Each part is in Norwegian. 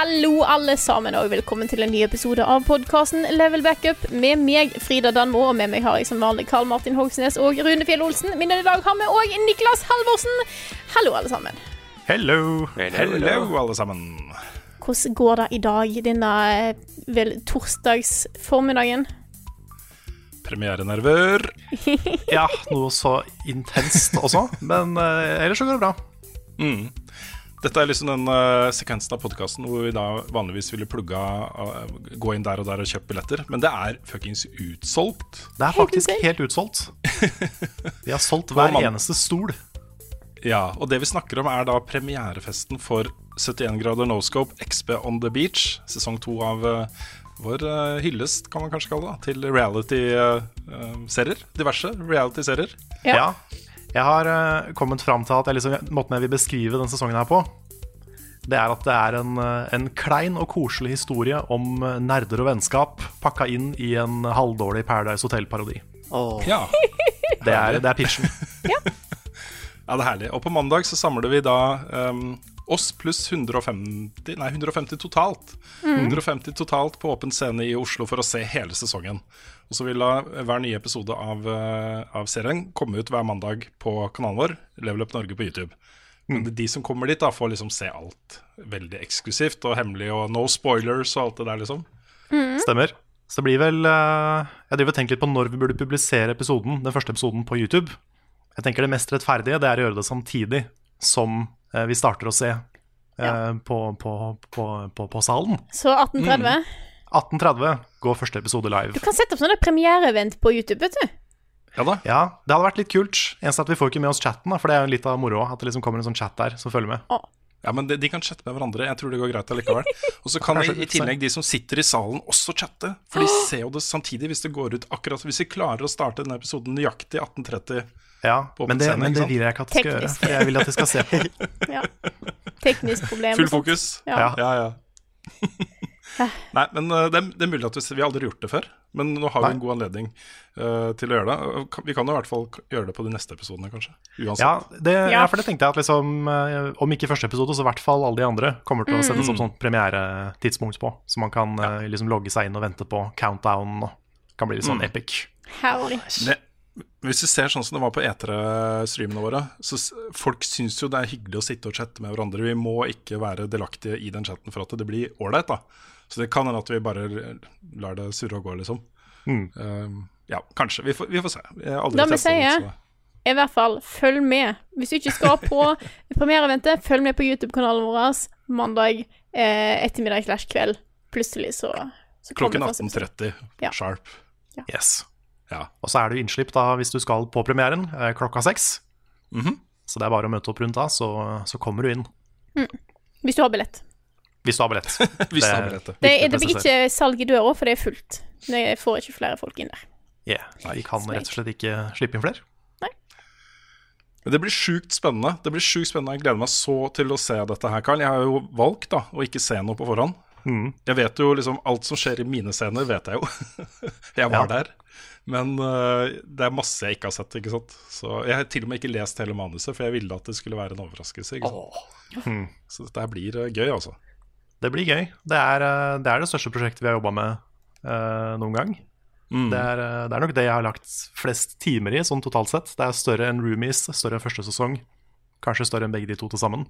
Hallo, alle sammen, og velkommen til en ny episode av podkasten Level Backup med meg, Frida Danmo, og med meg har jeg som vanlig Karl Martin Hogsnes og Rune Fjell Olsen. Min i dag har vi òg Niklas Halvorsen. Hallo, alle sammen. Hello. Hello, alle sammen. Hvordan går det i dag, denne eh, vel torsdagsformiddagen? Premierenerver. Ja, noe så intenst også, men uh, ellers så går det bra. Mm. Dette er liksom den uh, sekvensen av podkasten hvor vi da vanligvis ville plugga uh, Gå inn der og der og kjøpe billetter, men det er fuckings utsolgt. Det er faktisk helt utsolgt. Vi har solgt hver eneste stol. Ja, og det vi snakker om er da premierefesten for 71 grader Noscope XB on the beach, sesong to av uh, vår uh, hyllest, kan man kanskje kalle det, til reality-serier. diverse reality-serier. Ja. Ja. Jeg har eh, kommet fram til at jeg liksom, måten jeg vil beskrive denne sesongen her på, det er at det er en, eh, en klein og koselig historie om eh, nerder og vennskap pakka inn i en halvdårlig Paradise Hotel-parodi. Ja. Det, er- det er pitchen. Ja, det er herlig. Og på mandag så samler vi da um, oss pluss 150 Nei, 150 totalt. 150 totalt på åpen scene i Oslo for å se hele sesongen. Og så vil da hver nye episode av, eh, av serien komme ut hver mandag på kanalen vår, Level Up Norge på YouTube. Men er de som kommer dit, da får liksom se alt veldig eksklusivt og hemmelig, og no spoilers og alt det der, liksom. Stemmer. Så det blir vel eh, Jeg driver og tenker litt på når vi burde publisere episoden, den første episoden på YouTube. Jeg tenker Det mest rettferdige det er å gjøre det samtidig som eh, vi starter å se ja. på, på, på, på, på salen. Så 1830. 18.30 går første episode live. Du kan sette opp sånne premiereevent på YouTube, vet du. Ja da. Ja, det hadde vært litt kult. Eneste at vi får ikke med oss chatten, da, for det er jo litt av moroa. At det liksom kommer en sånn chat der som følger med. Ja, men de, de kan chatte med hverandre. Jeg tror det går greit allikevel. Og så kan Kanskje i tillegg de som sitter i salen, også chatte. For de ser jo det samtidig hvis det går ut akkurat Hvis vi klarer å starte denne episoden nøyaktig 18.30. Ja, På men det, scenen, men det vil jeg ikke at de skal gjøre. For jeg vil at de skal se på. Ja. Teknisk problem. Full fokus. Ja. ja. ja. Nei, men uh, det, er, det er mulig at vi, vi har aldri gjort det før. Men nå har vi en god anledning uh, til å gjøre det. Vi kan jo i hvert fall gjøre det på de neste episodene, kanskje. Uansett. Ja, det, Ja. ja, for det tenkte jeg at liksom, eh, om ikke første episode, så i hvert fall alle de andre kommer til å settes opp sånn premieretidspunkt på. Så man kan eh, liksom logge seg inn og vente på countdown. Og kan bli litt sånn epic. Herlig. Det, hvis vi ser sånn som det var på E3-streamene våre, så folk syns jo det er hyggelig å sitte og chatte med hverandre. Vi må ikke være delaktige i den chatten for at det blir ålreit, da. Så det kan hende at vi bare lar det surre og gå, liksom. Um, ja, kanskje. Vi får, vi får se. Jeg har aldri det, I hvert fall, følg med. Hvis du ikke skal på premiereventet, følg med på YouTube-kanalen vår mandag eh, ettermiddag slash kveld. Plutselig så, så Klokken 18.30 Ja. sharp. Yes. Ja. Og så er det jo innslipp da hvis du skal på premieren eh, klokka seks. Mhm. Så det er bare å møte opp rundt da, så, så kommer du inn. Hvis du har billett. Hvis du har billett. Hvis det Det- er billettet. Det, Viktig det blir ikke salg i døra, for det er fullt. Jeg får ikke flere folk inn der. Yeah. Vi kan rett og slett ikke slippe inn flere. Men det blir sjukt spennende. Det blir sjukt spennende. Jeg gleder meg så til å se dette her, Karl. Jeg har jo valgt da, å ikke se noe på forhånd. Mm. Jeg vet jo liksom Alt som skjer i mine scener, vet jeg jo. jeg var Ja. der. Men uh, det er masse jeg ikke har sett. ikke sant? Så Jeg har til og med ikke lest hele manuset, for jeg ville at det skulle være en overraskelse. ikke sant? Mm. Så dette her blir øh, gøy, altså. Det blir gøy. Det er, eh, det er det største prosjektet vi har jobba med uh, noen gang. Mm. Det, er, eh, det er nok det jeg har lagt flest timer i, sånn totalt sett. Det er større enn Roomies, større enn første sesong. Kanskje større enn begge de to til sammen.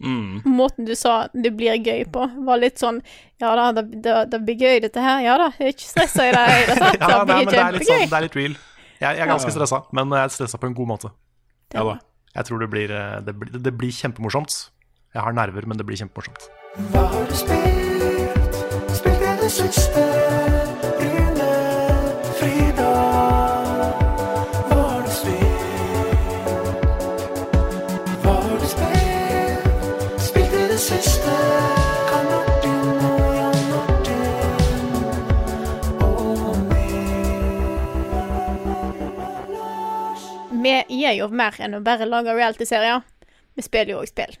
Mm. Måten du sa 'det blir gøy' på, var litt sånn Ja da, det, det, det blir gøy, dette her. Ja da, ikke stressa i det hele tatt. Ja, Det blir men det litt, sånn, det er litt real. Jeg, jeg er ganske stressa, men jeg er stressa på en god måte. Ja da. Jeg tror det blir, det blir, det blir kjempemorsomt. Jeg har nerver, men det blir kjempemorsomt. Hva har du spilt? Spilt i det siste? Rune, Frida. Hva har du spilt? Hva har du spilt? Spilt i det siste? Vi gjør jo mer enn å bare lage reality-serier. Vi spiller jo òg spill.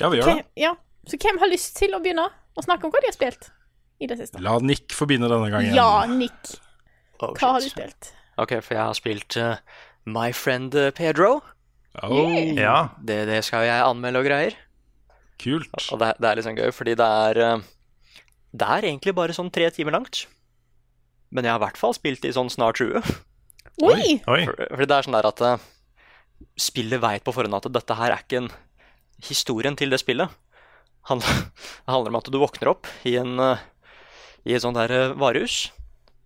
Ja, vi gjør det. ja. Så hvem har lyst til å begynne å snakke om hva de har spilt i det siste? La Nick få begynne denne gangen. Ja, Nick. Oh, Hva har du spilt? Ok, for jeg har spilt uh, My Friend eh, Pedro. Oh, Ja, Det, det skal jeg anmelde og greier. kult. Og det, det er litt sånn gøy, fordi det er uh, Det er egentlig bare sånn tre timer langt. Men jeg har i hvert fall spilt i sånn snart 20. Oi! oi. For, fordi det er sånn der at uh, spillet veit på forhånd at dette her er ikke en Historien til det spillet han, det handler om at du våkner opp i, en, eh, i et sånt der eh, varehus,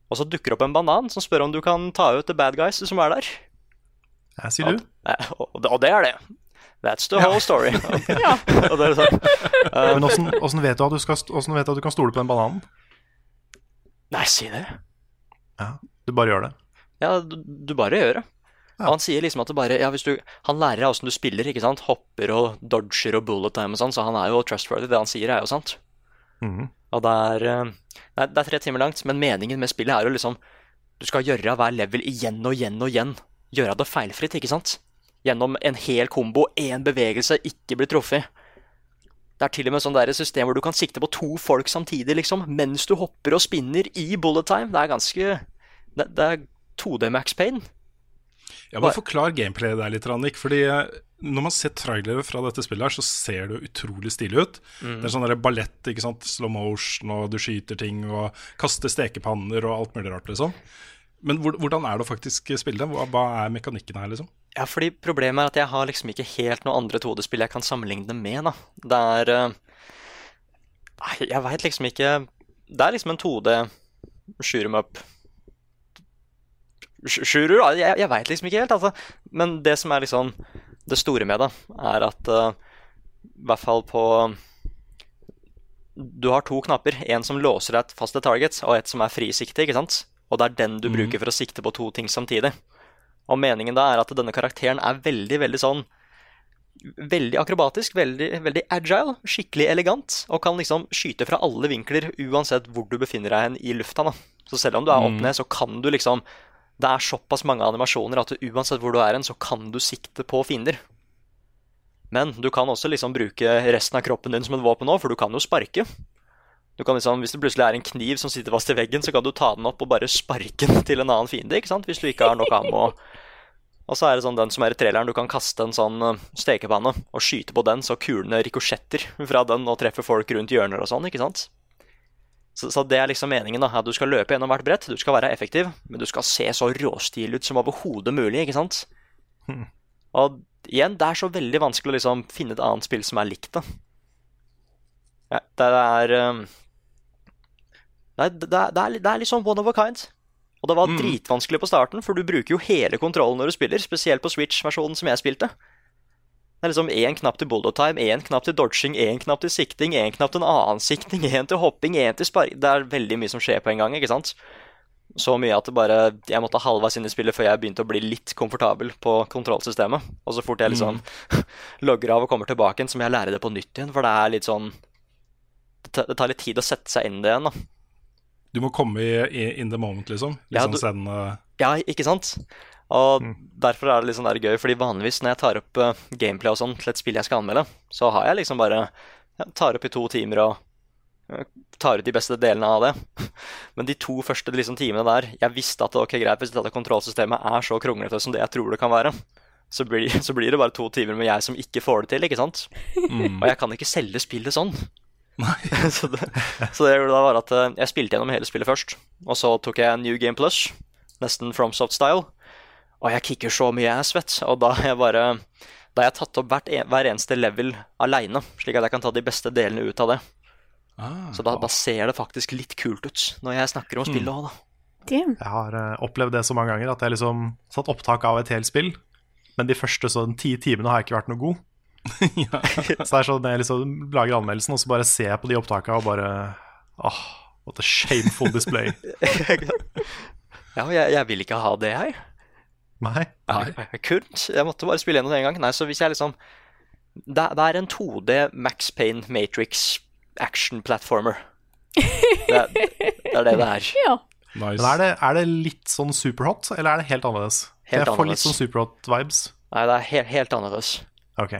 og så dukker opp en banan som spør om du kan ta ut the bad guys som er der. Ja, sier du? Og, og det- og det er det. That's the whole story. Ja. og det er sånn, eh, Men åssen åssen vet, du at du skal åssen vet du at du kan stole på den bananen? Nei, si det. Ja, Du bare gjør det. Ja, du, du bare gjør det. Og han sier liksom at det bare ja, hvis du, Han lærer deg åssen du spiller, ikke sant? Hopper og dodger og bullet time og sånn, så han er jo trustworthy. Det han sier, er jo sant. Mm. Og det er, eh, det er, det er tre timer langt, men meningen med spillet er jo liksom Du skal gjøre hver level igjen og igjen og igjen. Gjøre det feilfritt, ikke sant? Gjennom en hel kombo, én bevegelse, ikke bli truffet. Det er til og med sånn der system hvor du kan sikte på to folk samtidig, liksom, mens du hopper og spinner i bullet time. Det er ganske Det, det er 2D Max Payne. Ja, bare Forklar gameplayet der litt, Nick. Fordi eh, når man ser trailere fra dette spillet, her, så ser det utrolig stilig ut. Det er sånn ballett, ikke sant? slow motion, og du skyter ting og kaster stekepanner og alt mulig rart, liksom. Men hvordan er det å faktisk spille det? Hva, er mekanikken her, liksom? Ja, fordi problemet er at jeg har liksom ikke helt noe andre 2D-spill jeg kan sammenligne det med, da. Det er eh, jeg veit liksom ikke Det er liksom en 2D shoot 'em up Da, Jeg, jeg veit liksom ikke helt, altså. Men det som er liksom det store med det, er at uh, i hvert fall på Du har to knapper. En som låser deg fast til target, og et som er frisikte, ikke sant? Og det er den du bruker for å sikte på to ting samtidig. Og meningen da er at denne karakteren er veldig, veldig sånn Veldig akrobatisk, veldig, veldig agile, skikkelig elegant, og kan liksom skyte fra alle vinkler uansett hvor du befinner deg hen i lufta. da. Så selv om du er opp ned, så kan du liksom Det er såpass mange animasjoner at uansett hvor du er hen, så kan du sikte på fiender. Men du kan også liksom bruke resten av kroppen din som en våpen òg, for du kan jo sparke. Du kan liksom, Hvis det plutselig er en kniv som sitter fast i veggen, så kan du ta den opp og bare sparke den til en annen fiende, ikke sant? hvis du ikke har nok ammo. Og så er det sånn den som er i traileren, du kan kaste en sånn eh, stekepanne og skyte på den, så kulene rikosjetter fra den og treffer folk rundt hjørner og sånn, ikke sant? Så, så det er liksom meningen, da. At du skal løpe gjennom hvert brett, du skal være effektiv, men du skal se så råstil ut som overhodet mulig, ikke sant? Og igjen, det er så veldig vanskelig å liksom finne et annet spill som er likt da. Ja, det er eh, det er, det, det, er, det er sånn one of a kind. Og det var dritvanskelig på starten, for du bruker jo hele kontrollen når du spiller, spesielt på Switch-versjonen som jeg spilte. Det er liksom én knapp til bullet time, én knapp til dodging, én knapp til sikting, én knapp til en annen sikting, én til hopping, én til spark Det er veldig mye som skjer på en gang, ikke sant? Så mye at det bare Jeg måtte halvveis inn i spillet før jeg begynte å bli litt komfortabel på kontrollsystemet. Og så fort jeg liksom logger av og kommer tilbake igjen, så må jeg lære det på nytt igjen, for det er litt sånn Det tar- litt tid å sette seg inn i det igjen, da. Du må komme i, i in the moment, liksom. Litt Ja, sånn du- zen, eh, Ja, ikke sant? Og derfor er det litt sånn der gøy, fordi vanligvis når jeg tar opp uh, gameplay og sånn til et spill jeg skal anmelde, så har jeg liksom bare jeg tar opp i to timer og eh, tar ut de beste delene av det. Men de to første liksom, timene der, jeg visste at ok, greit, hvis dette kontrollsystemet er så kronglete som det jeg tror det kan være, så blir, så blir det bare to timer med jeg som ikke får det til, ikke sant? Og jeg kan ikke selge spillet sånn. så, det, så det gjorde da, var at eh, jeg spilte gjennom hele spillet først. Og så tok jeg New Game Plus, nesten FromSoft-style. Og jeg kicker så mye ass, vet. Og da har jeg bare Da har jeg tatt opp hvert, en- hver eneste level aleine, slik at jeg kan ta de beste delene ut av det. ah, Så da, da ser det faktisk litt kult ut når jeg snakker om spillet òg, da. Damn. Jeg har uh, opplevd det så mange ganger at jeg liksom satt opptak av et helt spill, men de første sånn ti timene har jeg ikke vært noe god. Så det er sånn jeg liksom lager anmeldelsen, og så bare ser jeg på de opptakene og bare Åh, what a shameful display. Ja, jeg, jeg vil ikke ha det, jeg. Nei. Nei. Kult. Jeg måtte bare spille gjennom det en gang. Nei, så hvis jeg liksom Det, det er en 2D Max Payne Matrix action platformer. Det, er- det er det det er. Ja. Men er det, er det litt sånn superhot, eller er det helt annerledes? Helt jeg får annerledes. litt sånn superhot-vibes. Nei, det er helt, helt annerledes. Ok.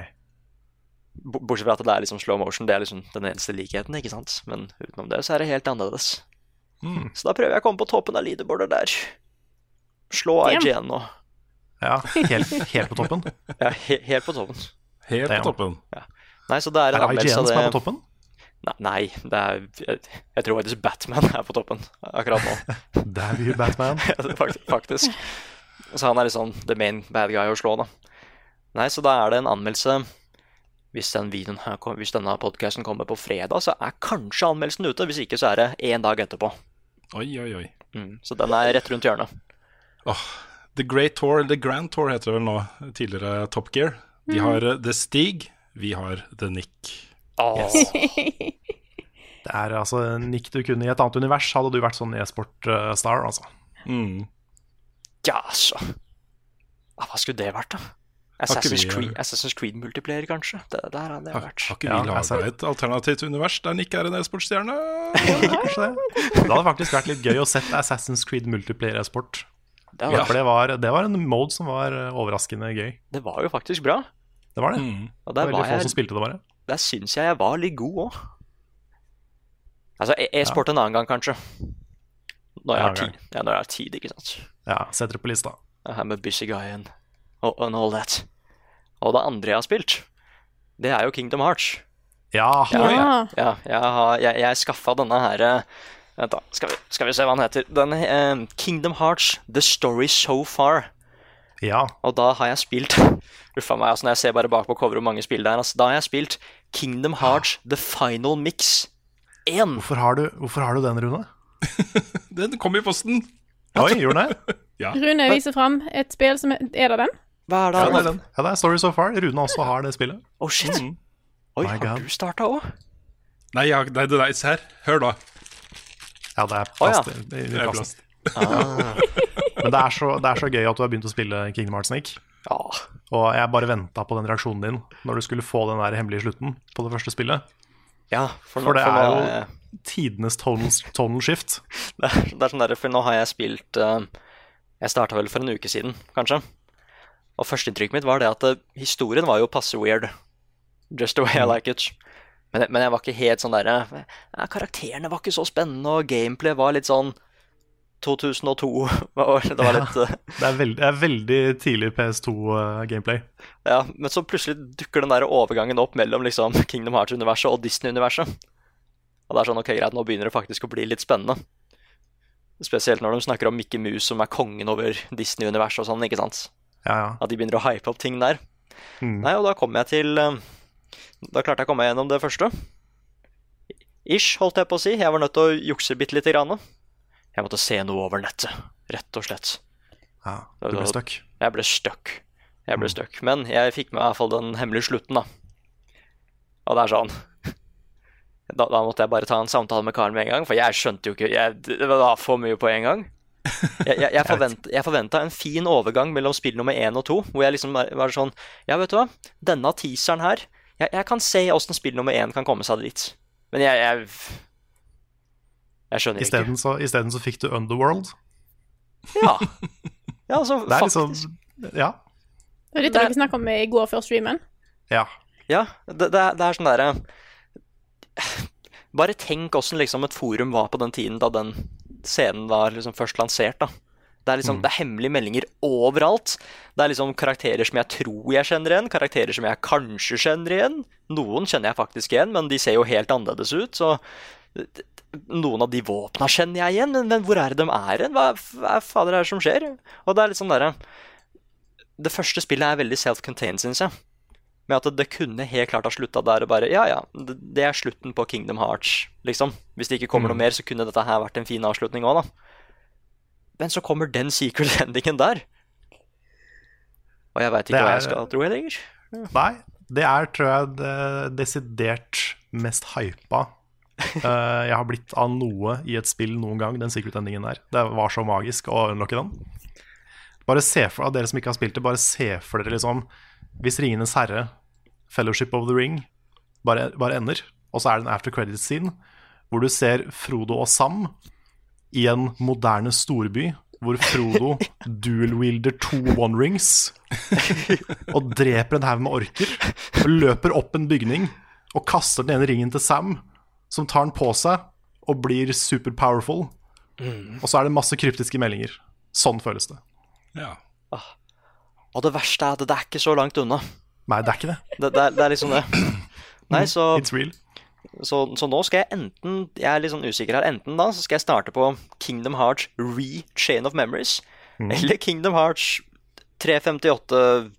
Bortsett fra at det er liksom slow motion. Det er liksom den eneste likheten, ikke sant? Men utenom det så er det helt annerledes. Mm. Så da prøver jeg å komme på toppen av leaderboardet der. Slå. IGN og Ja, helt, helt på toppen. Ja, he helt på toppen. Helt på toppen. Nei, så det er Er det IGN som er på toppen? Nei, det er jeg, jeg tror faktisk Batman er på toppen akkurat nå. Damn you, Batman. Ja, det er fakt- faktisk. Så han er liksom the main bad guy å slå, da. Nei, så da er det en anmeldelse Hvis, den videoen her, hvis denne podkasten kommer på fredag, så er kanskje anmeldelsen ute. Hvis ikke, så er det én dag etterpå. Oi, oi, oi. Mm, så den er rett rundt hjørnet. Åh, The Great Tour, eller The Grand Tour heter det vel nå, tidligere Top Gear. De har eh, The Stig, vi har The Nick. Det er altså Nick du kunne i et annet univers, hadde du vært sånn e-sport-star, altså. Mm. Ja, så ah, Hva skulle det vært, da? Assassin's vi- Creed, Assassin's Creed multiplayer, kanskje? Det, der hadde jeg vært. Har ikke vi ser- laga et alternativt univers der Nick er en e-sportstjerne? Det. Det hadde faktisk vært litt gøy å sette Assassin's Creed multiplayer e-sport. Det var, For det var, det var en mode som var eh, overraskende gøy. det var jo faktisk bra. Det var det. Mm. Og Det der var var Veldig få jeg som spilte det, bare. Der syns jeg jeg var litt god òg. Altså, e- e-sport en annen gang, kanskje. Når jeg har tid, ja, når jeg har tid ikke sant. Ja, setter det på lista. I'm a busy guy and, and all that. Og det andre jeg har spilt, det er jo Kingdom Hearts. Ja, Ja, Ja. Ja, jeg, har, jeg, jeg skaffa denne her eh, Vent, da. Skal vi, skal vi se hva den heter. Den, eh, Kingdom Hearts The Story So Far. ja. Og da har jeg spilt Uffa meg, altså når jeg ser bare bak på coveret hvor mange spill det er. Altså, da har jeg spilt Kingdom Hearts The Final Mix 1. Hvorfor, har du, hvorfor har du den, Rune? Den kom i posten. Oi, gjorde den det? Ja. Rune viser fram et spill som er Er det den? Hva er det? Ja, det er den. Ja, det er Story So Far. Rune også har det spillet. Oh shit. Oi, My har God. du starta òg? Nei, jeg, nei, det der, se her. Hør da. Ja, det er plast Oh, i Det er plast. Ah. Men det er, så, det er så gøy at du har begynt å spille Kingdom Hearts, Nick. Ja. Og jeg bare venta på den reaksjonen din når du skulle få den der hemmelige slutten på det første spillet. ja for, nå, For det for er jo tidenes tonal, tonal shift. det, er, det er sånn der, For nå har jeg spilt uh, Jeg starta vel for en uke siden, kanskje. Og førsteinntrykket mitt var det at uh, historien var jo passe weird. Just the way I like it. Men, men jeg var ikke helt sånn derre ja, Karakterene var ikke så spennende, og gameplay var litt sånn 2002. og Det var litt ja, Det er, veldig, det er veldig tidlig PS2-gameplay. Ja, men så plutselig dukker den der overgangen opp mellom liksom Kingdom Hearts-universet og Disney-universet. Og det er sånn, ok, greit, nå begynner det faktisk å bli litt spennende. Spesielt når de snakker om Mickey Mouse som er kongen over Disney-universet og sånn, ikke sant? ja, ja. At de begynner å hype opp ting der. Mm. Nei, og da kom jeg til eh, Da klarte jeg å komme meg gjennom det første. Ish, holdt jeg på å si. Jeg var nødt til å jukse bitte lite grann. Jeg måtte se noe over nettet, rett og slett. ja. Du ble stuck. Jeg ble stuck. Jeg ble stuck. Men jeg fikk med i hvert fall den hemmelige slutten, da. Og det er sånn da, da måtte jeg bare ta en samtale med Karen med en gang, for jeg skjønte jo ikke jeg, Det var for mye på en gang. Jeg, jeg, jeg, forvent, jeg forventa en fin overgang mellom spill nummer én og to, hvor jeg liksom var var sånn Ja, vet du hva, denne teaseren her Jeg, jeg kan se åssen spill nummer én kan komme seg dit. Men jeg Jeg, jeg skjønner ikke. Isteden så, isteden så fikk du Underworld. Ja. ja, altså, Det er faktisk. liksom Ja. Det var litt av det vi snakka om i går før streamen. ja. Ja, det, det, er- det er sånn derre Bare tenk åssen liksom et forum var på den tiden da den scenen var liksom først lansert. da. Det er liksom, det er hemmelige meldinger overalt. Det er liksom karakterer som jeg tror jeg kjenner igjen, karakterer som jeg kanskje kjenner igjen. Noen kjenner jeg faktisk igjen, men de ser jo helt annerledes ut. så noen av de våpna kjenner jeg igjen, men, men hvor er det de er hen? Hva, hva fader er det som skjer? Og det er litt sånn derre Det første spillet er veldig self-contained, syns jeg. Med at det kunne helt klart ha slutta der og bare Ja, ja, det det er slutten på Kingdom Hearts, liksom. Hvis det ikke kommer noe mer, så kunne dette her vært en fin avslutning òg, da. Men så kommer den secret endingen der. Og jeg veit ikke er, hva jeg skal tro lenger. Ja. Nei, det er, tror jeg, det desidert mest hypa eh, jeg har blitt av noe i et spill noen gang, den secret endingen der. Det var så magisk å unlocke den. Bare se for av dere som ikke har spilt det, bare se for dere liksom Hvis Ringenes herre, Fellowship of the Ring, bare, bare ender, og så er det en after credit scene hvor du ser Frodo og Sam i en moderne storby, hvor Frodo dual-wielder to one rings og dreper en haug med orker. Og løper opp en bygning og kaster den ene ringen til Sam, som tar den på seg og blir super powerful. Og så er det masse kryptiske meldinger. Sånn føles det. Ja. Og det verste er at det er ikke så langt unna. Nei, det er ikke det. Det, det, er, det er liksom det. Nei, så, It's real. Så, så nå skal jeg enten Jeg er litt sånn usikker her. Enten da så skal jeg starte på Kingdom Hearts Re Chain of Memories. Eller Kingdom Hearts 358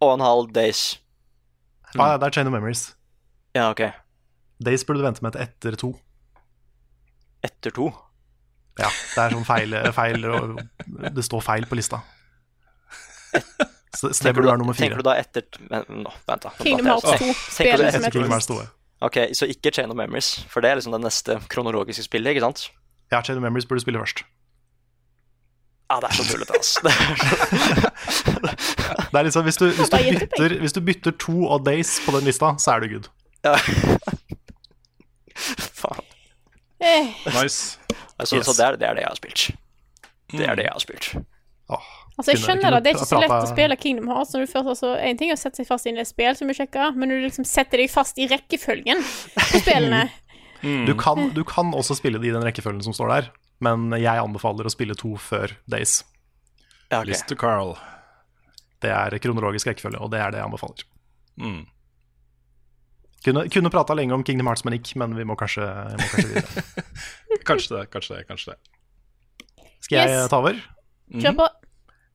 og en halv days. Ja, ja, det er Chain of Memories. Ja, OK. Days burde du vente med til etter to. Etter to. Ja, det er sånn feil, feil og Det står feil på lista. Så, så det burde du, være nummer fire. tenker du da etter vent, da. Kingdom Hearts 2. Tenker du etter Kingdom Hearts 2. Ok, så ikke Chain of Memories, for det er liksom det neste kronologiske spillet, ikke sant? Ja, Chain of Memories burde spille først. Ja, det er så tullete, altså. Det er så- Det er liksom, hvis, du, hvis, du bytter, hvis du bytter to og Days på den lista, så er du good. ja. Faen. Eh, Nice. Altså, Yes. Så det er, det er det jeg har spilt. Det er det jeg har spilt. Åh, Altså, jeg skjønner det, det er ikke så lett å spille Kingdom Hearts når du først altså, En ting er å sette seg fast inn i et spill, som du sjekka, men når du liksom setter deg fast i rekkefølgen på spillene Du kan, du kan også spille det i den rekkefølgen som står der, men jeg anbefaler å spille to før Days. Ja, okay. List to Carl. Det er kronologisk rekkefølge, og det er det jeg anbefaler. Mm. Kunne, kunne prata lenge om Kingdom Hearts, men ikke, men vi må kanskje, må kanskje videre. Kanskje det, kanskje det. kanskje det Skal jeg Yes. ta over? Kjør på.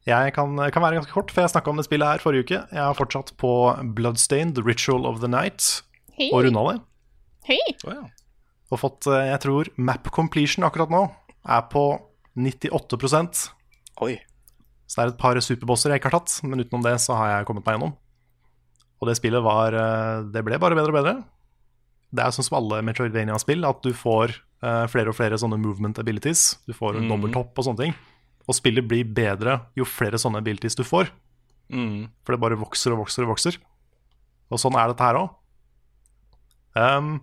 Jeg kan, kan være ganske kort, for jeg snakka om det spillet her forrige uke. Jeg har fortsatt på Bloodstained, The Ritual of the Night, hey. og runda det. Hey. Oh, ja. Og fått, eh, jeg tror, map completion akkurat nå er på 98% Oi. Så det er et par superbosser jeg ikke har tatt, men utenom det så har jeg kommet meg gjennom. Og det spillet var eh, Det ble bare bedre og bedre. Det er sånn som alle Metroidvania-spill, at du får eh, flere og flere sånne movement abilities. Du får en dobbelthopp og sånne ting. Og spillet blir bedre jo flere sånne abilities du får. Mm. For det bare vokser og vokser og vokser. Og sånn er dette her òg. Um,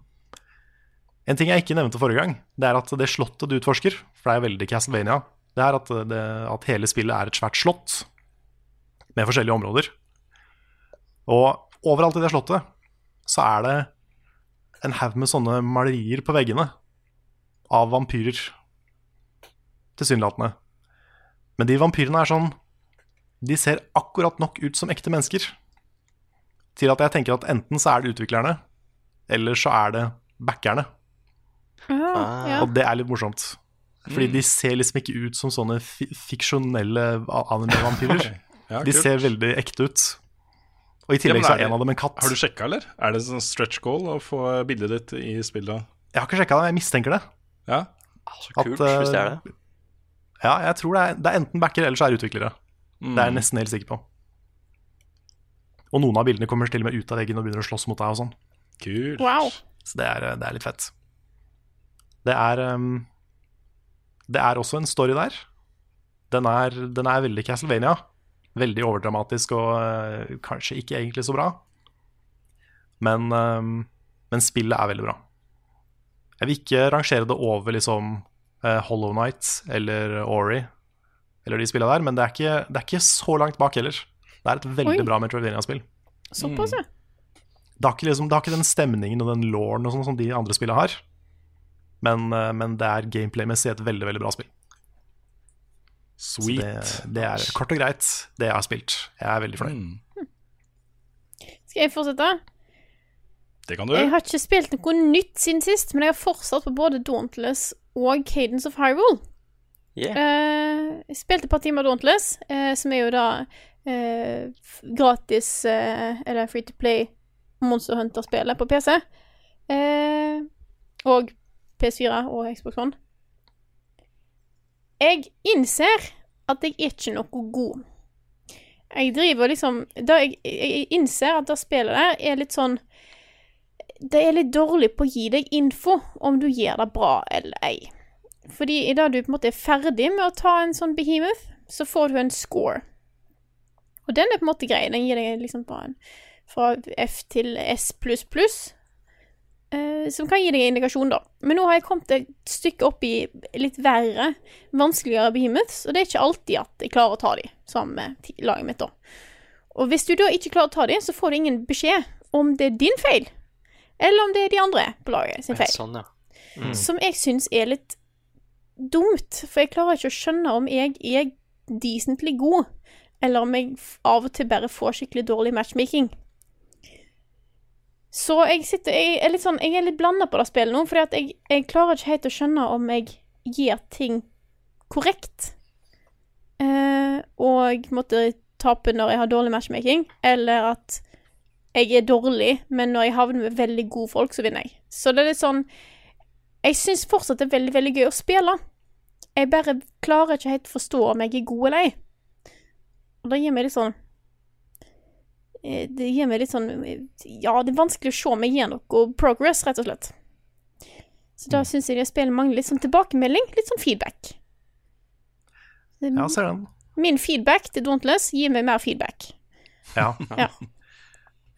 en ting jeg ikke nevnte forrige gang, det er at det slottet du utforsker, for det er veldig Castlevania, det er at, det, at hele spillet er et svært slott med forskjellige områder. Og overalt i det slottet så er det en haug med sånne malerier på veggene av vampyrer. Tilsynelatende. Men de vampyrene er sånn De ser akkurat nok ut som ekte mennesker til at jeg tenker at enten så er det utviklerne, eller så er det backerne. Ah, ja. Og det er litt morsomt. Fordi de ser liksom ikke ut som sånne fiksjonelle anime-vampyrer. Ja, De ser veldig ekte ut. Og i Ja, tillegg så er er en av dem en katt. Har du sjekka, eller? Er det sånn stretch goal å få bildet ditt i spillet? Jeg har ikke sjekka det, men jeg mistenker det. Ja? så så At, kult, hvis det er eh, det. Ja, jeg tror det er, det er enten backer eller så er det utviklere. Det Mm. er jeg nesten helt sikker på. Og noen av bildene kommer til og med ut av veggen og begynner å slåss mot deg og sånn. Kult. Wow. Så det er, det er litt fett. Det er um, Det er også en story der. Den er, den er veldig Castlevania. Veldig overdramatisk og uh, kanskje ikke egentlig så bra. Men, um, men spillet er veldig bra. Jeg vil ikke rangere det over liksom Hollow Knight eller Ori eller de spillene der, men det er ikke, det er ikke så langt bak heller. Det er et veldig Oi. bra Metroidvania-spill. Såpass, ja. Det har, ikke liksom, det har ikke den stemningen og den lauren og sånn som de andre spillene har. Men, eh, men det er gameplay-messig et veldig veldig bra spill. Så Sweet. det, det er kort og greit det jeg har spilt. Jeg er veldig fornøyd. Mm. Skal jeg fortsette? Det kan du. Jeg har ikke spilt noe nytt siden sist, men jeg har fortsatt på både Dauntless og Cadence of Hyrule. Yeah. Uh, jeg spilte et par timer Dauntless, uh, som er jo da uh, gratis eh, eller free to play Monster Hunter-spillet på PC. Eh, og PS4 og Xbox One. Jeg innser at jeg er ikke noe god. Jeg driver liksom da jeg, jeg innser at det spillet der er litt sånn Det er litt dårlig på å gi deg info om du gjør det bra eller ei. Fordi idet du på en måte er ferdig med å ta en sånn behemoth, så får du en score. Og den er på en måte grei. Den gir deg liksom bare en fra F til S pluss pluss. eh, som kan gi deg en indikasjon, da. Men nå har jeg kommet et stykke opp i litt verre, vanskeligere behemoths, og det er ikke alltid at jeg klarer å ta de sammen med laget mitt, da. Og hvis du da ikke klarer å ta de, så får du ingen beskjed om det er din feil, eller om det er de andre på laget sin feil. Sånn, ja. Som jeg syns er litt dumt, for jeg klarer ikke å skjønne om jeg er decently god, eller om jeg av og til bare får skikkelig dårlig matchmaking. Så jeg sitter Jeg er litt sånn Jeg er litt blanda på det spillet nå, fordi at jeg, jeg klarer ikke helt å skjønne om jeg gir ting korrekt, eh, og måtte tape når jeg har dårlig matchmaking, eller at jeg er dårlig, men når jeg havner med veldig gode folk, så vinner jeg. Så det er litt sånn Jeg syns fortsatt det er veldig, veldig gøy å spille. Jeg bare klarer ikke helt forstå om jeg er god eller ei. Og det gir meg litt sånn eh, Det gir meg litt sånn Ja, det er vanskelig å se om jeg gir noe progress, rett og slett. Så da syns jeg det spillet mangler litt sånn tilbakemelding, litt sånn feedback. Ja, ser den. Min feedback til Dauntless gir meg mer feedback. Ja. Ja.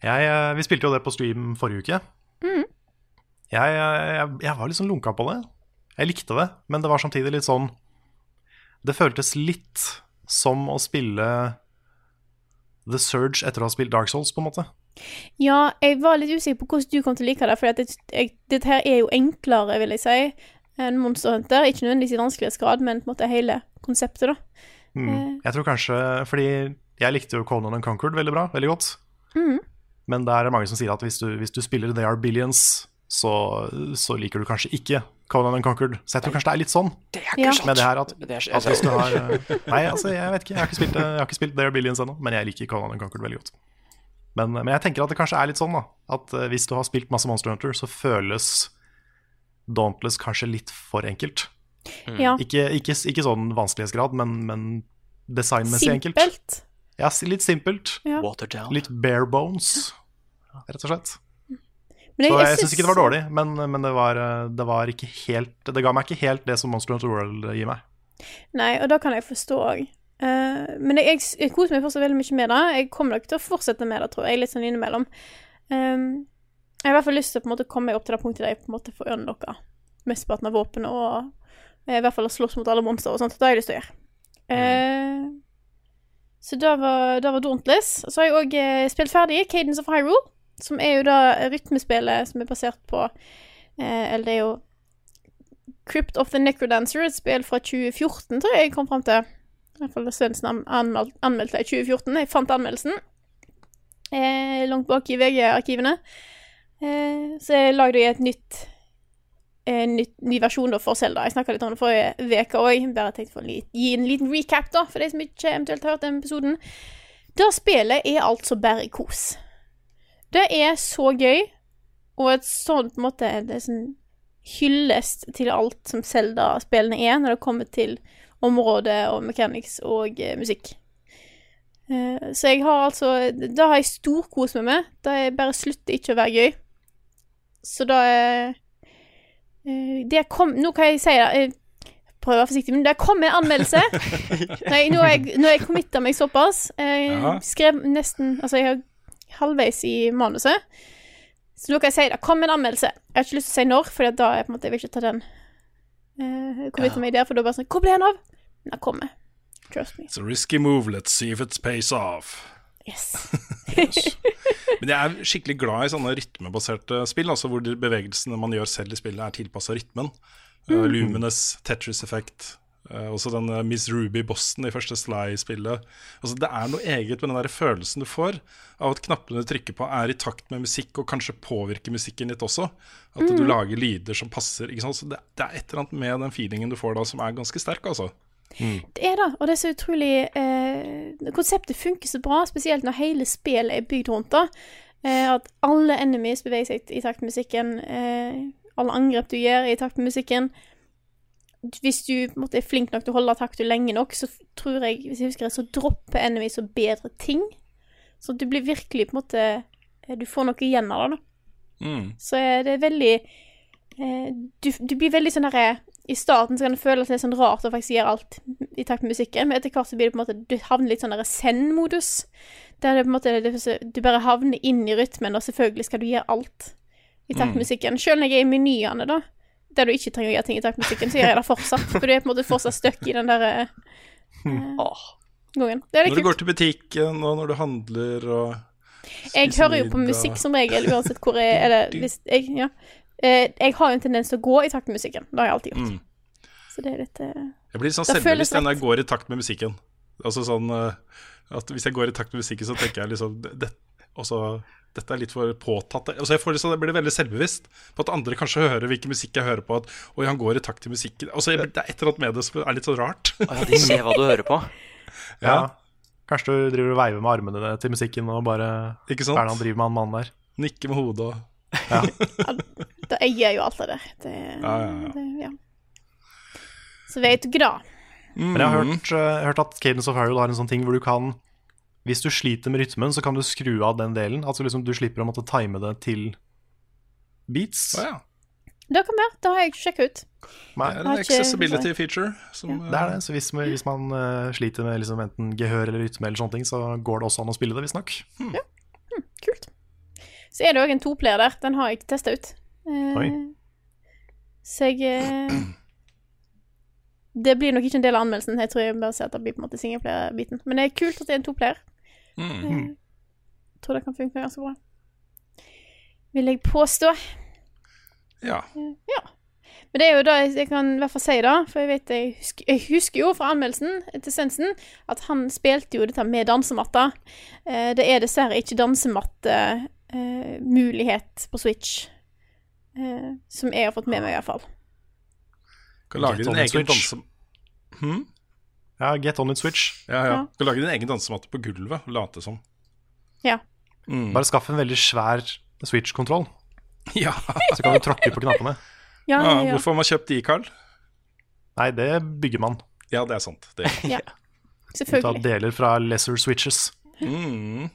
Jeg, eh, vi spilte jo det på stream forrige uke. Mm. Jeg, jeg, jeg var litt sånn lunka på det. Jeg likte det, men det var samtidig litt sånn Det føltes litt som å spille The Surge etter å ha spilt Dark Souls, på en måte. Ja, jeg var litt usikker på hvordan du kom til å like det, for dette det her er jo enklere, vil jeg si, enn Monster Hunter. Ikke nødvendigvis i vanskelighetsgrad, men på en måte hele konseptet, da. Mm. Eh. Jeg tror kanskje Fordi jeg likte jo Conan and Conquered veldig bra, veldig godt. Mhm. Men det er mange som sier at hvis du, hvis du spiller They Are Billions, så, så liker du kanskje ikke Conan and Conquered. Så jeg tror kanskje det er litt sånn Det er ikke med det her at, at hvis du har eh, Nei, altså, jeg vet ikke. Jeg har ikke spilt, jeg har ikke spilt They Are Billions ennå, men jeg liker Conan and Conquered veldig godt. Men, men jeg tenker at det kanskje er litt sånn, da. At eh, hvis du har spilt masse Monster Hunter, så føles Dauntless kanskje litt for enkelt. Ja. Ikke, ikke, ikke sånn vanskelighetsgrad, men, men designmessig enkelt. Simpelt. Ja, litt simpelt. Ja. Waterdown. Litt bare bones, rett og slett. Men Så jeg jeg syns- ikke det var dårlig, men, men det, var, eh, det var ikke helt Det ga meg ikke helt det som Monster Hunter World gir meg. Nei, og da kan jeg forstå òg. men jeg, jeg, jeg koser meg fortsatt veldig mye med det. Jeg kommer nok til å fortsette med det, tror jeg, litt sånn innimellom. Um, jeg har i hvert fall lyst til å på en måte komme meg opp til det punktet der jeg på en måte får unlocka mesteparten av våpenet, og eh, i hvert fall å slåss mot alle monstre og sånt. Det har jeg lyst til å gjøre. Uh, så det var, det var Dauntless. Så har jeg òg eh, spilt ferdig Cadence of Hyrule, som er jo da rytmespillet som er basert på eh, Eller det er jo Crypt of the Necrodancer, et spill fra 2014, tror jeg jeg kom fram til. I hvert fall det Svendsen anmeldte anmeld, i 2014. Jeg fant anmeldelsen eh, langt bak i VG-arkivene. Eh, så jeg lagde jeg et nytt en ny, ny versjon da for Selda. Jeg snakka litt om det forrige uke òg. Bare tenkte for å gi en liten recap, da, for de som ikke eventuelt har hørt den episoden. Det spillet er altså bare kos. Det er så gøy, og et sånt på en måte Det er sånn hyllest til alt som Zelda-spillene er, når det kommer til område og mechanics og uh, musikk. Uh, så jeg har altså Da har jeg storkost med meg. Det er bare slutter ikke å være gøy. Så da er uh, Det kom Nå kan jeg si det. Jeg prøver å være forsiktig, men det kom en anmeldelse. Nei, nå har jeg, nå har jeg committa meg såpass. Jeg skrev nesten Altså, jeg er halvveis i manuset. Så nå kan jeg si det. Kom en anmeldelse. Jeg har ikke lyst til å si når, for da på en måte, jeg vil ikke ta den uh, committe meg der, for da bare sånn Hvor ble den av? Den har kommer. Trust me. It's a risky move, let's see if it pays off. Yes. Men jeg er skikkelig glad i sånne rytmebaserte spill, altså hvor bevegelsene man gjør selv i spillet, er tilpassa rytmen. Uh, Lumines, Tetris Effect, uh, også den uh, Miss Ruby-bossen i første Sly-spillet. Altså, det er noe eget med den der følelsen du får av at knappene du trykker på, er i takt med musikk, og kanskje påvirker musikken litt også. At du lager lyder som passer. Ikke sant? Så det, det er et eller annet med den feelingen du får da, som er ganske sterk, altså. Det er det, og det er så utrolig eh, Konseptet funker så bra, spesielt når hele spillet er bygd rundt det. Eh, at alle enemies beveger seg i takt med musikken. Eh, alle angrep du gjør, i takt med musikken. Hvis du måte, er flink nok til å holde takta lenge nok, så tror jeg, hvis jeg husker rett, så dropper enemies og bedre ting. Så du blir virkelig på en måte eh, Du får noe igjen av det, da. Mm. Så er det veldig eh, du, du blir veldig sånn herre I starten så kan det føles litt sånn rart å faktisk gjøre alt i takt med musikken, men etter hvert så blir det på en måte Du havner litt sånn derre send-modus. Der det på en måte det, du bare havner inn i rytmen, og selvfølgelig skal du gjøre alt i takt med Mm. musikken. Selv når jeg er i menyene, da, der du ikke trenger å gjøre ting i takt med musikken, så gjør jeg det fortsatt. For du er på en måte fortsatt stuck i den der uh, gangen. Det er Når litt du går til butikken, og når du handler og Jeg hører jo på musikk som regel, uansett hvor jeg Eller hvis jeg Ja. Eh, Jeg har jo en tendens til å gå i takt med musikken. Det har jeg alltid gjort. Mm. Så det er litt uh, Jeg blir sånn selvbevisst når jeg går i takt med musikken. Altså sånn uh, at Hvis jeg går i takt med musikken, så tenker jeg liksom det, det, også, Dette er litt for påtatt. Altså jeg, får liksom, jeg blir veldig selvbevisst på at andre kanskje hører hvilken musikk jeg hører på. At Oi, han går i takt til musikken. Altså, jeg, det er et eller annet med det som er litt sånn rart. Ja, de ser hva du hører på. Ja. Kanskje du driver og veiver med armene til musikken og bare Ikke sant? Hvordan driver med, han mannen der? Nikke med hodet og Ja. Jeg gjør jo alt det der. Det, Ja, ja, ja. Det, ja. Så vet du ikke Mm. Men jeg har hørt, uh, hørt at Cadence of Harrow har en sånn ting hvor du kan Hvis du sliter med rytmen, så kan du skru av den delen. Altså liksom du slipper å måtte time det til beats. Oh, ja. Det kan være. Det har jeg ikke sjekka ut. Nei, Det er en ikke- accessibility feature. Som, det er det. Så hvis, hvis man uh, sliter med liksom enten gehør eller rytme, eller sånne ting, så går det også an å spille det, visstnok. Kult. Så er det òg en toplayer der. Den har jeg ikke testa ut. Uh, Oi. Så jeg uh, Det blir nok ikke en del av anmeldelsen. Jeg tror jeg bare ser at det blir på en måte singelplayer-biten. Men det er kult at det er en toplayer. Mm. Eh, Jeg tror det kan funke ganske bra. Vil jeg påstå. Ja. Ja. Men det er jo da jeg, jeg kan i hvert fall si det, for jeg vet jeg husker, jeg husker jo fra anmeldelsen til Sensen at han spilte jo dette med dansematta. Eh, det er dessverre ikke dansematte eh, mulighet på Switch. Eh, som jeg har fått med meg, i hvert fall. Kan lage din egen Switch. danse... Hm? Ja, Get on it switch. Ja, ja. Ja. Lage din egen dansematte på gulvet og late som. Ja. Mm. Bare skaff en veldig svær switch-kontroll, Ja. så kan du tråkke på knappene. Ja, ja. ja. Hvorfor har man kjøpt de, Carl? Nei, det bygger man. Ja, det er sant. Det. ja. Ta Selvfølgelig. deler fra lesser switches. Mm.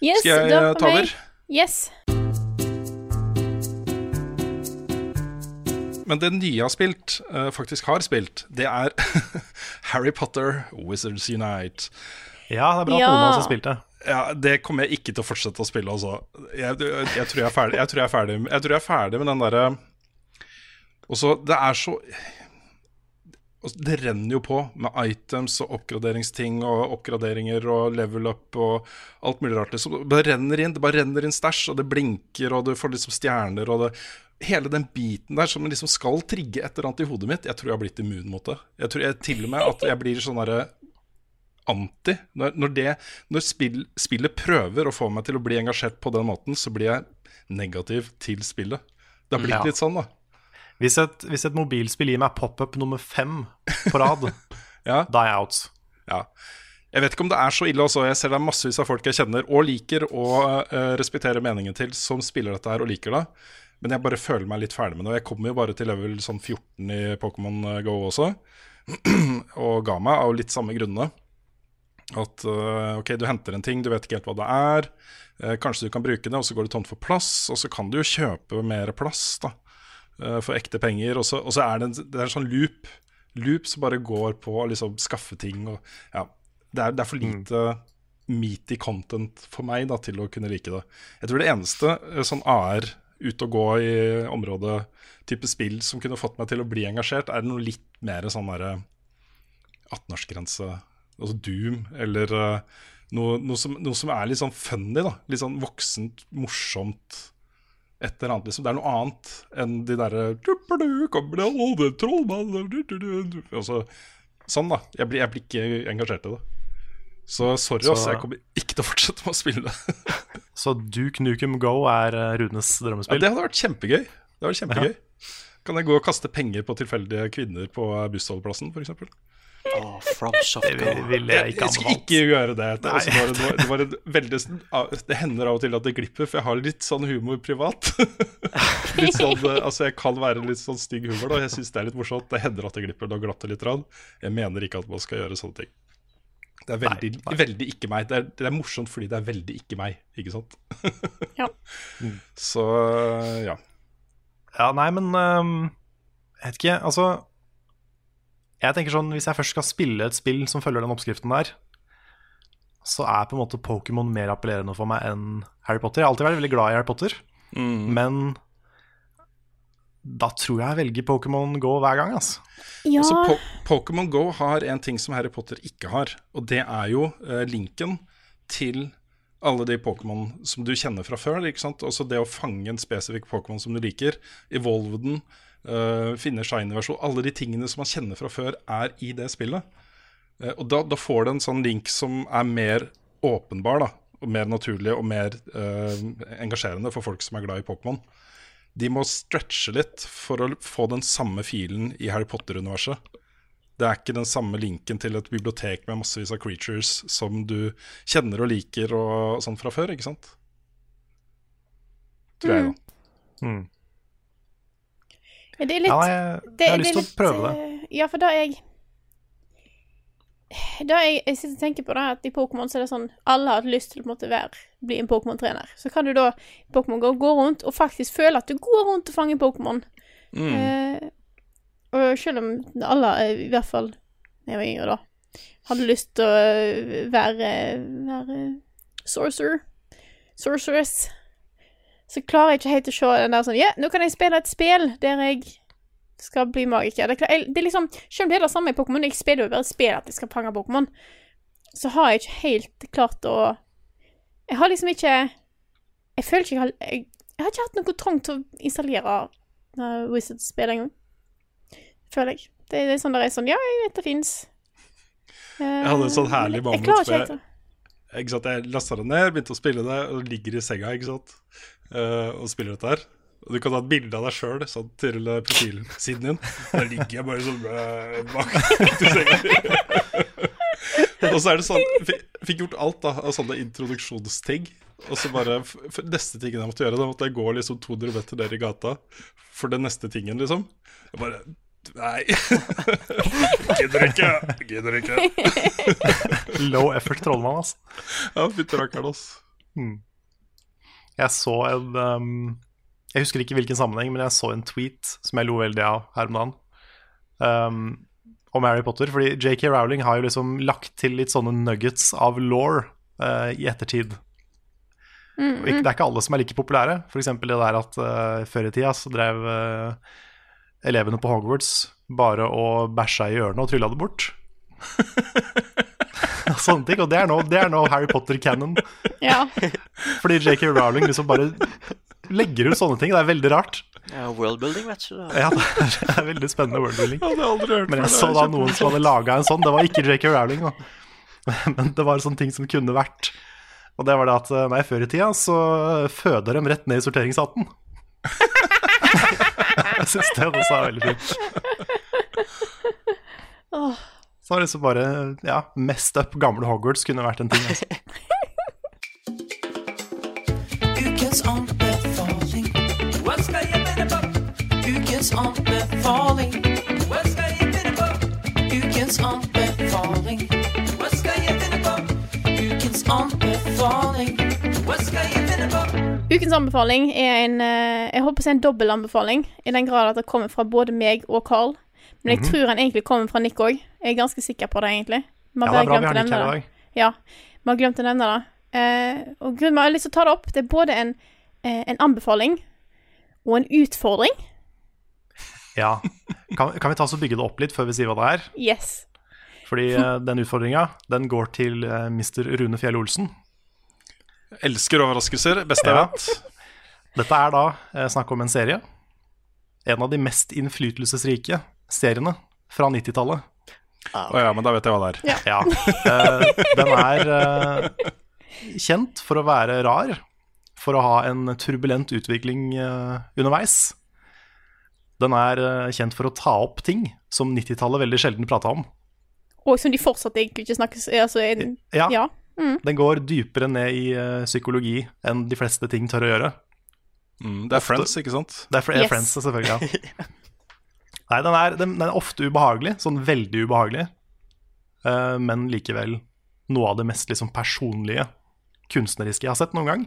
Yes, Skal jeg ta over? Yes. Men det nye jeg har spilt, eh, faktisk har spilt, det er Harry Potter Wizards Unite. Ja, det er bra at Ja. noen av oss har spilt det. Ja, Det kommer jeg ikke til å fortsette å spille, altså. Jeg, jeg, jeg, tror, jeg, ferdig, jeg, tror, jeg, er ferdig, jeg tror jeg er ferdig med den derre Og så Det er så Det renner jo på med items og oppgraderingsting og oppgraderinger og level up og alt mulig rart. Liksom. Det bare renner inn, det bare renner inn stæsj, og det blinker, og du får liksom stjerner og det Hele den biten der som liksom skal trigge et eller annet i hodet mitt, jeg tror jeg har blitt immun mot det. Jeg tror jeg, til og med at jeg blir sånn derre anti. Når, når, det, når spill, spillet prøver å få meg til å bli engasjert på den måten, så blir jeg negativ til spillet. Det har blitt Ja. litt sånn, da. Hvis et, hvis et mobilspill gir meg pop-up nummer fem på rad, Ja. da er jeg out. Ja. Jeg vet ikke om det er så ille også. Jeg ser det er massevis av folk jeg kjenner og liker og uh, respekterer meningen til, som spiller dette her og liker det. Men jeg bare føler meg litt ferdig med det. Jeg kommer jo bare til level sånn 14 i Pokémon Go også. og ga meg av litt samme grunnene. At eh, ok, du henter en ting, du vet ikke helt hva det er. Eh, kanskje du kan bruke det, og så går det tomt for plass. Og så kan du jo kjøpe mer plass da, eh, for ekte penger. Og så, og så er det en, det er en sånn loop. Loop som bare går på å liksom skaffe ting. Og, ja, det, er, det er for lite meaty content for meg da, til å kunne like det. Jeg tror det eneste eh, sånn AR ute og gå i området type spill som kunne fått meg til å bli engasjert, er det noe litt mer sånn derre 18-årsgrense, altså Doom, eller eh, noe, noe, som, noe som er litt sånn funny, da. Litt sånn voksent, morsomt. Et eller annet, liksom. Det er noe annet enn de derre altså, Sånn, da. Jeg blir, jeg blir ikke engasjert i det. Så sorry, Så- ass. Jeg kommer ikke til å fortsette med å spille det. Så Duke Nukem Go er Runes drømmespill? Ja, det hadde vært kjempegøy. Det hadde vært kjempegøy. Kan jeg gå og kaste penger på tilfeldige kvinner på bussholdeplassen, f.eks.? Åh, FromSoft Det ville jeg ikke Jeg skal anbefalt. ikke gjøre det. Det, er også Nei. det, var, det, var en veldig, sånn- det hender av og til at det glipper, for jeg har litt sånn humor privat. litt sånn, eh, altså Jeg kan være litt sånn stygg humor, da. Jeg syns det er litt morsomt. Det hender at det glipper. Da glatter det litt. Rann. Jeg mener ikke at man skal gjøre sånne ting. Det er veldig, Nei, nei. veldig ikke meg. Det er, det er morsomt fordi det er veldig ikke meg, ikke sant? Ja. Så ja. Ja, nei, men um, Jeg vet ikke, altså Jeg tenker sånn, Hvis jeg først skal spille et spill som følger den oppskriften der, så er på en måte Pokémon mer appellerende for meg enn Harry Potter. Jeg har alltid vært veldig glad i Harry Potter, men da tror jeg jeg velger Pokémon Go hver gang. altså. Ja, Altså, po Pokémon Go har en ting som Harry Potter ikke har, og det er jo eh, linken til alle de Pokémon som du kjenner fra før. ikke sant? Også det å fange en spesifikk Pokémon som du liker, evolve den, eh, finne shiny-versjon Alle de tingene som man kjenner fra før, er i det spillet. Uh, og da, da får du en sånn link som er mer åpenbar, da, og mer naturlig og mer eh, engasjerende for folk som er glad i Pokémon. De må stretche litt for å få den samme filen i Harry Potter-universet. Det er ikke den samme linken til et bibliotek med massevis av creatures som du kjenner og liker og sånn fra før, ikke sant? Tror jeg, da. Mm. det er litt Ja, jeg, jeg har det lyst er til å prøve det. eh, Ja, for da jeg Da jeg, jeg sitter og tenker på det, at i Pokémon så er det sånn Alle har hatt lyst til å måte være, bli en Pokémon-trener. Så kan du da i Pokémon Go gå rundt og faktisk føle at du går rundt og fanger Pokémon. Mm. Eh, og selv om alle, eh, i hvert fall jeg var yngre, da, hadde lyst til å eh, være, være sorcerer, sorceress, så klarer jeg ikke helt å se den der sånn Ja, nå kan jeg spille et spill der jeg skal bli magiker. Det det er liksom, selv om det er det samme i Pokémon, jeg spiller jo bare spill at jeg skal fange Pokémon, så har jeg ikke helt klart å Jeg har liksom ikke Jeg føler ikke jeg har Jeg, jeg har ikke hatt noe trang til å installere uh, Wizards-spill engang. Føler jeg. Det, det er sånn der er sånn Ja, jeg vet det fins. Jeg hadde en sånn herlig Jeg moment. Jeg, jeg, ikke jeg lasta det ned, begynte å spille det, og ligger i senga ikke sant? Uh, og spiller dette her. Og Du kan ta et bilde av deg sjøl sånn, til eh, profilsiden din. Der ligger jeg bare sånn eh, bak og så er det sånn Fikk, gjort alt da av sånne introduksjonsting. Og så bare Neste tingen jeg måtte gjøre, da måtte jeg gå liksom 200 meter ned i gata for den neste tingen, liksom. Jeg bare Nei. Gidder ikke. Gidder ikke. Low effort trollmann, altså. Ja, fytti rakkeren, altså. Jeg så en um, Jeg husker ikke hvilken sammenheng, men jeg så en tweet som jeg lo veldig av her om dagen. Um, om Harry Potter. Fordi JK Rowling har jo liksom lagt til litt sånne nuggets av law uh, i ettertid. Mm, ikke, det er ikke alle som er like populære. F.eks. det der at uh, før i tida så drev uh, elevene på Hogwarts bare og bæsja i ørene og trylla det bort. Sånne ting. Og det er nå, det er nå Harry Potter-canon. Ja. Fordi JK Rowling liksom bare legger ut sånne ting. Det er veldig rart. Ja, worldbuilding, vet du. Ja, det er, veldig spennende worldbuilding. Jeg aldri hørt Men jeg så da noen som hadde laga en sånn. Det var ikke JK Rowling, da. Men det var sånne ting som kunne vært. Og det var det at nei, før i tida så føder de rett ned i sorteringshatten. jeg syns det også er veldig fint. Så var det liksom bare ja, messed up gamle Hogwarts kunne vært en ting. Altså. Ukens anbefaling. Hva skal jeg finne på? Ukens anbefaling. Hva skal jeg finne på? Ukens anbefaling. Hva skal jeg finne på? Ukens anbefaling. Hva skal jeg finne på? Ukens anbefaling er en eh, Jeg håper å si en dobbel anbefaling, i den grad at det kommer fra både meg og Carl. Men jeg tror han egentlig kommer fra Nick òg. Jeg er ganske sikker på det, egentlig. Man Ja, det er bra vi har Nick her i det. dag. Ja, vi har glemt å nevne det. Eh, og grunnen til at jeg har lyst til å ta det opp, det er både en, eh, en anbefaling og en utfordring. Ja. Kan, kan vi ta oss og bygge det opp litt før vi sier hva det er? Yes. Fordi eh, den utfordringa, den går til eh, Mr. Rune Fjell Olsen. Elsker overraskelser. Beste jeg Ja. vet. Dette er da eh, snakk om en serie. En av de mest innflytelsesrike seriene fra 90-tallet. Å ja, men da vet jeg hva det er. Ja. Eh, den er kjent for å være rar, for å ha en turbulent utvikling eh, underveis. Den er eh, kjent for å ta opp ting som 90-tallet veldig sjelden prata om. Og som de fortsatt egentlig ikke snakkes altså, en, Ja. ja. Den går dypere ned i eh, psykologi enn de fleste ting tør å gjøre. Mm, det er Friends, ikke sant? Det er, Yes. Friends, selvfølgelig. Ja. Nei, den er, den, den er ofte ubehagelig, sånn veldig ubehagelig, Uh, men likevel noe av det mest liksom, personlige, kunstneriske jeg har sett noen gang.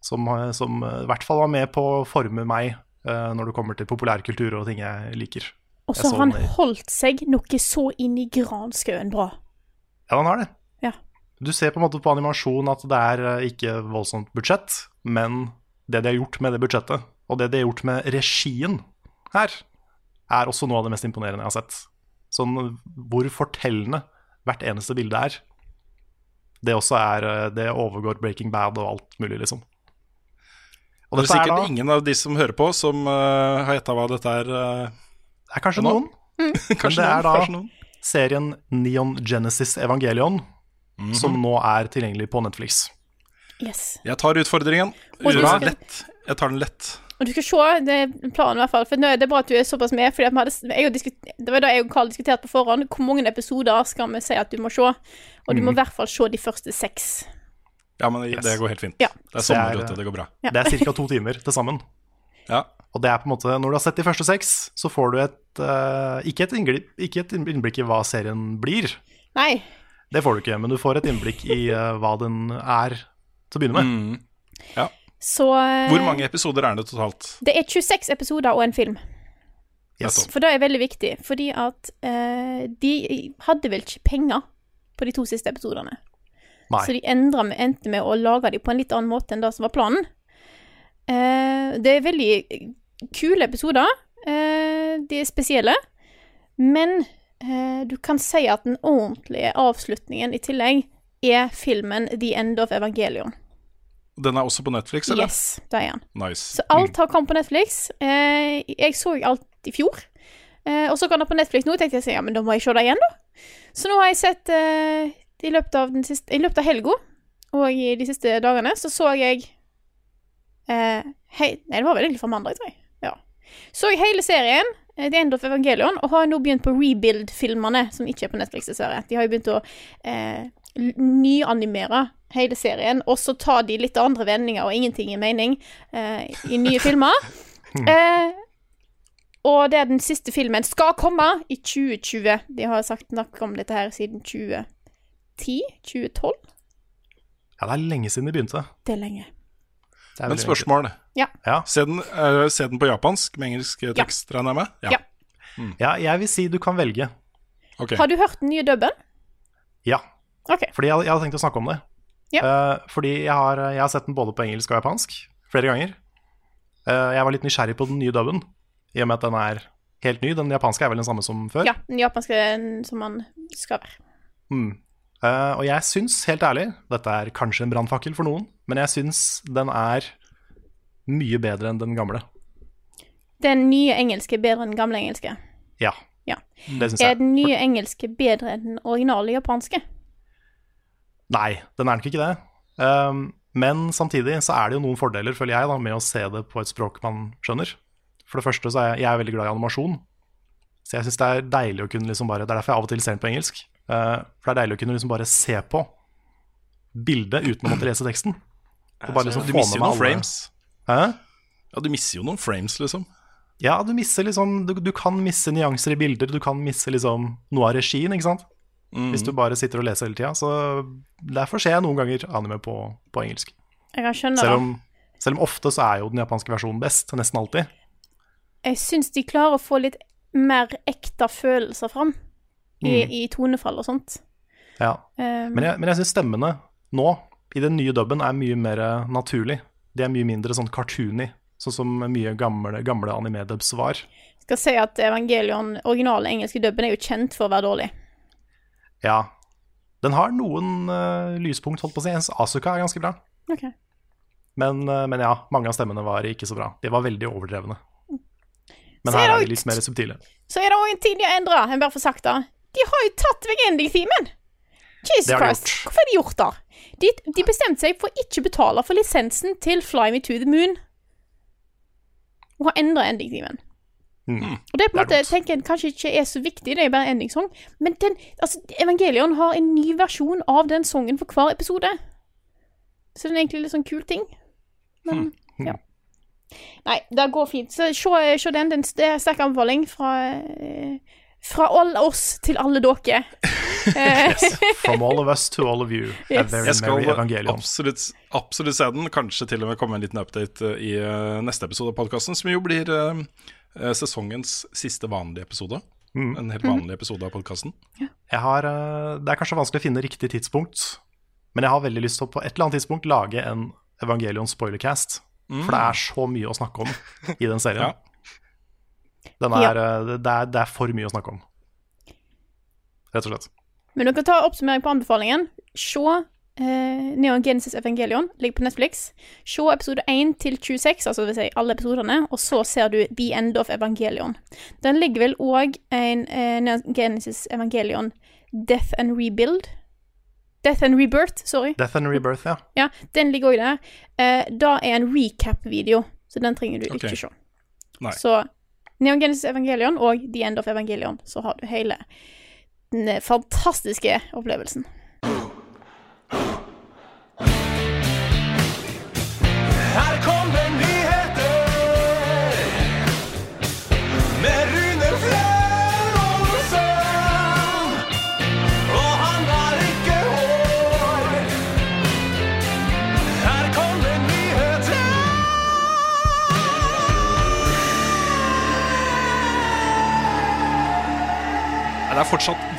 Som, som eh, i hvert fall var med på å forme meg uh, når det kommer til populærkultur og ting jeg liker. Og så har han den holdt seg noe så inn i granskauen bra. Ja, han har det. Ja. Du ser på en måte på animasjon at det er eh, ikke voldsomt budsjett, men det de har gjort med det budsjettet, og det de har gjort med regien her, er også noe av det mest imponerende jeg har sett. Sånn hvor fortellende hvert eneste bilde er. Det også er eh, Det overgår Breaking Bad og alt mulig, liksom. Og det er er sikkert da ingen av de som hører på, som uh, har gjetta hva dette er. Uh, Det er kanskje noen. Mm. kanskje, det er noen, da noen. serien Neon Genesis Evangelion, Mhm. som nå er tilgjengelig på Netflix. Yes. Jeg tar utfordringen. Skal- Lett. Jeg tar den lett. Og du skal se, det er planen i hvert fall. For nå er det bra at du er såpass med. Fordi at vi hadde, jeg og diskut- det var da jeg og Carl diskuterte på forhånd. Hvor mange episoder skal vi si at du må se? Og du må i hvert fall se de første seks. Ja, men det Yes. går helt fint. Ja. Det er sommer er- ute, det går bra. Ja. Det er ca. to timer til sammen. Ja. Og det er på en måte, når du har sett de første seks, så får du et, uh, ikke, et innblikk, ikke et innblikk i hva serien blir. Nei. Det får du ikke, men du får et innblikk i uh, hva den er til å begynne med. Mm. ja. Så eh, Hvor mange episoder er det totalt? Det er 26 episoder og en film. Yes. For det er veldig viktig. Fordi at uh, de hadde vel ikke penger på de to siste episodene. Nei. Så de endra, med, endte med å lage dem på en litt annen måte enn det som var planen. Eh, det er veldig kule episoder. Eh, de er spesielle. Men eh, du kan si at den ordentlige avslutningen i tillegg er filmen The End of Evangelion. Den er også på Netflix, eller? Yes, det er den. Nice. Så alt har kommet på Netflix. Eh, jeg så alt i fjor. Eh, og så kom det på Netflix nå, tenkte jeg ja, men da må jeg se det igjen, da. Så nå har jeg sett eh, i løpet av den siste I løpet av helga og i de siste dagene så så jeg eh, hei, Nei, det var vel egentlig fra mandag, tror jeg. Ja. Så jeg hele serien, eh, The End of Evangelion, og har nå begynt på Rebuild-filmene, som ikke er på Netflix, dessverre. De har jo begynt å eh, nyanimere hele serien, og så tar de litt andre vendinger og ingenting i mening eh, i nye filmer. Eh, og det er den siste filmen skal komme i 2020. De har sagt nok om dette her siden 2010? 2012? Ja, det er lenge siden de begynte. Det er lenge. Det er Men spørsmål. Ja. Ja. Se den, uh, se den på japansk med engelsk tekst, tekst, regner jeg med? Ja. lenge. Ja, jeg vil si du kan velge. Okay. Har du hørt den nye dubben? Ja. Okay. Fordi jeg, jeg hadde tenkt å snakke om det. Ja. Uh, fordi jeg har, jeg har sett den både på engelsk og japansk flere ganger. Uh, jeg var litt nysgjerrig på den nye dubben, i og med at den er helt ny. Den japanske er vel den samme som før. Ja, den japanske er den som man skal være. Mm. Eh, og jeg syns, helt ærlig, dette er kanskje en brannfakkel for noen, men jeg syns den er mye bedre enn den gamle. Den nye engelske bedre enn den gamle engelske. Ja, Ja. det syns Er den nye engelske bedre enn den originale japanske? Nei, den er nok ikke det. Um, men samtidig så er det jo noen fordeler, føler jeg, da, med å se det på et språk man skjønner. For det første så er jeg, jeg er veldig glad i animasjon. Så jeg syns det er deilig å kunne liksom bare Det er derfor jeg av og til ser den på engelsk. Uh, for det er deilig å kunne liksom bare se på bildet uten å måtte lese teksten. Og bare liksom Du mister jo noen alle- frames. Hæ? Ja, du mister jo noen frames, liksom. Ja, du liksom du, du kan misse nyanser i bilder, du kan misse liksom noe av regien, ikke sant? Mm. Hvis du bare sitter og leser hele tida. Så derfor ser jeg noen ganger anime på, på engelsk. Jeg kan skjønne Selv det. selv om ofte så er jo den japanske versjonen best, nesten alltid. Jeg syns de klarer å få litt mer ekte følelser fram i, Mm. i tonefall og sånt. Ja. Um, Men jeg, men jeg syns stemmene nå, i den nye dubben, er mye mer naturlig. De er mye mindre sånn cartoony, sånn som mye gamle, gamle anime-dubs var. skal si at Evangelion, originale engelske dubben, er jo kjent for å være dårlig. Ja. Den har noen uh, lyspunkt, holdt på å si. Ens Asuka er ganske bra. Okay. Men, uh, men ja, mange av stemmene var ikke så bra. De var veldig overdrevne. Men Ser her er de litt mer subtile. Så er det òg en ting de har endra. Jeg bare får sagt det. De har jo tatt vekk ending-themen! Jesus Det har de Christ. gjort. Hvorfor har de gjort det? De, de bestemte seg for å ikke betale for lisensen til Fly Me to the Moon. Og har endra ending-themen. Og det er på en måte, jeg tenker jeg kanskje ikke er så viktig, det er bare en endingssang. Men den, altså, Evangelion har en ny versjon av den sangen for hver episode. Så den er egentlig litt sånn kul ting. Men, ja. Nei, det går fint. Så se, den. den. Det er sterk anbefaling fra, eh, fra alle oss til alle dere. yes. From all of us to all of you. A Yes. very Jeg skal absolutt, absolutt se den. Kanskje til og med komme en liten update eh, i eh, neste episode av podkasten, som jo blir eh, sesongens siste vanlige episode. En helt vanlig episode av podkasten. Ja. det er kanskje vanskelig å finne riktig tidspunkt, men jeg har veldig lyst til å på et eller annet tidspunkt lage en Evangelion spoilercast. For det er så mye å snakke om i den serien. Ja. Den er, ja. det, er, det er for mye å snakke om. Rett og slett. Men dere tar oppsummering på anbefalingen. Se eh, Neon Genesis Evangelion. Ligger på Netflix. Se episode 1 til 26, altså vil si alle episodene, og så ser du The End of Evangelion. Den ligger vel òg en eh, Neon Genesis Evangelion Death and Rebuild. Death and Rebirth, sorry. Death and Rebirth, ja. Ja, den ligger òg der. Eh, da er en recap-video, så den trenger du okay. ikke se. Nei. Så Neon Genesis Evangelion og The End of Evangelion, så har du hele den fantastiske opplevelsen.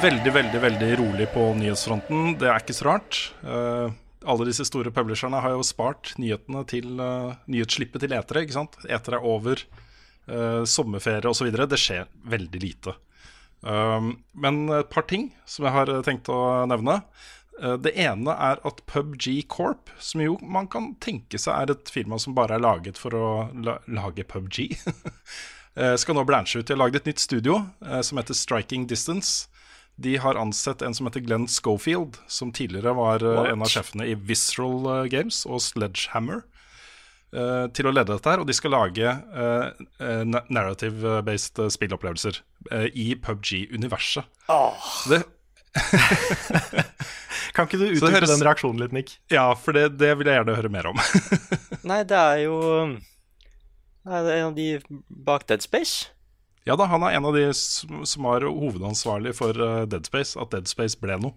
Veldig veldig, veldig rolig på nyhetsfronten. Det er ikke så rart. Uh, alle disse store publisherne har jo spart nyhetene til uh, nyhetsslippet til etere. ikke sant? Etere er over, uh, sommerferie osv. Det skjer veldig lite. Uh, men et par ting som jeg har tenkt å nevne. Det ene er at PubG Corp, som jo man kan tenke seg er et firma som bare er laget for å la lage PubG, skal nå blanche ut. De har laget et nytt studio som heter Striking Distance. De har ansett en som heter Glenn Schofield, som tidligere var What? en av sjefene i Visceral eh, Games og Sledgehammer, uh, til å lede dette her. Og de skal lage eh, eh, narrative-based eh, spillopplevelser uh, i PubG-universet. Oh. det, Kan ikke du utdype høres- den reaksjonen litt, Nick? ja, for det, det vil jeg gjerne høre mer om. Nei, det er jo Nei, det er en av de bak Dead Space. Ja da, han er en av de som, som var hovedansvarlig for eh, Dead Space, at Dead Space ble noe.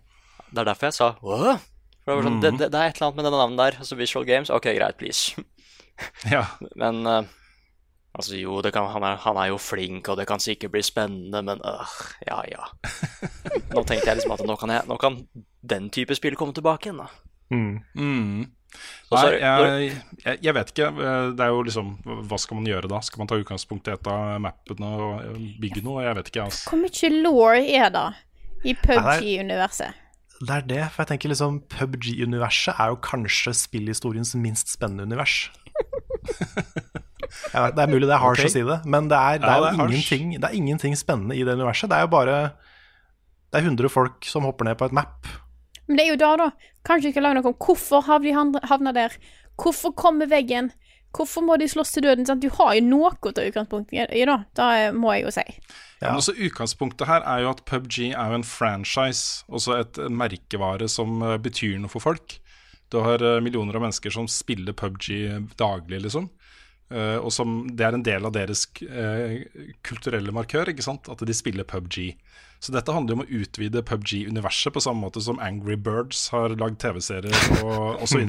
Det er derfor jeg sa Åh? For det, var sånn, det, det, det er et eller annet med denne navnet der. Altså Visual Games, ok, greit, please. Ja, Men uh, altså, jo, det kan, han, er, han er jo flink, og det kan sikkert bli spennende, men øh, ja, ja. Nå tenkte jeg liksom at nå kan, jeg, nå kan den type spill komme tilbake igjen, da. Mm. Så Nei, jeg, jeg, jeg vet ikke. Det er jo liksom Hva skal man gjøre da? Skal man ta utgangspunkt i et av mappene og bygge noe? Jeg vet ikke, altså. Hvor mye law er det i PubG-universet? Det er det, for jeg tenker liksom PubG-universet er jo kanskje spillhistoriens minst spennende univers. Vet, det er mulig det er harsh okay. å si det, men det er, det Ja, er det jo er ingenting, det er ingenting spennende i det universet. Det er jo bare Det er 100 folk som hopper ned på et map. Men det er jo da, da. Kanskje vi skal lage noe om hvorfor har de havn- havna der? Hvorfor kommer veggen? Hvorfor må de slåss til døden? Sant? Du har jo noe til utgangspunktet utgangspunkt i, da. Da eh, må jeg jo si. Ja. Men også Utgangspunktet her er jo at PubG er jo en franchise, også et merkevare som eh, betyr noe for folk. Du har eh, millioner av mennesker som spiller PubG daglig, liksom. Og som, det er en del av deres kulturelle markør, ikke sant? at de spiller PubG. Så dette handler jo om å utvide PubG-universet på samme måte som Angry Birds har lagd TV-serier og osv.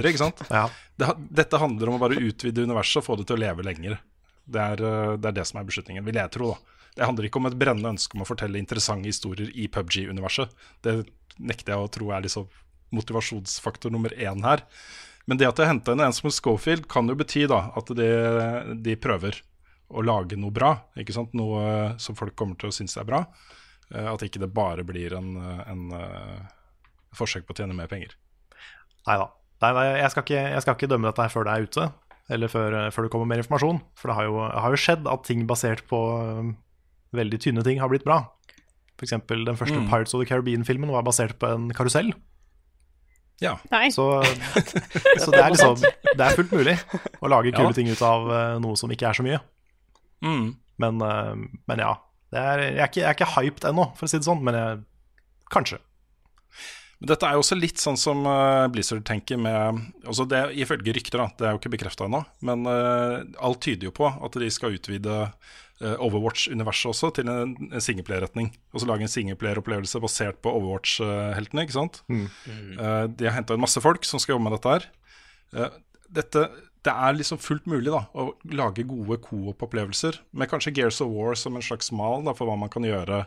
Ja. Det, dette handler om å bare utvide universet og få det til å leve lenger. Det er, eh, det er det som er beslutningen, vil jeg tro. da. Det handler ikke om et brennende ønske om å fortelle interessante historier i PubG-universet. Det nekter jeg å tro er liksom motivasjonsfaktor nummer én her. Men det at de har henta inn en som Schofield, kan jo bety da at de, de prøver å lage noe bra. ikke sant? Noe som folk kommer til å synes er bra. Eh, At ikke det bare blir en, en, en forsøk på å tjene mer penger. Nei da. Jeg, skal ikke, jeg skal ikke dømme dette her før det er ute, eller før, før det kommer mer informasjon. For det har jo, har jo skjedd at ting basert på veldig tynne ting har blitt bra. For eksempel den første Mm. Pirates of the Caribbean-filmen var basert på en karusell. Ja. Nei. Så, så det er liksom Det er fullt mulig å lage kule Ja. ting ut av eh, noe som ikke er så mye. Mm. Men, eh, men ja. Er, jeg, er ikke, jeg er ikke hyped ennå, for å si det sånn, men jeg, kanskje. Men dette er jo også litt sånn som eh, Blizzard tenker med altså det, Ifølge rykter, da, det er jo ikke bekrefta ennå, men uh, alt tyder jo på at de skal utvide uh, Overwatch-universet også til en, en singleplayer-retning. Og så lage en singleplayer-opplevelse basert på Overwatch-heltene, ikke sant. Eh, de har henta inn masse folk som skal jobbe med dette her. Dette det er liksom fullt mulig da å lage gode coop-opplevelser, med kanskje Gears of War som en slags mal da, for hva man kan gjøre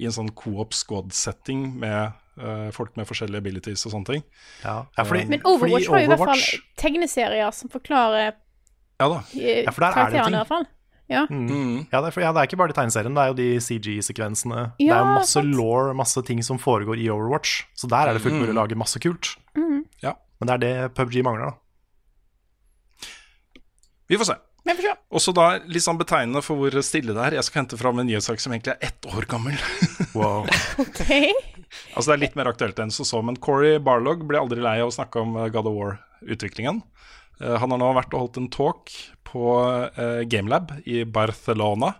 i en sånn coop squad-setting med uh, folk med forskjellige abilities og sånne ting. Ja, ja fordi, Men Overwatch fordi har jo i hvert fall tegneserier som forklarer Ja da. eh, Ja, for der er det karakterene, ting. i hvert fall. Ja. Mm. Ja, det er, for, ja, det er ikke bare de tegneserien, det er jo de CG-sekvensene. det er jo masse sant. law, masse ting som foregår i Overwatch. Så der er det fullt mulig å lage masse kult. Ja. Men det er det PubG mangler, da. Vi får se. Vi får se. Også da litt sånn betegnende for hvor stille det er. Jeg skal hente fram en nyhetssak som egentlig er ett år gammel. Wow. Ok. altså Det er litt mer aktuelt enn som så, men Corey Barlog ble aldri lei av å snakke om eh, God of War-utviklingen. Eh, han har nå vært og holdt en talk på eh, Gamelab i Barcelona.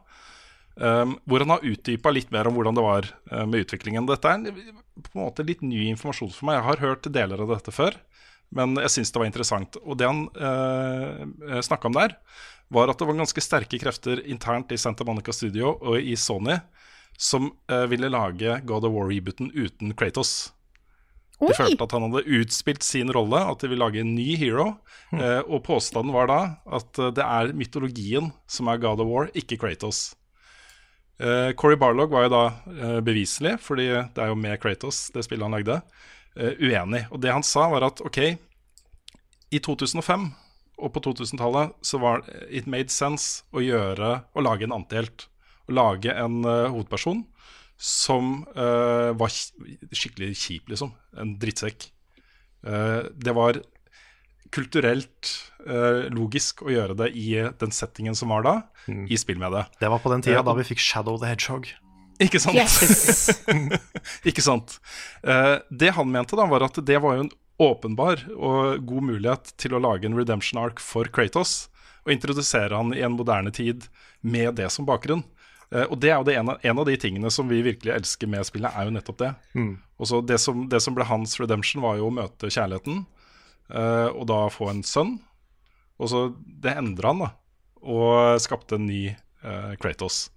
Um, hvor han har utdypa litt mer om hvordan det var uh, med utviklingen. Dette er en, på en måte litt ny informasjon for meg. Jeg har hørt deler av dette før, men jeg syns det var interessant. Og det han eh, snakka om der, var at det var ganske sterke krefter internt i Santa Monica Studio og i Sony som eh, ville lage God of War-rebooten uten Kratos. De Oi! følte at han hadde utspilt sin rolle, at de ville lage en ny hero. Eh, og påstanden var da at eh, det er mytologien som er God of War, ikke Kratos. Eh, Corey Barlog var jo da eh, beviselig, fordi det er jo med Kratos, det spillet han lagde, eh, uenig. Og det han sa, var at OK, i 2005 og på 2000-tallet så var it made sense å gjøre Å lage en antihelt. Å lage en uh, hovedperson som uh, var skikkelig kjip, liksom. En drittsekk. Uh, det var kulturelt eh, logisk å gjøre det i den settingen som var da, i spill med Det Det var på den tida da vi fikk Shadow the Hedgehog. Ikke sant? Yes! Ikke sant. Eh, det han mente, da var at det var jo en åpenbar og god mulighet til å lage en redemption arc for Kratos. Og introdusere han i en moderne tid med det som bakgrunn. Eh, og det er jo det ene, en av de tingene som vi virkelig elsker med spillet, er jo nettopp det. Og så det, som, det som ble hans redemption, var jo å møte kjærligheten, eh, og da få en sønn. Og så Det endra han, da, og skapte en ny eh, Kratos.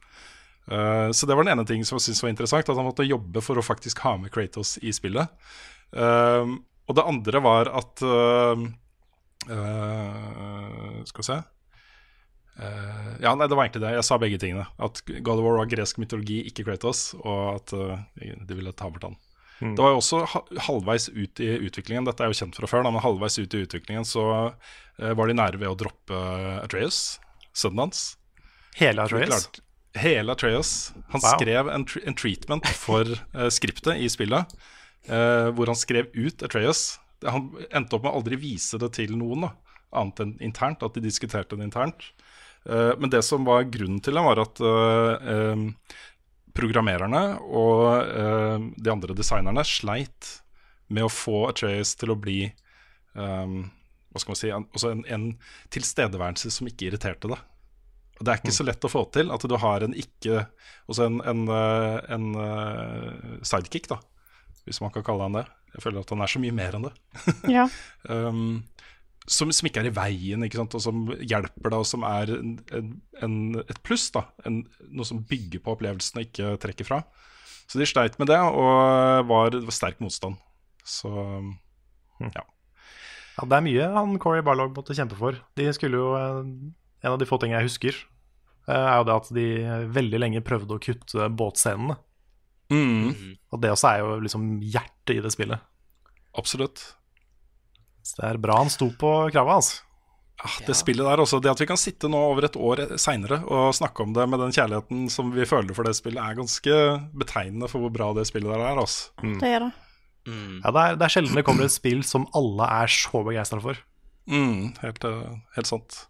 Eh, så det var den ene ting som jeg syntes var interessant, at han måtte jobbe for å faktisk ha med Kratos i spillet. Uh, og det andre var at eh, Skal vi se Ja, nei, det var egentlig det. Jeg sa begge tingene. At God of War var gresk mytologi, ikke Kratos, og at de ville ta bort han. Det var jo også ha- halvveis ut i utviklingen, dette er jo kjent fra før, men halvveis ut i utviklingen så var de nære ved å droppe Atreus, sønnen hans. Hele De Atreus. klarte- Hele Atreus. Han Wow. skrev en, en treatment for uh, skriptet i spillet, uh, hvor han skrev ut Atreus. Han endte opp med å aldri vise det til noen, da, annet enn internt, at de diskuterte det internt. Uh, men det som var grunnen til det, var at eh, programmererne og de andre designerne sleit med å få Atreus til å bli um, hva skal man si, en, en, en tilstedeværelse som ikke irriterte deg. Det er ikke så lett å få til at du har en ikke Også en, en, eh, en eh, sidekick, da, hvis man kan kalle han det. Jeg føler at han er så mye mer enn det. Ja. Um, som, som ikke er i veien, og som hjelper deg, og som er en, en, et pluss. da en, Noe som bygger på opplevelsen og ikke trekker fra. Så de sleit med det, og var, det var sterk motstand. Så ja. Ja, det er mye han Corey Barlog måtte kjempe for. De skulle jo, eh, En av de få tingene jeg husker, eh, er jo det at de veldig lenge prøvde å kutte båtscenene. Mm, Og det også er jo liksom hjertet i det spillet. absolutt. Så det er bra han sto på kravet, altså. Ja, det spillet der også, det at vi kan sitte nå over et år seinere og snakke om det med den kjærligheten som vi føler for det spillet, er ganske betegnende for hvor bra det spillet der er. Altså. Det er det. Ja, det, er, det er sjelden det kommer et spill som alle er så begeistra for. Mm, helt, eh, helt sant.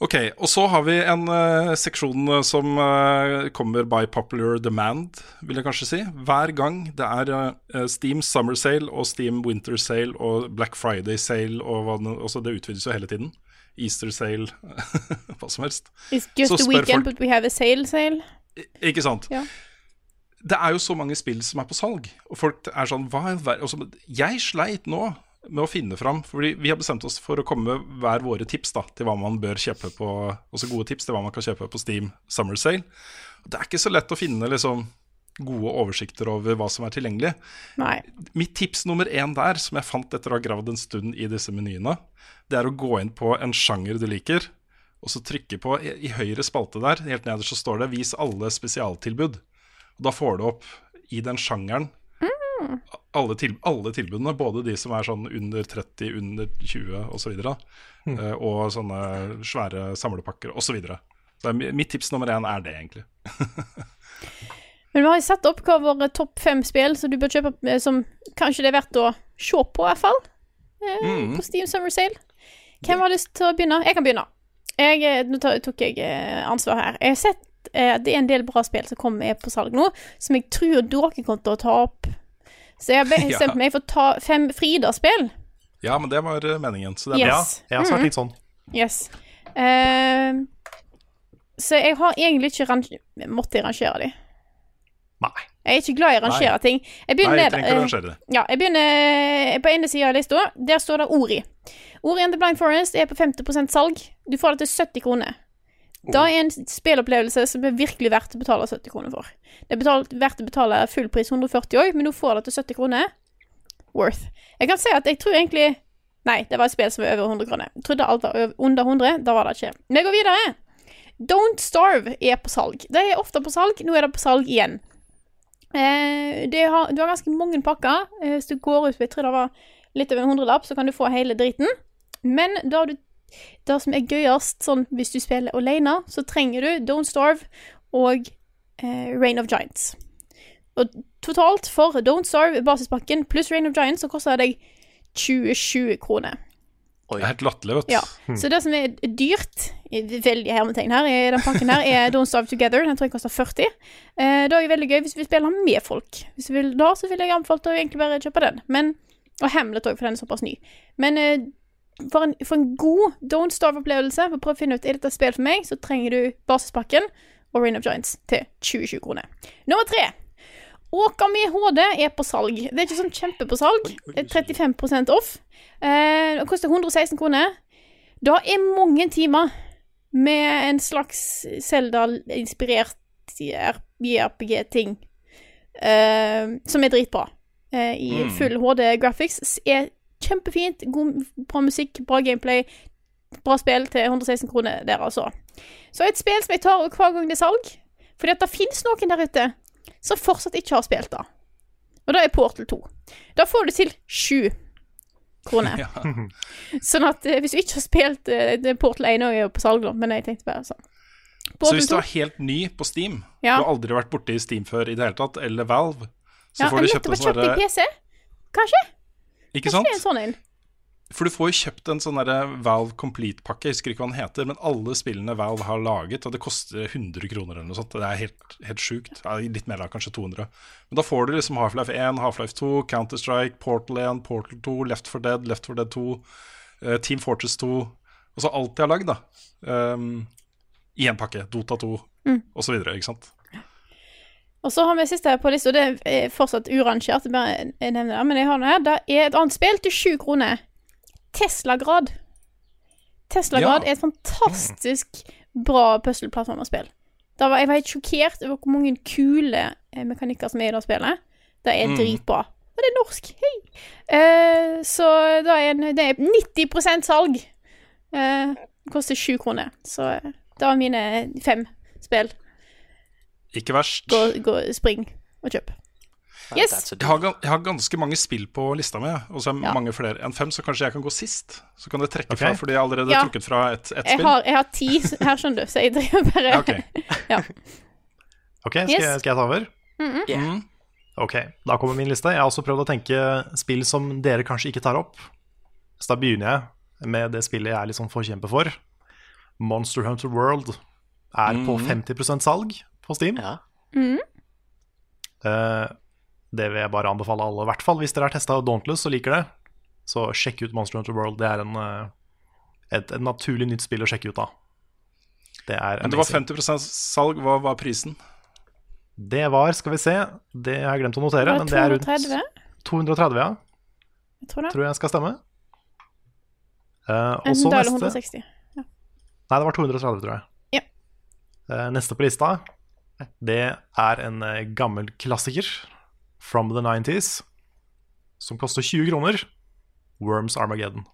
Ok, og så har vi en uh, seksjon eh, som uh, kommer by popular demand, vil jeg kanskje si. Hver gang det er uh, Steam Summer Sale og Steam Winter Sale og Black Friday Sale og det, også det utvides jo hele tiden. Easter sale, hva som helst. It's just a weekend, folk- but we have a sale sale. Ikke sant? Ja. Det er jo så mange spill som er på salg, og folk er sånn Hva i all altså, Jeg sleit nå med å finne fram, fordi vi har bestemt oss for å komme med hver våre tips da, til hva man bør kjøpe på Også gode tips til hva man kan kjøpe på Steam Summer Sale. Det er ikke så lett å finne liksom gode oversikter over hva som er tilgjengelig. Nei. Mitt tips nummer én der, som jeg fant etter å ha gravd en stund i disse menyene, det er å gå inn på en sjanger du liker, og så trykke på i, i høyre spalte der, helt nederst så står det 'vis alle spesialtilbud'. Og da får du opp i den sjangeren alle, til, alle tilbudene, både de som er sånn under 30, under 20 osv., og, Mm. uh, og sånne svære samlepakker osv. Så videre. så mitt tips nummer én er det, egentlig. Men vi har jo satt opp hva våre topp fem spill som du bør kjøpe, eh, som kanskje det er verdt å se på, i hvert fall. Eh, Mm. På Steam Summer Sale. Hvem har lyst til å begynne? Jeg kan begynne. Jeg, eh, nå tok jeg eh, ansvar her. Jeg har sett eh, det er en del bra spill som kommer er på salg nå, som jeg tror dere kommer til å ta opp. Så jeg har Ja. bestemt meg for å ta fem Frida-spill. Ja, men det var uh, meningen. Så det er Yes. Ja, jeg har svart Mhm. litt sånn. Yes. Uh, så jeg har egentlig ikke range måtte rangere de. Nei. Jeg er ikke glad i å rangere Nei. ting. Jeg begynner Nei, jeg trenger ikke å eh, rangere det. Ja, jeg begynner på ene sida av lista. Der står det Ori. Ori and the Blind Forest er på 50% salg. Du får det til 70 kroner. Det er en spillopplevelse som er virkelig verdt å betale 70 kroner for. Det er betalt, verdt å betale full pris 140 òg, men nå får det til 70 kroner. Worth. Jeg kan si at jeg tror egentlig Nei, det var et spill som var over 100 kroner. Jeg trodde alt var under 100. Da var det ikke. Vi går videre. Don't Starve er på salg. Det er ofte på salg. Nå er det på salg igjen. Eh, det har, du har ganske mange pakker. Eh, hvis du går ut, jeg tror det var litt over en hundrelapp, så kan du få hele driten. Men har du det som er gøyest, sånn hvis du spiller alene, så trenger du Don't Starve og eh, Rain of Giants. Og totalt for Don't Starve basispakken pluss Rain of Giants, så koster det deg 27 kroner. Det er helt latterlig, vet du. Ja. Så det som er dyrt, i veldig hermetegn her, i den pakken her, er Don't Starve Together. Den tror jeg koster 40. Eh, det er veldig gøy hvis vi spiller med folk. Hvis du vil da, så vil jeg anbefale å egentlig bare kjøpe den. Men, og Hamlet òg, for den er såpass ny. Men eh, for, en, for en god Don't Starve-opplevelse, for å prøve å finne ut er dette et spill for meg, så trenger du basispakken og Rain of Giants til 2020 kroner. Nummer tre. Åkami HD er på salg. Det er ikke sånn kjempe på salg. Det er 35% off. Eh, det koster 116 kroner. Det er mange timer med en slags Zelda-inspirert JRPG-ting eh, som er dritbra. Eh, I Mm. full HD graphics. Er kjempefint. God, bra musikk, bra gameplay. Bra spill til 116 kroner der, altså. Så et spill som jeg tar hver gang det er salg. Fordi at det fins noen der ute som fortsatt ikke har spilt det. Og det er Portal 2. Da får du til sju kroner. Sånn at eh, hvis du ikke har spilt det Portal 1 også er jo på salg, da, men jeg tenkte bare sånn. Så hvis du er helt ny på Steam, Ja. du har aldri vært borti Steam før i det hele tatt, eller Valve, så ja, får du kjøpt en sånn PC. Kanskje? Ikke sant? Jeg en sånn inn. For du får jo kjøpt en sånn Valve Complete-pakke, jeg husker ikke hva den heter, men alle spillene Valve har laget, og det koster 100 kroner eller noe sånt. Det er helt, helt sjukt. Ja, litt mer da, kanskje 200. Men da får du liksom Half-Life 1, Half-Life 2, Counter-Strike, Portal 1, Portal 2, Left 4 Dead, Left 4 Dead 2, uh, Team Fortress 2, og så alt de har lagd, da. Um, I én pakke. Dota 2, Mm. videre, ikke sant. Og så har vi siste på lista, det er fortsatt urangert, men jeg har det her. Det er et annet spill til sju kroner. Teslagrad. Teslagrad Ja. er et fantastisk bra var- Jeg var helt sjokkert over hvor mange kule eh, mekanikker som er i det spillet. Det er Mm. dritbra. Og det er norsk. Hei! Uh, så det er en, det er 90% salg. Uh, det koster sju kroner. Så eh, det var mine fem spill. Ikke verst. Gå, gå, spring og kjøp. Yes. Jeg har, jeg har ganske mange spill på lista mi, og så er Ja. mange flere enn fem, så kanskje jeg kan gå sist. Så kan det trekke okay. fra, fordi jeg har allerede Ja. trukket fra ett et Jeg spill. har, jeg har ti her, skjønner du, så jeg driver bare Ja, ok. ja. Ok, skal, Yes. jeg, skal jeg ta over? Mm. Ok, da kommer min liste. Jeg har også prøvd å tenke spill som dere kanskje ikke tar opp. Så da begynner jeg med det spillet jeg er litt sånn forkjemper for. Monster Hunter World er på Mhm. 50% salg på Steam. Ja. Mm. Uh, det vil jeg bare anbefale alle, i hvert fall hvis dere har testa Dauntless og liker det. Så sjekk ut Monster Hunter World. Det er en, eh, et, et naturlig nytt spill å sjekke ut da. Det er Men det var 50% salg. Hva var prisen? Det var, skal vi se, det har jeg glemt å notere, Det men det er rundt 230? 230, ja. Jeg tror det. Tror jeg skal stemme. Uh, og så neste 160. Nei, det var 230, tror jeg. Ja. Uh, neste på lista, det er en eh, gammel klassiker from the 90s, som koster 20 kroner. Worms Armageddon.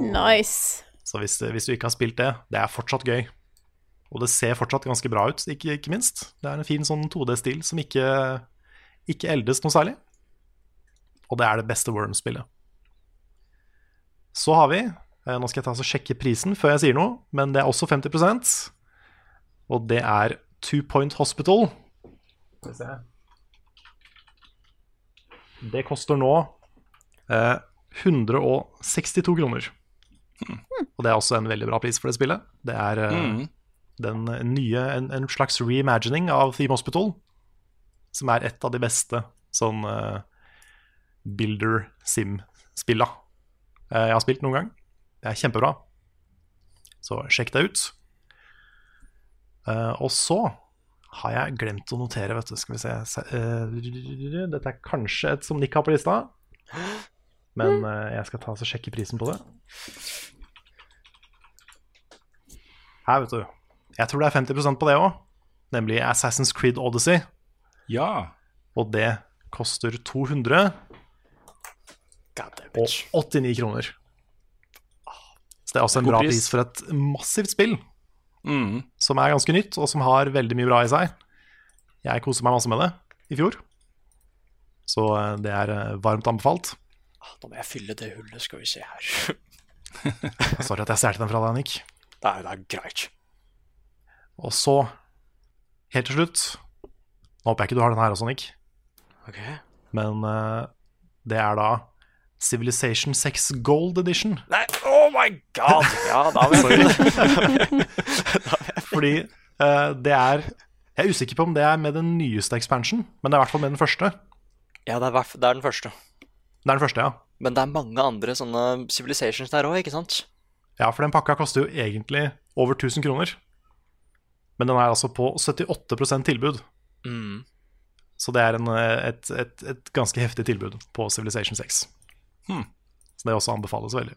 Nice. Så hvis, hvis du ikke har spilt det, det er fortsatt gøy. Og det ser fortsatt ganske bra ut, ikke, ikke minst. Det er en fin sånn 2D-stil som ikke, ikke eldes noe særlig. Og det er det beste Worms-spillet. Så har vi eh, Nå skal jeg ta og sjekke prisen før jeg sier noe, men det er også 50% Og det er Two Point Hospital. Skal vi se Det koster nå eh, 162 kroner. Og det er også en veldig bra pris for det spillet. Det er eh, Mm. den nye, en, en slags reimagining av Theme Hospital, som er et av de beste sånn eh, builder sim-spilla eh, jeg har spilt noen gang. Det er kjempebra. Så sjekk det ut. Eh, og så har jeg glemt å notere, vet du. Skal vi se eh, Dette er kanskje et som Nick har på lista. Men eh, jeg skal ta og sjekke prisen på det. Her, vet du. Jeg tror det er 50% på det òg. Nemlig Assassin's Creed Odyssey. Ja. Og det koster 200 og 89 kroner. Så det er også en bra pris. pris for et massivt spill. Mm. Som er ganske nytt, og som har veldig mye bra i seg. Jeg koser meg masse med det i fjor. Så eh, det er eh, varmt anbefalt. Nå må jeg fylle det hullet, skal vi se her. Sorry at jeg stjal den fra deg, Nick. Nei, det er greit. Og så, helt til slutt Nå håper jeg ikke du har den her også, Nick. Okay. Men uh, det er da Civilization 6 Gold Edition. Nei, my god! Ja, da vil jeg Fordi uh, det er Jeg er usikker på om det er med den nyeste expansion, men det er i hvert fall med den første. Ja, det er, det er den første. Det er den første, ja. Men det er mange andre sånne civilizations der òg, ikke sant? Ja, for den pakka koster jo egentlig over 1000 kroner. Men den er altså på 78% tilbud. Mm. Så det er en, eh, et, et, et ganske heftig tilbud på Civilization 6. Hmm. Så det også anbefales veldig.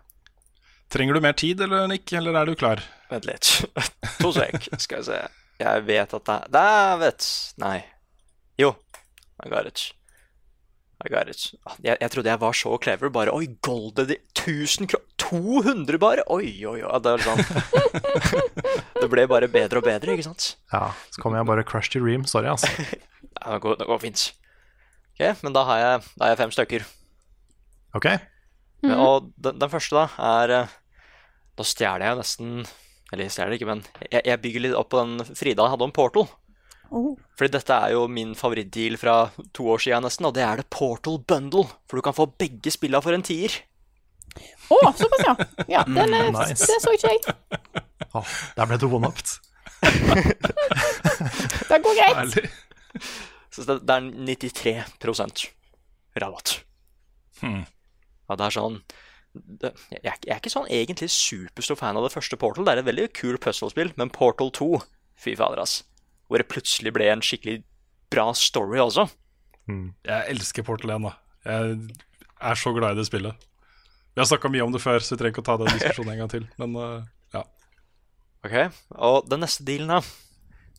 Trenger du mer tid, eller Nick, eller er du klar? Vent litt. to sek, skal jeg se. Jeg vet at det er Dævet! Nei. Jo. I got it. I got it. Ah, Jeg, jeg trodde jeg var så clever. Bare Oi, goldet edi- 1000 kroner 200 bare? Oi, oi, oi. Det, sånn. det ble bare bedre og bedre, ikke sant? Ja, Så kommer jeg bare crush to ream. Sorry, altså. Det, går, det går fint. Ok, men da har jeg, da har jeg fem stykker. Ok. Men, og den, den første, da, er eh, Da stjeler jeg nesten Eller jeg stjeler ikke, men jeg, jeg bygger litt opp på den Frida hadde om Portal. Oh. Fordi dette er jo min favorittdeal fra to år siden nesten, og det er det Portal Bundle. For du kan få begge spilla for en tier. Å, såpass, ja. ja den, er- Nice. Det så ikke jeg. Oh, der ble du one-upped. Det går greit. Ærlig. Så det, det er 93 rabatt. Hmm. Ja, det er sånn det, jeg, er ikke- jeg er ikke sånn egentlig superstor fan av det første Portal. Det er et veldig kul puzzle-spill, men Portal 2, fy fader, ass. Hvor det plutselig ble en skikkelig bra story også. Jeg elsker Portal 1, da. Jeg er så glad i det spillet. Vi har snakka mye om det før, så vi trenger ikke å ta den diskusjonen en gang til. Men uh, ja. Ok, Og den neste dealen, da.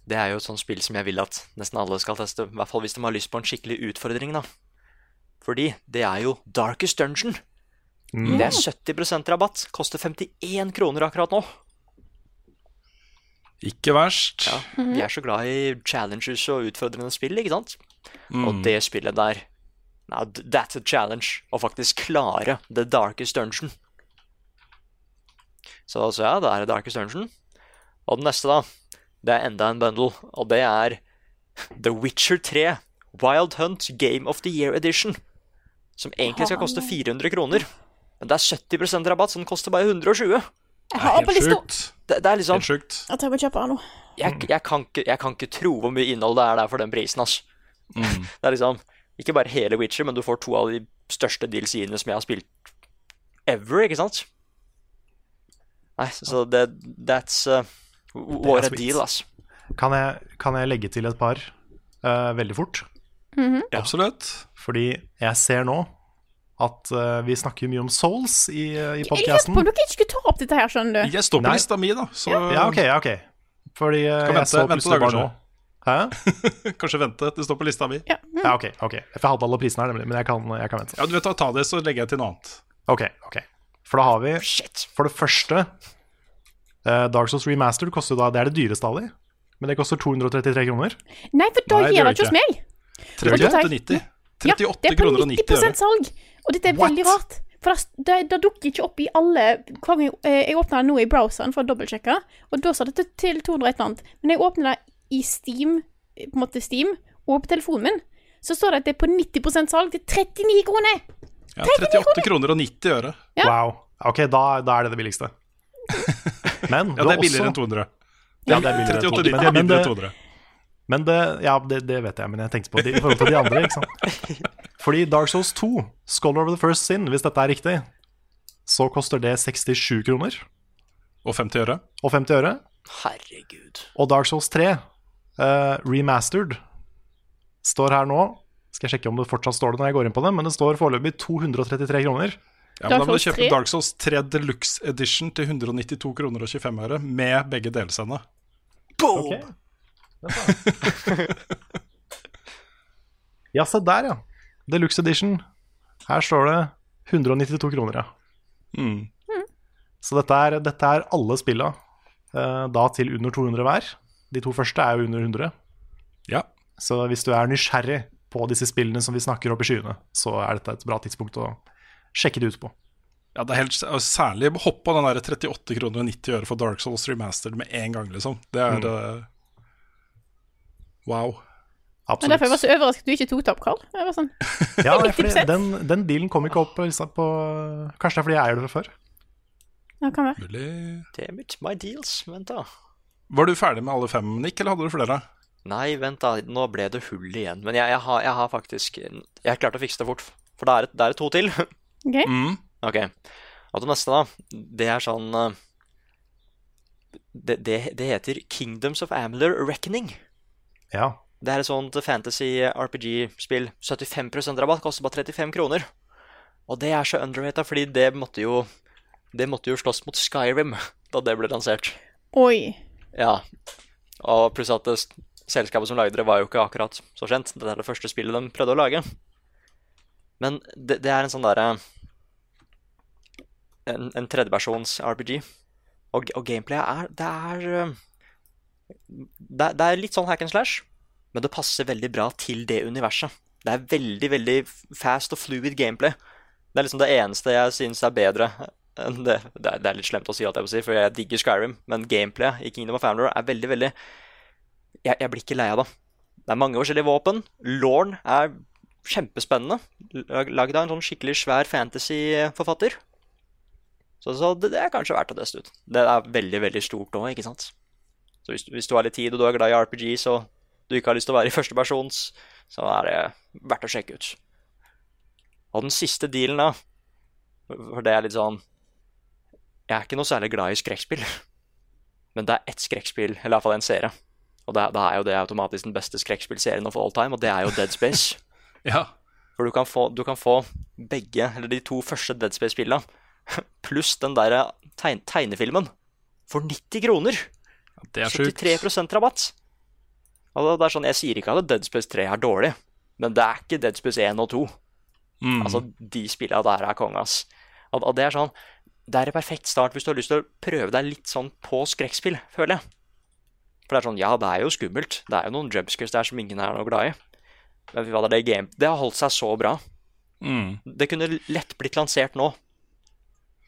Det er jo et sånt spill som jeg vil at nesten alle skal teste. I hvert fall hvis de har lyst på en skikkelig utfordring, da. Fordi det er jo Darkest Dungeon. Det er 70% rabatt. Koster 51 kroner akkurat nå. Ikke verst. Ja, Vi er så glad i challenges og utfordrende spill, ikke sant? Mm. Og det spillet der Now, that's a challenge. Å faktisk klare The Darkest Dungeon. Så, altså, ja, det er The Darkest Dungeon. Og den neste, da, det er enda en bundle, og det er The Witcher 3 Wild Hunt Game of the Year Edition. Som egentlig skal koste 400 kroner. Men det er 70% rabatt, så den koster bare 120. Jeg har på lista. sjukt. Det, det er liksom sånn sjukt. Jeg tror jeg må kjøpe den nå. jeg, jeg, kan ikke, jeg kan ikke tro hvor mye innhold det er der for den prisen, ass. Mm. Det er liksom ikke bare hele Witcher, men du får to av de største DLC-ene som jeg har spilt ever, ikke sant? Nei, så det That's uh, what a sweet. deal, ass. Kan jeg, kan jeg legge til et par uh, veldig fort? Absolutt. Fordi jeg ser nå at uh, vi snakker mye om souls i, uh, i Jeg på podkasten. om dere ikke skulle ta opp dette her, skjønner du. Jeg står på Nei. lista mi, da, så Ja, ok, ok. Fordi uh, jeg vente- så plutselig bare nå. Hæ? kanskje vente. Det står på lista mi. Ja. mm. Ja, ok. ok For jeg hadde alle prisene her, nemlig, men jeg kan, jeg kan vente. Ja, du vet Ta det, så legger jeg til noe annet. Ok, ok For da har vi Shit. For det første uh, Dark Souls Remastered koster jo da Det er det dyreste av de, men det koster 233 kroner. Nei, for da Nei, gir det ikke hos meg. 38,90. Ja, 38 det er på kroner og 90 øre. 90 salg. Og dette er What? veldig rart. For det, det, det dukker ikke opp i alle hver gang jeg, eh, jeg åpner det nå i browseren for å dobbeltsjekke, og da sa det til, til 200 et eller annet. Men jeg åpner det i Steam, på en måte Steam, og på telefonen min, så står det at det er på 90% salg til 39 kroner! Ja, 38 kroner og 90 øre. Ja. Wow. Ok, da, da er det det billigste. Men Ja, det er billigere enn 200. Ja, det er billigere enn 38,90 200. er Men, men, det, 200. men det Ja, det, det vet jeg, men jeg tenkte på det i forhold til de andre, ikke sant. Fordi Dark Souls 2, Scholar of the First Sin, hvis dette er riktig, så koster det 67 kroner Og 50 øre. og 50 øre. Herregud. Og Dark Souls 3, uh, remastered, står her nå. Skal jeg sjekke om det fortsatt står det når jeg går inn på det, men det står foreløpig 233 kroner. Ja, men Da må du kjøpe 3? Dark Souls 3 Deluxe Edition til 192 kroner og 25 øre, med begge delscenene. Boom! Ja, se der, ja. Deluxe Edition. Her står det 192 kroner, ja. Mm. Så dette er, dette er alle spilla, eh, da til under 200 hver. De to første er jo under 100. Ja. Så hvis du er nysgjerrig på disse spillene som vi snakker opp i skyene, så er dette et bra tidspunkt å sjekke det ut på. ja, det er helt Særlig hopp på den der 38 kroner og 90 øre for Dark Souls Remastered med en gang, liksom. Det er eh, Wow. Men derfor jeg var så overrasket at du ikke tok det opp, Carl. Jeg var sånn, Ja, fordi den, den dealen kom ikke opp på, på Kanskje det er fordi jeg eier det fra før. ja, kan være. Mulig Damn it, my deals. Vent, da. Var du ferdig med alle fem, Nick, eller hadde du flere? Nei, vent, da. Nå ble det hull igjen. Men jeg, jeg, har, jeg har faktisk Jeg klarte å fikse det fort. For det er, det er to til. Ok? Mm. Ok. Og det neste, da, det er sånn eh, det, det, det heter Kingdoms of Amular Reckoning. Ja. Det er et sånt fantasy RPG-spill. 75% rabatt, koster bare 35 kroner. Og det er så underrated, fordi det måtte jo Det måtte jo slåss mot Skyrim da det ble lansert. Oi. Ja. Og pluss at det, selskapet som lagde det, var jo ikke akkurat så kjent. Det er det første spillet de prøvde å lage. Men det, det er en sånn derre En, en tredjepersons RPG. Og, og gameplayet er Det er det, det er litt sånn hack and slash, men det passer veldig bra til det universet. Det er veldig, veldig fast og fluid gameplay. Det er liksom det eneste jeg syns er bedre det. Det er, det er litt slemt å si, alt jeg må si, for jeg digger Skyrim, men gameplayet i Kingdom of Amalur er veldig, veldig jeg, jeg blir ikke lei av det. Det er mange forskjellige våpen. Lorn er kjempespennende. Lag- Lagd av en sånn skikkelig svær fantasy-forfatter. Så, så det, det er kanskje verdt å teste ut. Det er veldig, veldig stort òg, ikke sant? Så hvis, hvis du har litt tid, og du er glad i RPGs, og du ikke har lyst til å være i førstepersons, så er det verdt å sjekke ut. Og den siste dealen, da For det er litt sånn Jeg er ikke noe særlig glad i skrekkspill. Men det er ett skrekkspill, eller iallfall en serie. Og da da er jo det automatisk den beste skrekkspillserien of all time, og det er jo Dead Space. Ja. For du kan få, du kan få begge, eller de to første Dead Space-spillene, pluss den der tegn, tegnefilmen, for 90 kroner. Det er sjukt. 73 rabatt. Og det er sånn, Jeg sier ikke at Dead Space 3 er dårlig, men det er ikke Dead Space 1 og 2. Mm. Altså, De spillene der er konge, ass. Og, og det er sånn Det er en perfekt start hvis du har lyst til å prøve deg litt sånn på skrekkspill, føler jeg. For det er sånn, ja, det er jo skummelt. Det er jo noen jumpscares der som ingen er noe glad i. Men hva er det game Det har holdt seg så bra. Mm. Det kunne lett blitt lansert nå.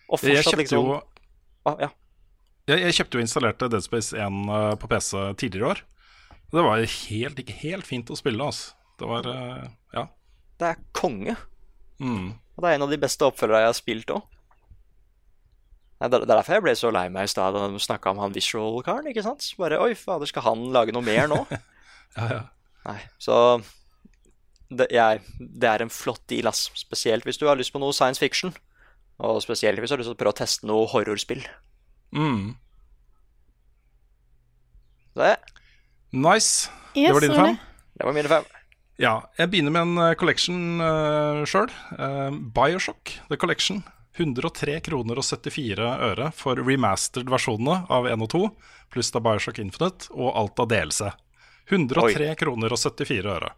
Og Jeg fortsatt kjøpte liksom jo ah, Ja. Jeg, jeg kjøpte og installerte Dead Space 1 eh, på PC tidligere i år. Det var helt, ikke helt fint å spille, altså. Det var eh, Ja. Det er konge. Mm. Og det er en av de beste oppfølgerne jeg har spilt òg. Det er derfor jeg ble så lei meg i stad da de snakka om han visual-karen. ikke sant? Bare oi, fader, skal han lage noe mer nå? Ja, ja. Nei, så det, jeg, det er en flott deal, ass. Spesielt hvis du har lyst på noe science fiction. Og spesielt hvis du har lyst til å prøve å teste noe horrorspill. Mm. Det, Nice. Yes, det var dine fem? det var mine fem. Ja, jeg begynner med en eh, collection uh, sjøl. Bioshock The Collection. 103 kroner og 74 øre for remastered versjonene av 1 og 2, pluss da Bioshock Infinite og alt av delelse. 103 kroner og 74 øre.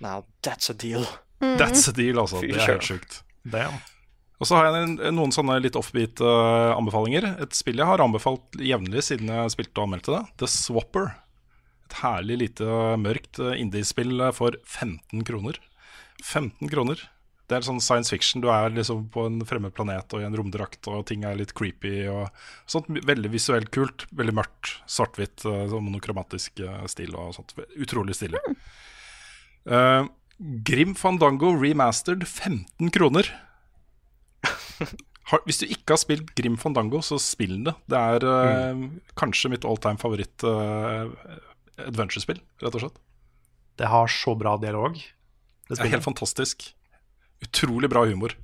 Now that's a deal. That's a deal, altså. Fy Det er helt sjukt. Damn. Og så har jeg noen sånne litt offbeat eh, anbefalinger. Et spill jeg har anbefalt jevnlig siden jeg spilte og anmeldte det. The Swapper. Et herlig lite mørkt eh, indiespill for 15 kroner. 15 kroner. Det er sånn science fiction. Du er liksom på en fremmed planet og i en romdrakt, og ting er litt creepy og sånt. Veldig visuelt kult. Veldig mørkt. Svart-hvitt, eh, sånn monokromatisk eh, stil og sånt. Utrolig stilig. Uh, Grim Fandango remastered 15 kroner. Hvis du ikke har spilt Grim Fandango, så spill det. Det er eh, kanskje mitt all time favoritt uh, adventure-spill, rett og slett. Det har så bra dialog. Det Det er helt fantastisk. Utrolig bra humor.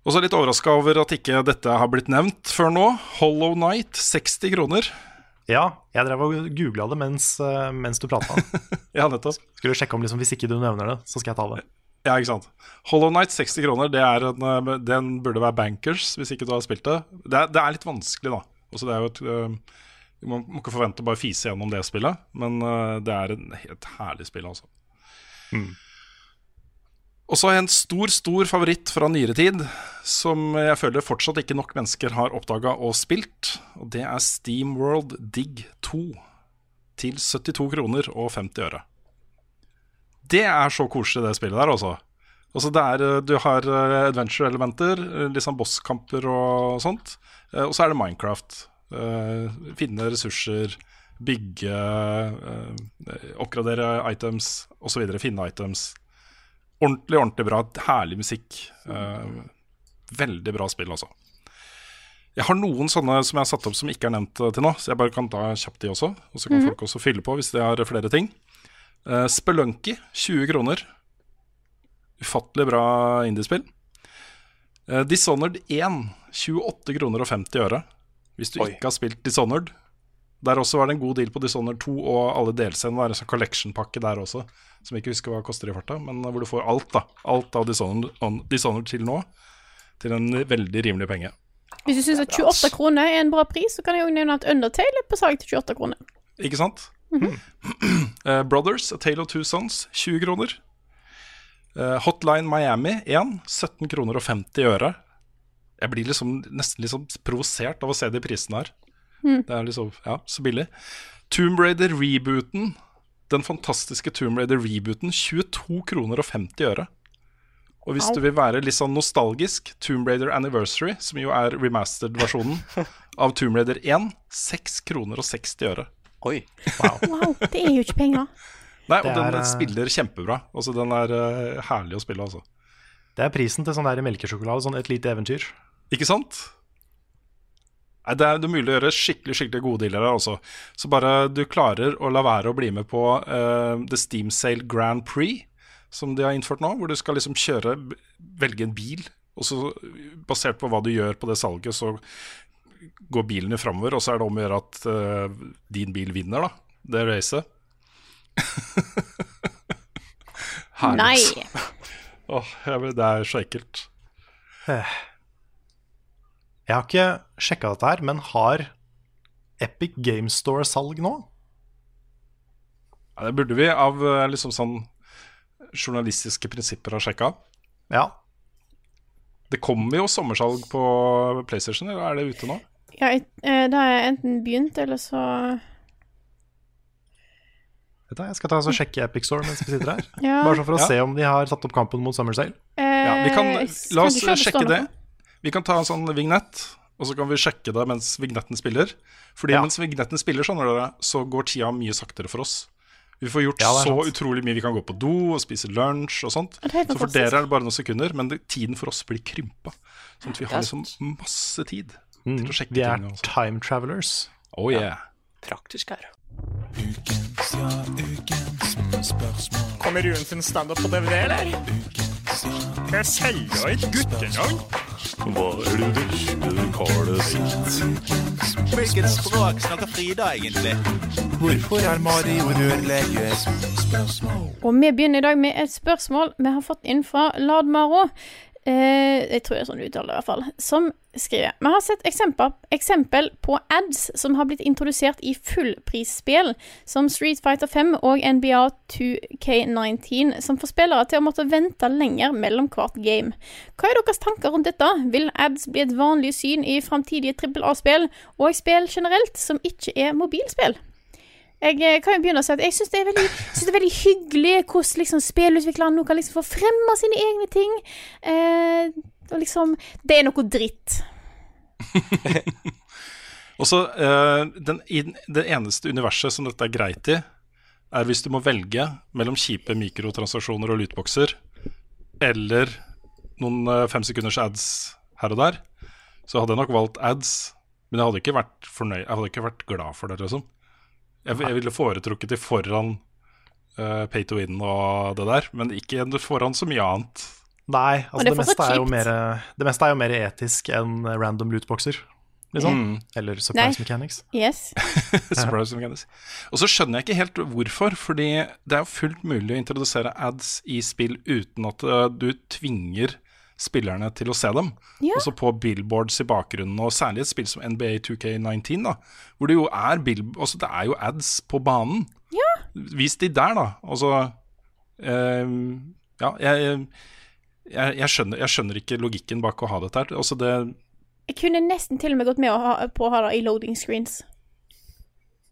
Og så litt overraska over at ikke dette har blitt nevnt før nå. Hollow Night, 60 kroner. Ja, jeg drev og googla det mens, eh, mens du prata. Ja, nettopp. Skulle sjekke om liksom, hvis ikke du nevner det, så skal jeg ta det. Ja, ikke sant. Hollow Night, 60 kroner, det er en, eh, den burde være bankers hvis ikke du har spilt det. Det er, det er litt vanskelig, da. Altså, det er jo et, man du må, ikke forvente å bare fise gjennom det spillet, men eh, det er et herlig spill, altså. Og så har jeg en stor, stor favoritt fra nyere tid, som jeg føler fortsatt ikke nok mennesker har oppdaga og spilt. Og det er Steamworld Dig 2 til 72 kroner og 50 øre. Det er så koselig, det spillet der, altså. Altså det er, eh, du har eh, adventure-elementer, liksom bosskamper og sånt. Og så er det Minecraft. Finne ressurser, bygge, oppgradere items osv. Finne items. Ordentlig, ordentlig bra. Herlig musikk. Veldig bra spill, altså. Jeg har noen sånne som jeg har satt opp som ikke er nevnt til nå, så jeg bare kan ta kjapt de også. Og så kan folk også fylle på hvis de har flere ting. Uh, Spelunky, 20 kroner. Ufattelig bra indiespill. Uh, Dishonored 1, 28 kroner og 50 øre. Hvis du Oi. ikke har spilt Dishonored. Der også var det en god deal på Dishonored 2 og alle delscenene. Det er en sånn collection-pakke der også, som jeg ikke husker hva koster i farta, men hvor du får alt da Alt av Dishonored, on- Dishonored til nå, til en veldig rimelig penge. Hvis du syns at 28 kroner er en bra pris, så kan jeg jo nevne at Undertale er på salg til 28 kroner. Ikke sant? Eh, Brothers, A Tale of Two Sons, 20 kroner. Eh, Hotline Miami 1, 17 kroner og 50 øre. Jeg blir liksom nesten sånn provosert av å se de prisene her. Det er liksom, ja, så billig. Tomb Raider rebooten, den fantastiske Tomb Raider rebooten, 22 kroner og 50 øre. Og hvis Au. du vil være litt sånn nostalgisk, Tomb Raider Anniversary, som jo er remastered-versjonen av Tomb Raider 1, 6 kroner og 60 øre. Oi. Wow, det er jo ikke penger. Nei, og er, den eh, spiller kjempebra. Altså, den er uh, herlig å spille, altså. Det er prisen til sånn der melkesjokolade, sånn et lite eventyr. Ikke sant? Nei, det er, det er mulig å gjøre skikkelig skikkelig gode dealer her også. Så bare du klarer å la være å bli med på uh, The Steam Sale Grand Prix, som de har innført nå, hvor du skal liksom kjøre, velge en bil, og så basert på hva du gjør på det salget, så går bilen jo framover, og så er det om å gjøre at uh, din bil vinner, da. Det racet. Nei. altså. Åh, oh, det er så ekkelt. Jeg har ikke sjekka dette her, men har Epic Game Store salg nå? Ja, det burde vi av eh, liksom sånn journalistiske prinsipper ha sjekka. Ja. Det kommer jo sommersalg på PlayStation, eller er det ute nå? Ja, da har jeg enten begynt, eller så Vet du, jeg skal ta og sjekke Epic Store mens vi sitter her. Ja. Bare sånn for å Ja. se om de har tatt opp kampen mot Summer Sale. Ja, vi kan, Eh, la oss sjekke det. Vi kan ta en sånn vignett, og så kan vi sjekke det mens vignetten spiller. Fordi Ja. mens vignetten spiller, skjønner dere, så går tida mye saktere for oss. Vi får gjort Ja, så sant. utrolig mye. Vi kan gå på do og spise lunsj og sånt. Så for dere er det bare noen sekunder, men det, tiden for oss blir krympa. Sånn at vi har liksom masse tid Mm. til å sjekke Vi er. Altså. time travelers. Oh yeah. Praktisk her. Ukens, ja, ukens spørsmål. Kommer Ruen sin standup på DVD, eller? Ukens, ja, Jeg selger et guttenavn. Hva er det vesle karet sitt? Hvilket språk snakker Frida egentlig? Hvorfor er Mario rørlegger? Og vi begynner i dag med et spørsmål vi har fått inn fra Ladmaro. Eh, jeg tror det er sånn uttaler, i hvert fall. Som skriver Vi har sett eksempel, eksempel på ads som har blitt introdusert i fullprisspill, som Street Fighter 5 og NBA 2K19, som får spillere til å måtte vente lenger mellom hvert game. Hva er deres tanker rundt dette? Vil ads bli et vanlig syn i framtidige trippel A-spill, og spill generelt som ikke er mobilspill? Jeg eh, kan jo begynne å si at jeg syns det, det er veldig hyggelig hvordan liksom spillutviklerne nå kan liksom få fremma sine egne ting. Eh, og liksom Det er noe dritt. Og så eh, den, Det eneste universet som dette er greit i, er hvis du må velge mellom kjipe mikrotransaksjoner og lootboxer eller noen femsekunders ads her og der, så hadde jeg nok valgt ads. Men jeg hadde ikke vært fornøyd Jeg hadde ikke vært glad for det, liksom. Jeg, jeg ville foretrukket de foran uh, pay to win og det der, men ikke foran så mye annet. Nei, altså det det, er meste er jo mer, det meste er jo mer etisk enn random lootboxer, liksom. Mm. Eller surprise Nei. mechanics. Yes. Surprise mechanics. Og så skjønner jeg ikke helt hvorfor, fordi det er jo fullt mulig å introdusere ads i spill uten at eh, du tvinger spillerne til å se dem. Ja. Også på billboards i bakgrunnen, og særlig et spill som NBA 2K19, da, hvor det jo er, altså det er jo ads på banen. Ja. Vis de der, da. Altså eh, Ja, jeg, jeg, jeg, skjønner, jeg skjønner ikke logikken bak å ha dette her. Altså det Jeg kunne nesten til og med gått med å ha, på å ha det i loading screens.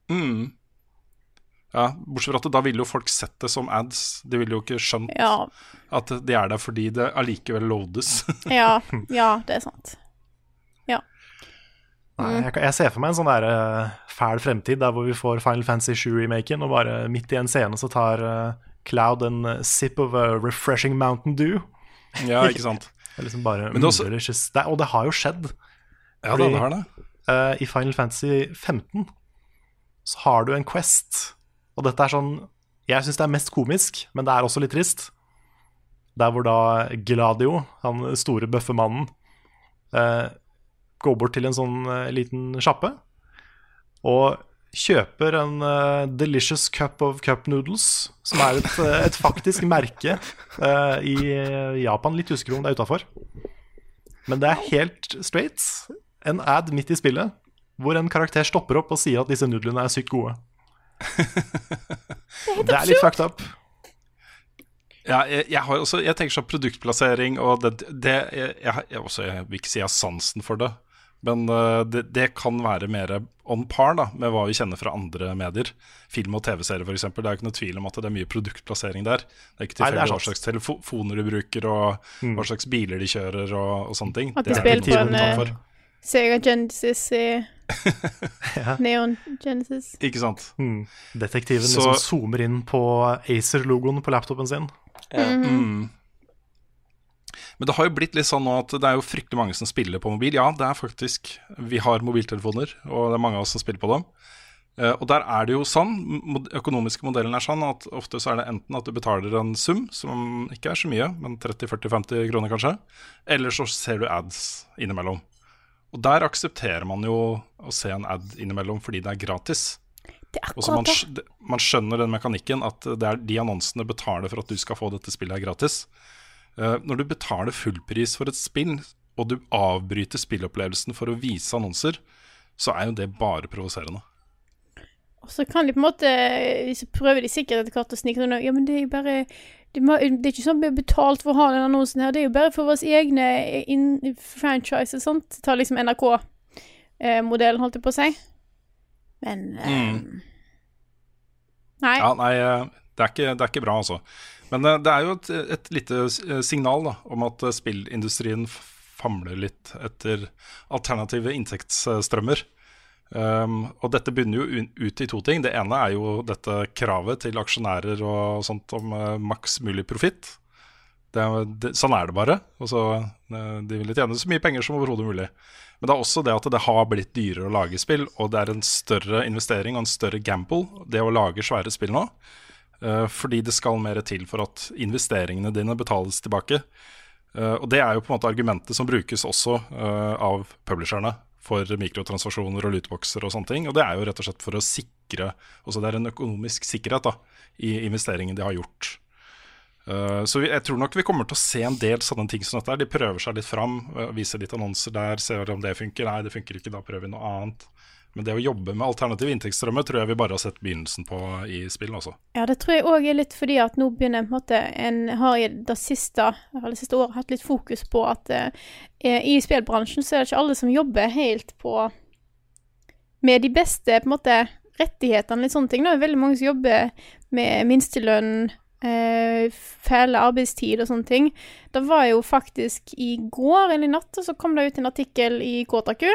Mm. Ja, Bortsett fra at da ville jo folk sett det som ads. De ville jo ikke skjønt Ja. at de er der fordi det allikevel loades. Ja, ja, det er sant. Ja. Nei, Mm. jeg, jeg ser for meg en sånn der uh, fæl fremtid der hvor vi får Final Fantasy 7-remaken, og bare midt i en scene så tar uh, Cloud en eh, sip of a refreshing Mountain Dew. Ja, ikke sant. det er liksom bare Men det også- just- det, Og det har jo skjedd. Ja, det- det har det. Uh, I Final Fantasy 15 så har du en quest, og dette er sånn Jeg syns det er mest komisk, men det er også litt trist. Der hvor da Gladio, han store bøffemannen, eh, går bort til en sånn eh, liten sjappe og kjøper en eh, delicious cup of cup noodles, som er et, eh, et faktisk merke eh, i Japan. Litt usikker om det er utafor. Men det er helt straight. En ad midt i spillet hvor en karakter stopper opp og sier at disse nudlene er sykt gode. Det er litt fucked up. Ja, jeg, jeg, har også, jeg tenker sånn produktplassering og det, det jeg, jeg, også, jeg vil ikke si jeg har sansen for det, men uh, det, det kan være mer on par da, med hva vi kjenner fra andre medier. Film og TV-serier f.eks. Det er jo ikke noe tvil om at det er mye produktplassering der. Det er ikke tilfeldig hva slags telefoner de bruker, og Mm. hva slags biler de kjører, og, og sånne ting. At de er spiller på en eh. Sega Genesis i Neon Genesis. Ikke sant? Mm. Detektiven Så- liksom zoomer inn på Acer-logoen på laptopen sin. Mm. Men det har jo blitt litt sånn nå at det er jo fryktelig mange som spiller på mobil. Ja, det er faktisk Vi har mobiltelefoner, og det er mange av oss som spiller på dem. Uh, og der er det jo sånn, mod økonomiske modellen er sånn at ofte så er det enten at du betaler en sum, som ikke er så mye, men 30-40-50 kroner kanskje, eller så ser du ads innimellom. Og der aksepterer man jo å se en ad innimellom fordi det er gratis. Det er man, man skjønner den mekanikken at det er de annonsene betaler for at du skal få dette spillet her gratis. Uh, når du betaler fullpris for et spill, og du avbryter spillopplevelsen for å vise annonser, så er jo det bare provoserende. Og så kan de på en måte Så prøver de sikkert etter hvert å snike noe Ja, men det er jo bare det, er ikke sånn at vi har betalt for å ha den annonsen her, det er jo bare for våre egne in, franchises, sant? Ta liksom NRK-modellen, holdt jeg på å si. Men eh, Mm. Nei. Ja, nei, eh, det er ikke, det er ikke bra, altså. Men eh, det er jo et, et lite eh, signal da, om at eh, spillindustrien famler litt etter alternative inntektsstrømmer. Um, og dette bunner jo ut i to ting. Det ene er jo dette kravet til aksjonærer og sånt om uh, maks mulig profitt. Sånn er det bare. Og så, eh, de vil tjene så mye penger som overhodet mulig. Men det er også det at det har blitt dyrere å lage spill, og det er en større investering og en større gamble, det å lage svære spill nå. Eh, fordi det skal mer til for at investeringene dine betales tilbake. Og det er jo på en måte argumentet som brukes også av publisherne for mikrotransaksjoner og lootboxer og sånne ting. Og det er jo rett og slett for å sikre Altså det er en økonomisk sikkerhet da, i investeringen de har gjort. Uh, så vi, jeg tror nok vi kommer til å se en del sånne ting som dette. De prøver seg litt fram, eh, viser litt annonser der, ser om det funker. Nei, det funker ikke, da prøver vi noe annet. Men det å jobbe med alternative inntektsstrømmer tror jeg vi bare har sett begynnelsen på i spill. Også. Ja, det tror jeg òg er litt fordi at nå begynner på en måte en har i det siste, det siste året hatt litt fokus på at eh, i spillbransjen så er det ikke alle som jobber helt på med de beste på en måte rettighetene, litt sånne ting. Nå er det veldig mange som jobber med minstelønn, eh, fæle arbeidstid og sånne ting. Det var jo faktisk i går eller i natt, og så kom det ut en artikkel i Kotaku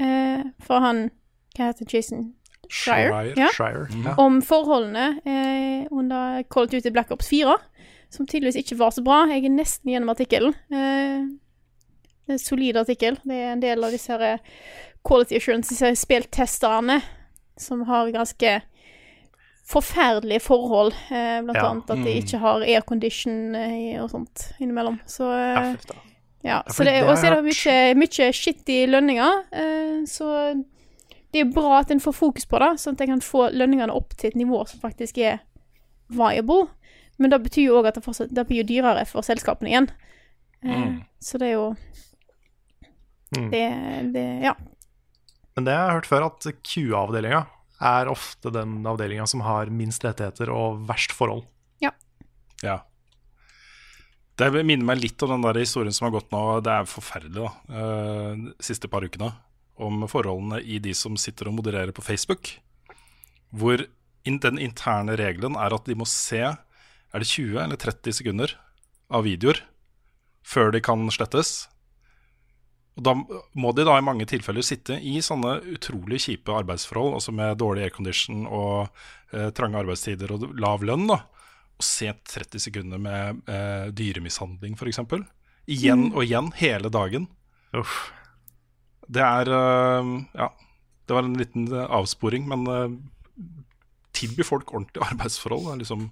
eh, fra han Hva heter Jason Shire? Shire, Ja. Shire ja. Om forholdene eh, under Call of Duty Black Ops 4, som tydeligvis ikke var så bra. Jeg er nesten gjennom artikkelen. Eh, det er en solid artikkel. Det er en del av disse her eh, quality assurance, disse spilltesterne, som har ganske forferdelige forhold. Eh, blant Ja. annet at de Mm. ikke har aircondition eh, og sånt innimellom. Så eh, Ja, Ja, så det, og så er det mye, mye i lønninger. Eh, så det er bra at en får fokus på det, sånn at en kan få lønningene opp til et nivå som faktisk er viable. Men det betyr jo òg at det, fortsatt, det blir jo dyrere for selskapene igjen. Eh, Mm. Så det er jo Mm. det, det Ja. Men det har jeg hørt før, at Q-avdelinga er ofte den avdelinga som har minst rettigheter og verst forhold. Ja. Ja. Det minner meg litt om den der historien som har gått nå. Det er forferdelig, da. eh, de siste par ukene. Om forholdene i de som sitter og modererer på Facebook. Hvor den interne regelen er at de må se Er det 20 eller 30 sekunder av videoer før de kan slettes. Og Da må de da i mange tilfeller sitte i sånne utrolig kjipe arbeidsforhold, altså med dårlig aircondition og eh, trange arbeidstider og lav lønn, da. Og se 30 sekunder med eh, dyremishandling, f.eks. Igjen Mm. og igjen, hele dagen. Det er eh, Ja, det var en liten eh, avsporing, men uh, tilby folk ordentlige arbeidsforhold er liksom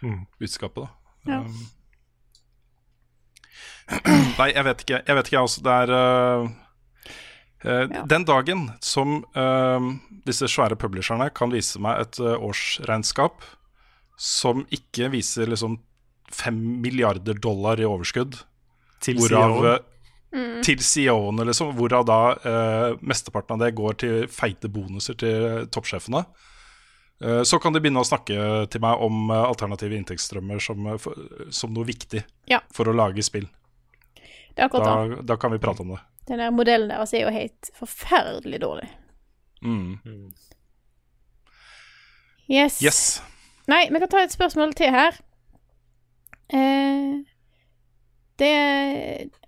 Mm. budskapet, da. Ja. Um, Nei, jeg vet ikke. Jeg vet ikke, jeg også. Det er uh, ja. Den dagen som uh, disse svære publisherne kan vise meg et årsregnskap som ikke viser liksom fem milliarder dollar i overskudd Til hvorav, CEO-en. øh, Til CEO-ene, liksom. Hvorav da eh, mesteparten av det går til feite bonuser til toppsjefene. Eh, Så kan de begynne å snakke til meg om eh, alternative inntektsstrømmer som, eh, som noe viktig Ja. for å lage spill. Det er. Da, da kan vi prate om det. Den der modellen deres er jo helt forferdelig dårlig. Mm. Yes. Yes. Nei, vi kan ta et spørsmål til her. Eh, det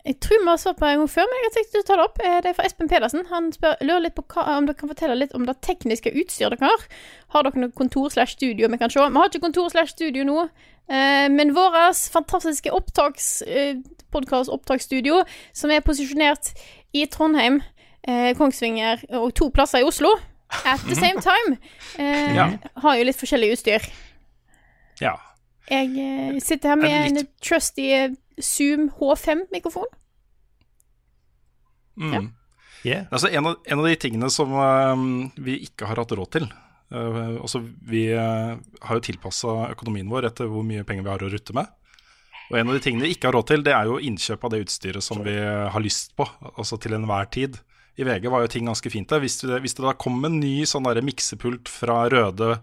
Jeg tror vi har svart på en gang før, men jeg har tenkt å ta det opp. Eh, Det er fra Espen Pedersen. Han spør, lurer litt på hva, om dere kan fortelle litt om det tekniske utstyret dere har. Har dere noe kontor slash studio vi kan se? Vi har ikke kontor slash studio nå, eh, men vårt fantastiske opptaks, eh, podkast-opptaksstudio, som er posisjonert i Trondheim, eh, Kongsvinger og to plasser i Oslo at the same time, eh, har jo litt forskjellig utstyr. Ja. Jeg eh, sitter her med en trusty eh, Zoom H5-mikrofon. Mm. Altså, en, av, en av de tingene som uh, vi ikke har hatt råd til uh, altså, Vi uh, har jo tilpassa økonomien vår etter hvor mye penger vi har å rutte med. Og en av de tingene vi ikke har råd til, det er jo innkjøp av det utstyret som vi har lyst på. Altså til enhver tid. I VG var jo ting ganske fint der. Hvis det, hvis det da kom en ny sånn der miksepult fra Røde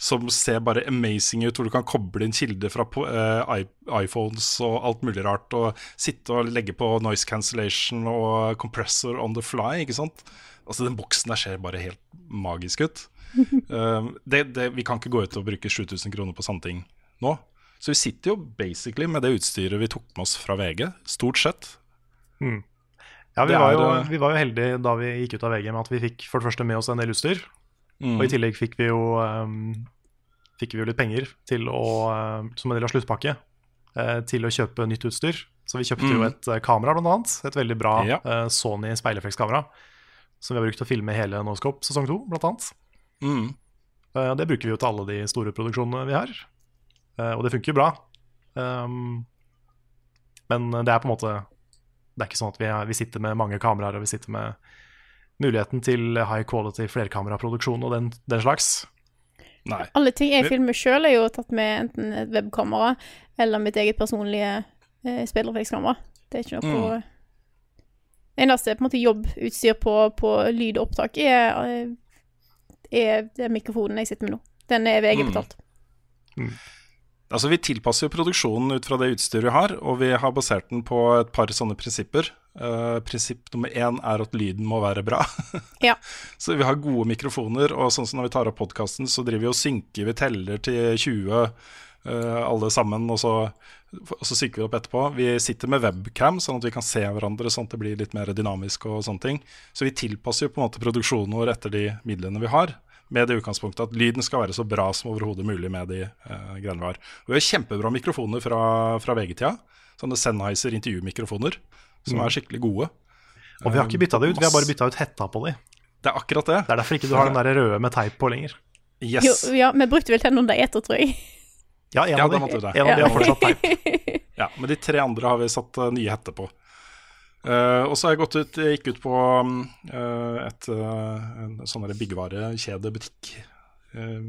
som ser bare amazing ut, hvor du kan koble inn kilder fra eh, iPhones og alt mulig rart, og sitte og legge på noise cancellation og compressor on the fly, ikke sant. Altså Den boksen der ser bare helt magisk ut. Uh, det, det, vi kan ikke gå ut og bruke 7000 kroner på sånne ting nå. Så vi sitter jo basically med det utstyret vi tok med oss fra VG, stort sett. Mm. Ja, vi var, jo, vi var jo heldige da vi gikk ut av VG med at vi fikk for det første med oss en del utstyr. Mm. Og i tillegg fikk vi jo, um, fikk vi jo litt penger til å, um, som en del av sluttpakke uh, til å kjøpe nytt utstyr. Så vi kjøpte jo Mm. et uh, kamera, blant annet. Et veldig bra Ja. uh, Sony speileffektskamera. Som vi har brukt til å filme hele Noscope sesong to, blant annet. Mm. Det bruker vi jo til alle de store produksjonene vi har. Og det funker jo bra. Um, Men det er på en måte Det er ikke sånn at vi, er, vi sitter med mange kameraer, og vi sitter med muligheten til high quality flerkameraproduksjon og den, den slags. Nei. Alle ting jeg filmer sjøl, er jo tatt med enten et webkamera eller mitt eget personlige eh, spillreflekskamera. Det er ikke noe Mm. Eneste på en måte jobbutstyr på, på lyd og opptak er, er, er mikrofonen jeg sitter med nå. Den er VG Mm. betalt. Altså, vi tilpasser jo produksjonen ut fra det utstyret vi har, og vi har basert den på et par sånne prinsipper. Uh, prinsipp nummer én er at lyden må være bra. Ja. Så vi har gode mikrofoner, og sånn som når vi tar opp podkasten, så driver vi og synker, vi teller til 20 uh, alle sammen, og så, og så synker vi opp etterpå. Vi sitter med webcam, sånn at vi kan se hverandre, sånn at det blir litt mer dynamisk og sånne ting. Så vi tilpasser jo på en måte produksjonen vår etter de midlene vi har. Med det utgangspunktet at lyden skal være så bra som overhodet mulig med de eh, greiene vi har. Og vi har kjempebra mikrofoner fra, fra VG-tida. Sånne Sennheiser intervjumikrofoner, som Mm. er skikkelig gode. Og vi har ikke bytta det ut, vi har bare bytta ut hetta på de. Det er akkurat det. Det er derfor ikke du har den der røde med teip på lenger. Yes. Jo, ja, vi brukte vel den under eter, tror jeg. Ja, en av ja, de, en av de har fortsatt teip. Ja, men de tre andre har vi satt uh, nye hetter på. Eh, og så har jeg gått ut, jeg gikk ut på mm, eh, et uh, en sånn der byggevarekjedebutikk eh,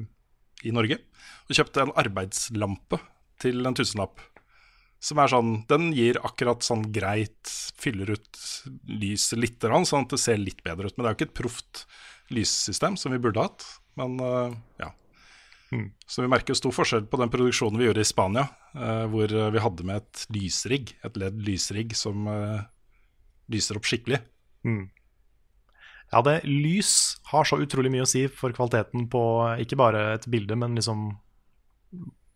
i Norge og kjøpte en arbeidslampe til en tusenlapp. Som er sånn Den gir akkurat sånn greit Fyller ut lyset litt, sånn at det ser litt bedre ut. Men det er jo ikke et proft lyssystem som vi burde hatt. Men ja. Så vi merker jo stor forskjell på den produksjonen vi gjorde i Spania, hvor vi hadde med et lysrigg, et ledd lysrigg som lyser opp skikkelig. Mm. Ja, det lys har så utrolig mye å si for kvaliteten på ikke bare et bilde, men liksom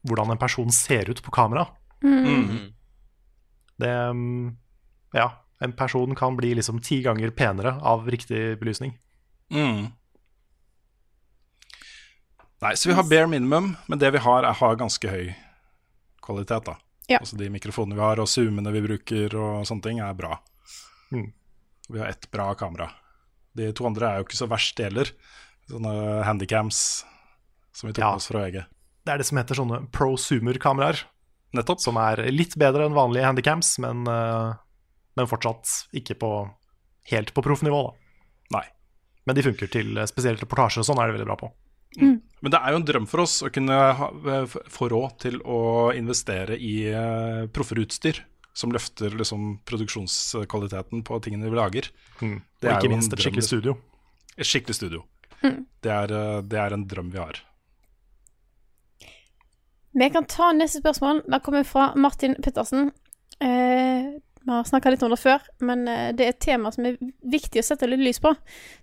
hvordan en person ser ut på kamera. Mm. Det mm, Ja, en person kan bli liksom ti ganger penere av riktig belysning. Mm. Nei, så vi har bare minimum, men det vi har, er, har ganske høy kvalitet. da. Ja. Altså De mikrofonene vi har, og zoomene vi bruker, og sånne ting, er bra. Mm. Vi har ett bra kamera. De to andre er jo ikke så verst, de heller. Sånne handycams som vi tok Ja. med oss fra VG. Det er det som heter sånne prosumer-kameraer. Nettopp. Som er litt bedre enn vanlige handycams, men, eh, men fortsatt ikke på, helt på proffnivå. da. Nei. Men de funker til eh, spesielt reportasjer og sånn, er det veldig bra på. Men det er jo en drøm for oss å kunne ha, få råd til å investere i uh, proffere utstyr som løfter liksom, produksjonskvaliteten på tingene vi lager. Mm. Det Og er ikke jo minst et skikkelig studio. Et skikkelig studio. Mm. Det, er, eh, det er en drøm vi har. Vi kan ta neste spørsmål. Det kommer fra Martin Pettersen. Eh, vi har snakka litt om det før, men eh, det er et tema som er viktig å sette litt lys på,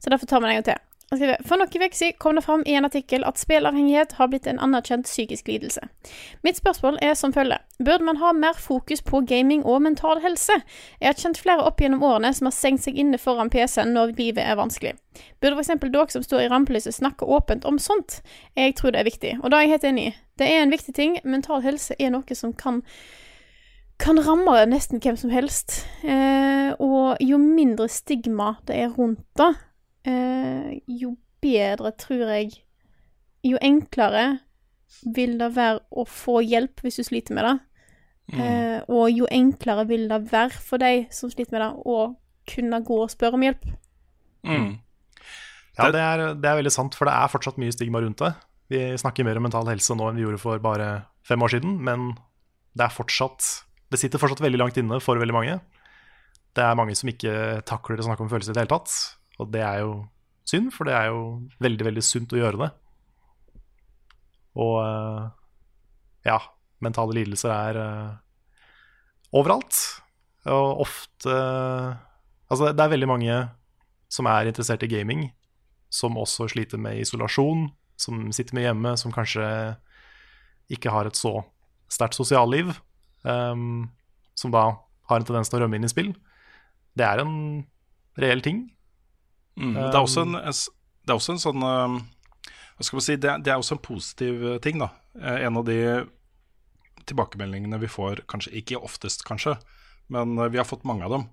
så derfor tar vi det en gang til. For noen uker siden kom det fram i en artikkel at spillavhengighet har blitt en anerkjent psykisk lidelse. Mitt spørsmål er som følger. Burde man ha mer fokus på gaming og mental helse? Jeg har kjent flere opp gjennom årene som har stengt seg inne foran PC-en når livet er vanskelig. Burde f.eks. dere som står i rampelyset snakke åpent om sånt? Jeg tror det er viktig, og da er jeg helt enig. Det er en viktig ting. Mental helse er noe som kan kan ramme nesten hvem som helst. Eh, og jo mindre stigma det er rundt det, eh, jo bedre tror jeg Jo enklere vil det være å få hjelp hvis du sliter med det. Eh, og jo enklere vil det være for deg som sliter med det, å kunne gå og spørre om hjelp. Mm. Ja, det er, det er veldig sant, for det er fortsatt mye stigma rundt det. Vi snakker mer om mental helse nå enn vi gjorde for bare fem år siden, men det er fortsatt Det sitter fortsatt veldig langt inne for veldig mange. Det er mange som ikke takler å snakke om følelser i det hele tatt, og det er jo synd, for det er jo veldig, veldig sunt å gjøre det. Og eh, ja, mentale lidelser er eh, overalt, og ofte Altså, det er veldig mange som er interessert i gaming, som også sliter med isolasjon, som sitter med hjemme, som kanskje ikke har et så sterkt sosialliv, um, som da har en tendens til å rømme inn i spill. Det er en reell ting. Mm. Det, er også en, det er også en sånn eh, Hva skal man si, det, det er også en positiv eh, ting, da. Eh, En av de tilbakemeldingene vi får, kanskje ikke oftest, kanskje, men eh, vi har fått mange av dem.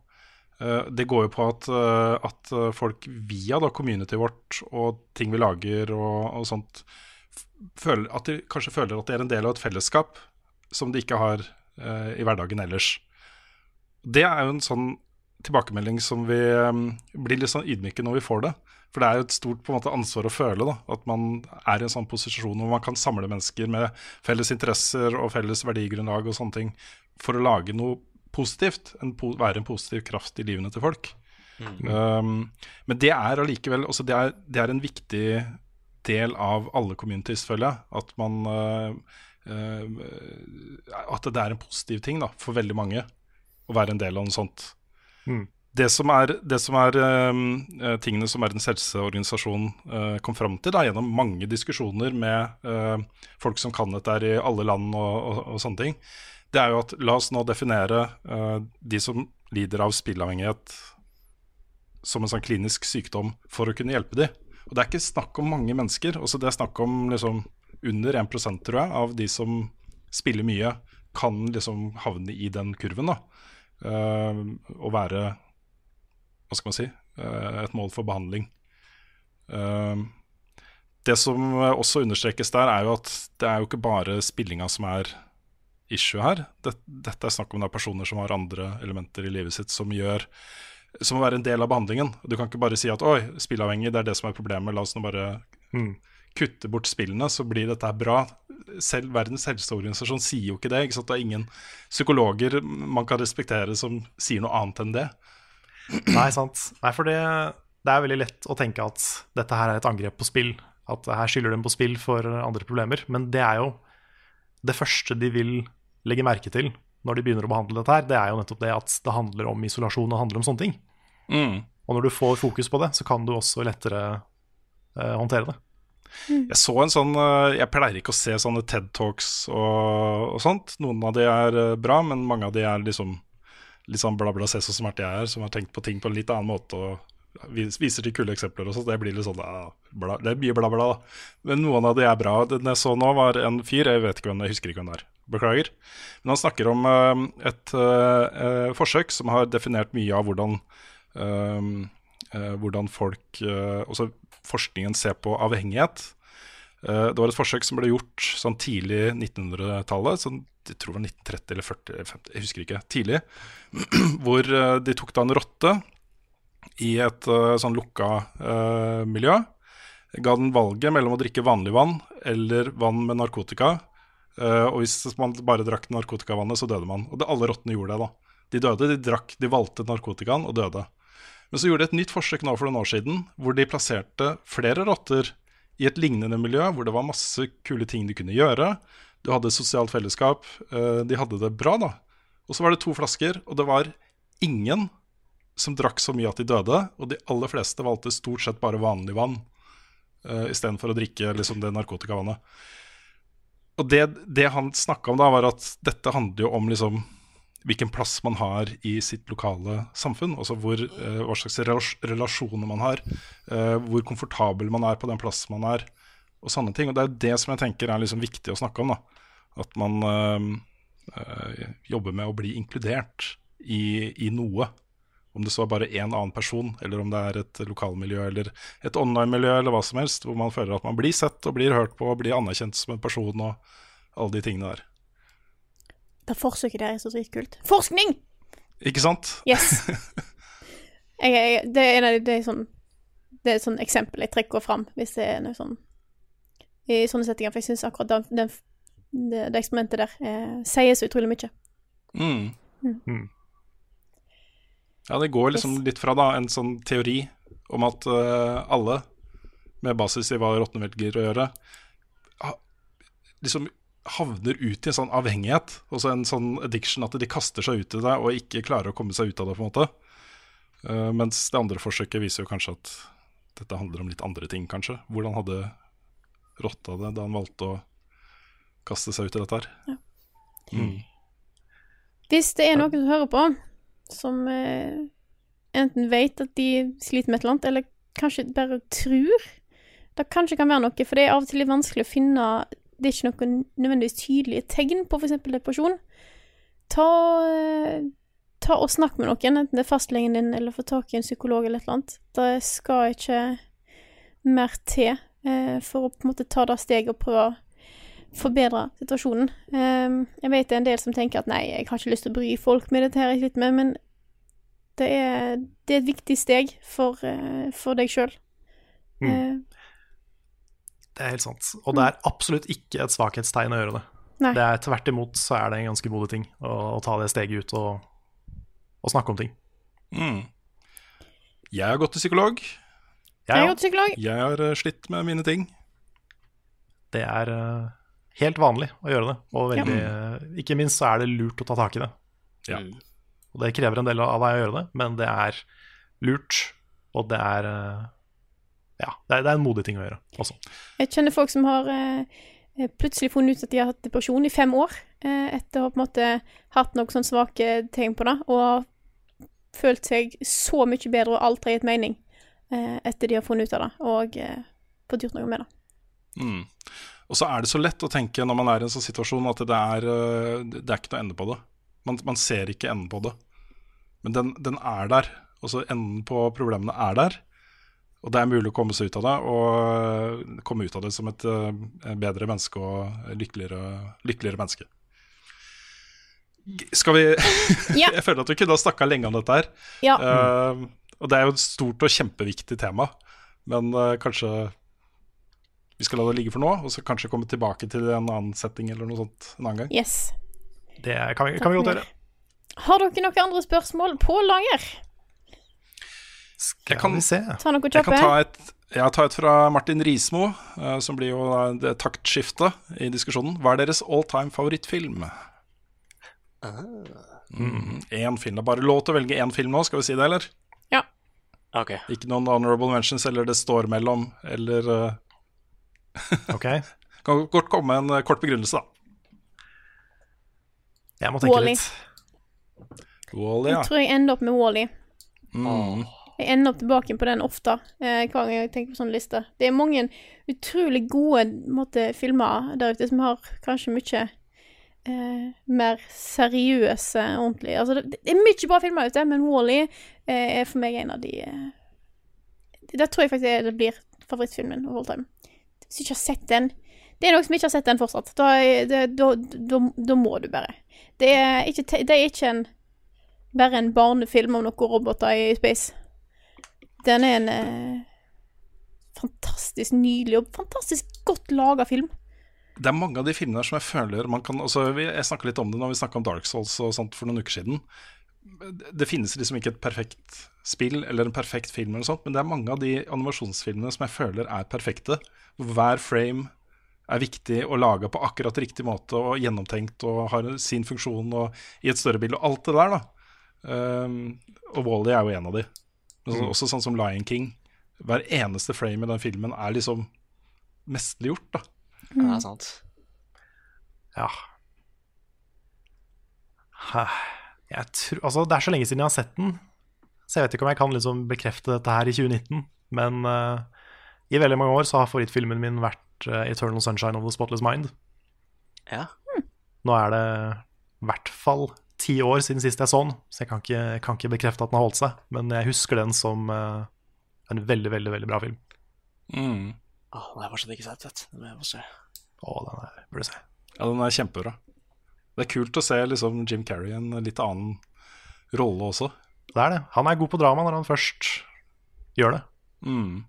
Det går jo på at, at folk via da communityet vårt og ting vi lager og, og sånt, føler, at de kanskje føler at de er en del av et fellesskap som de ikke har eh, i hverdagen ellers. Det er jo en sånn tilbakemelding som vi um, blir litt sånn ydmyke når vi får det. For det er jo et stort på en måte, ansvar å føle. da, At man er i en sånn posisjon hvor man kan samle mennesker med felles interesser og felles verdigrunnlag og sånne ting for å lage noe positivt. En, po være en positiv kraft i livene til folk. Um, men det er allikevel også det er, det er en viktig del av alle communities, føler jeg. At man uh, uh, At det er en positiv ting da, for veldig mange å være en del av noe sånt. Mm. Det som er, det som er eh, tingene som Verdens helseorganisasjon uh, kom fram til da, gjennom mange diskusjoner med uh, folk som kan dette i alle land og, og, og sånne ting, det er jo at la oss nå definere uh, de som lider av spillavhengighet som en sånn klinisk sykdom for å kunne hjelpe dem. Og det er ikke snakk om mange mennesker. Også det er snakk om liksom under 1 tror jeg, av de som spiller mye, kan liksom havne i den kurven. da. Uh, og være hva skal man si uh, et mål for behandling. Uh, det som også understrekes der, er jo at det er jo ikke bare spillinga som er issue her. Dette, er snakk om det er personer som har andre elementer i livet sitt som gjør som må være en del av behandlingen. Du kan ikke bare si at oi, spillavhengig, det er det som er problemet, la oss nå bare Mm. kutte bort spillene, så blir dette bra. Selv Verdens helseorganisasjon sier jo ikke det. Ikke? Det er ingen psykologer man kan respektere som sier noe annet enn det. Nei, sant. Nei, for det, det er veldig lett å tenke at dette her er et angrep på spill. At her skylder de på spill for andre problemer. Men det er jo det første de vil legge merke til når de begynner å behandle dette her, det er jo nettopp det at det handler om isolasjon og handler om sånne ting. Mm. Og når du får fokus på det, så kan du også lettere eh, håndtere det. Jeg så en sånn eh, Jeg pleier ikke å se sånne TED Talks og, og sånt. Noen av de er eh, bra, men mange av de er liksom litt sånn bla, bla, se så smart jeg er, som har tenkt på ting på en litt annen måte og viser til kule eksempler og sånt. Det blir litt sånn ja, bla, Det er mye bla, bla, da. Men noen av de er bra. Den jeg så nå, var en fyr, jeg vet ikke hvem, jeg husker ikke hvem det er. Beklager. Men han snakker om eh, et uh, forsøk som har definert mye av hvordan uh, hvordan folk, uh, forskningen ser på avhengighet. Eh, det var et forsøk som ble gjort sånn tidlig 1900-tallet, sånn, jeg tror det var 1930 eller 40, eller 50, jeg husker ikke, tidlig, hvor eh, de tok da en rotte i et eh, sånn lukka eh, miljø, ga den valget mellom å drikke vanlig vann eller vann med narkotika, Eh, og hvis man bare drakk narkotikavannet, så døde man. Og det, alle rottene gjorde det, da. De døde, de drakk, de valgte narkotikaen og døde. Men så gjorde de et nytt forsøk nå for noen år siden, hvor de plasserte flere rotter i et lignende miljø, hvor det var masse kule ting de kunne gjøre. Du hadde sosialt fellesskap. eh, de hadde det bra, da. Og så var det to flasker, og det var ingen som drakk så mye at de døde. Og de aller fleste valgte stort sett bare vanlig vann uh, istedenfor å drikke liksom, det narkotikavannet. Og det, det han snakka om da, var at dette handler jo om liksom hvilken plass man har i sitt lokale samfunn. Altså hvor, eh, hva slags relasjoner man har. eh, hvor komfortabel man er på den plassen man er, og sånne ting. Og det er det som jeg tenker er liksom viktig å snakke om. da. At man eh, eh, jobber med å bli inkludert i, i noe. Om det så er bare én annen person, eller om det er et lokalmiljø eller et online-miljø, eller hva som helst, hvor man føler at man blir sett og blir hørt på og blir anerkjent som en person og alle de tingene der. Det forsøket der er så dritkult. Forskning! Ikke sant? Yes. Jeg, jeg, det, er, en det, er sånn, det er et sånn eksempel jeg trekker fram hvis det er noe sånn i sånne settinger, for jeg syns akkurat den, den, det, det eksperimentet der eh, sier så utrolig mye. Mm. Mm. Ja, det går liksom litt fra da, en sånn teori om at uh, alle, med basis i hva rottene velger å gjøre, ha, liksom havner ut i en sånn avhengighet, også en sånn addiction, at de kaster seg ut i det og ikke klarer å komme seg ut av det, på en måte. Uh, mens det andre forsøket viser jo kanskje at dette handler om litt andre ting, kanskje. Hvordan hadde rotta det da han valgte å kaste seg ut i dette her? Mm. Hvis det er noen som hører på, som eh, enten vet at de sliter med et eller annet, eller kanskje bare tror det kanskje kan være noe, for det er av og til litt vanskelig å finne Det er ikke noen nødvendigvis tydelige tegn på f.eks. depresjon. Ta, eh, ta og snakk med noen, enten det er fastlegen din eller få tak i en psykolog eller et eller annet. Det skal ikke mer til eh, for å på en måte ta det steget og prøve, å forbedre situasjonen. Ehm, jeg vet det er en del som tenker at nei, jeg har ikke lyst til å bry folk med dette her jeg sliter med, men det er, det er et viktig steg for, eh, for deg sjøl. Mm. Det er helt sant. Og det er absolutt ikke et svakhetstegn å gjøre det. Nei. Det er Tvert imot så er det en ganske modig ting å, å ta det steget ut og, og snakke om ting. Mm. Jeg har gått til psykolog. Jeg har gått til psykolog. Jeg har eh, slitt med mine ting. Det er uh, helt vanlig å gjøre det, og veldig, eh, ikke minst så er det lurt å ta tak i det. Ja. Og det krever en del av deg å gjøre det, men det er lurt, og det er eh, Ja, det er, det er en modig ting å gjøre også. Jeg kjenner folk som har eh, plutselig funnet ut at de har hatt depresjon i fem år, eh, etter å ha på en måte hatt noen sånne svake tegn på det, og har følt seg så mye bedre og alt har gitt mening eh, etter de har funnet ut av det, og eh, fått gjort noe med det. Mm. Og så er det så lett å tenke når man er i en sånn situasjon at det er, øh, det er ikke noe ende på det. Man, man ser ikke enden på det. Men den, den er der. Altså enden på problemene er der. Og det er mulig å komme seg ut av det, og komme ut av det som et øh, bedre menneske og lykkeligere, lykkeligere menneske. Skal vi Ja. Jeg føler at vi kunne ha snakka lenge om dette her. Ja. Uh, og det er jo et stort og kjempeviktig tema, men uh, kanskje vi skal la det ligge for nå, og så kanskje komme tilbake til en annen setting eller noe sånt en annen gang. Yes. Det kan vi, kan vi godt gjøre. Har dere noen andre spørsmål på lager? Jeg kan, se. Ta noe jeg kan ta et, jeg tar et fra Martin Rismo, eh, som blir jo eh, det taktskiftet i diskusjonen. Hva er deres all time favorittfilm? Mm, én film. Det er bare lov til å velge én film nå, skal vi si det, eller? Ja. Okay. Ikke noen honorable mentions, eller det står mellom, eller uh... Ok. Kan godt komme en kort begrunnelse, da. Jeg må tenke Wall-E. litt. Wall-E, ja. Jeg tror jeg ender opp med Wall-E. Mm. Jeg ender opp tilbake på den ofte, eh, hver gang jeg tenker på sånne lister. Det er mange utrolig gode måte, filmer der ute som har kanskje mye eh, mer seriøse, ordentlig Altså, det, det er mye bra filmer ute, men Wall-E eh, er for meg en av de eh, Det tror jeg faktisk det blir favorittfilmen of all time. Hvis du ikke har sett den Det er noen som ikke har sett den fortsatt. Da, det, da, da, da må du bare. Det er ikke, det er ikke en bare en barnefilm om noen roboter i space. Den er en eh, fantastisk nydelig og fantastisk godt laga film. Det er mange av de filmene som jeg føler man kan altså, Jeg snakka litt om det når vi snakka om Dark Souls og sånt for noen uker siden. Det- finnes liksom ikke et perfekt spill eller en perfekt film, eller sånt, men det er mange av de animasjonsfilmene som jeg føler er perfekte. Hver frame er viktig og laga på akkurat riktig måte og gjennomtenkt og har sin funksjon og i et større bilde og alt det der, da. Um, og Wall-E er jo en av de. Men Mm. Også sånn som Lion King. Hver eneste frame i den filmen er liksom mesterliggjort, da. Ja, det er sant. Ja. Jeg tror, altså, det er så lenge siden jeg har sett den, så jeg vet ikke om jeg kan liksom bekrefte dette her i 2019. Men uh, i veldig mange år så har favorittfilmen min vært uh, 'Eternal Sunshine of the Spotless Mind'. Ja. Nå er det i hvert fall ti år siden sist jeg så den, så jeg kan ikke, kan ikke bekrefte at den har holdt seg. Men jeg husker den som uh, en veldig, veldig veldig bra film. Mm. Åh, den har jeg fortsatt ikke sett, vet du. Den må jeg se. Å, den er, burde du se. Ja, den er kjempebra. Det er kult å se liksom, Jim Carrey i en litt annen rolle også. Det er det. Han er god på drama når han først gjør det. Mm.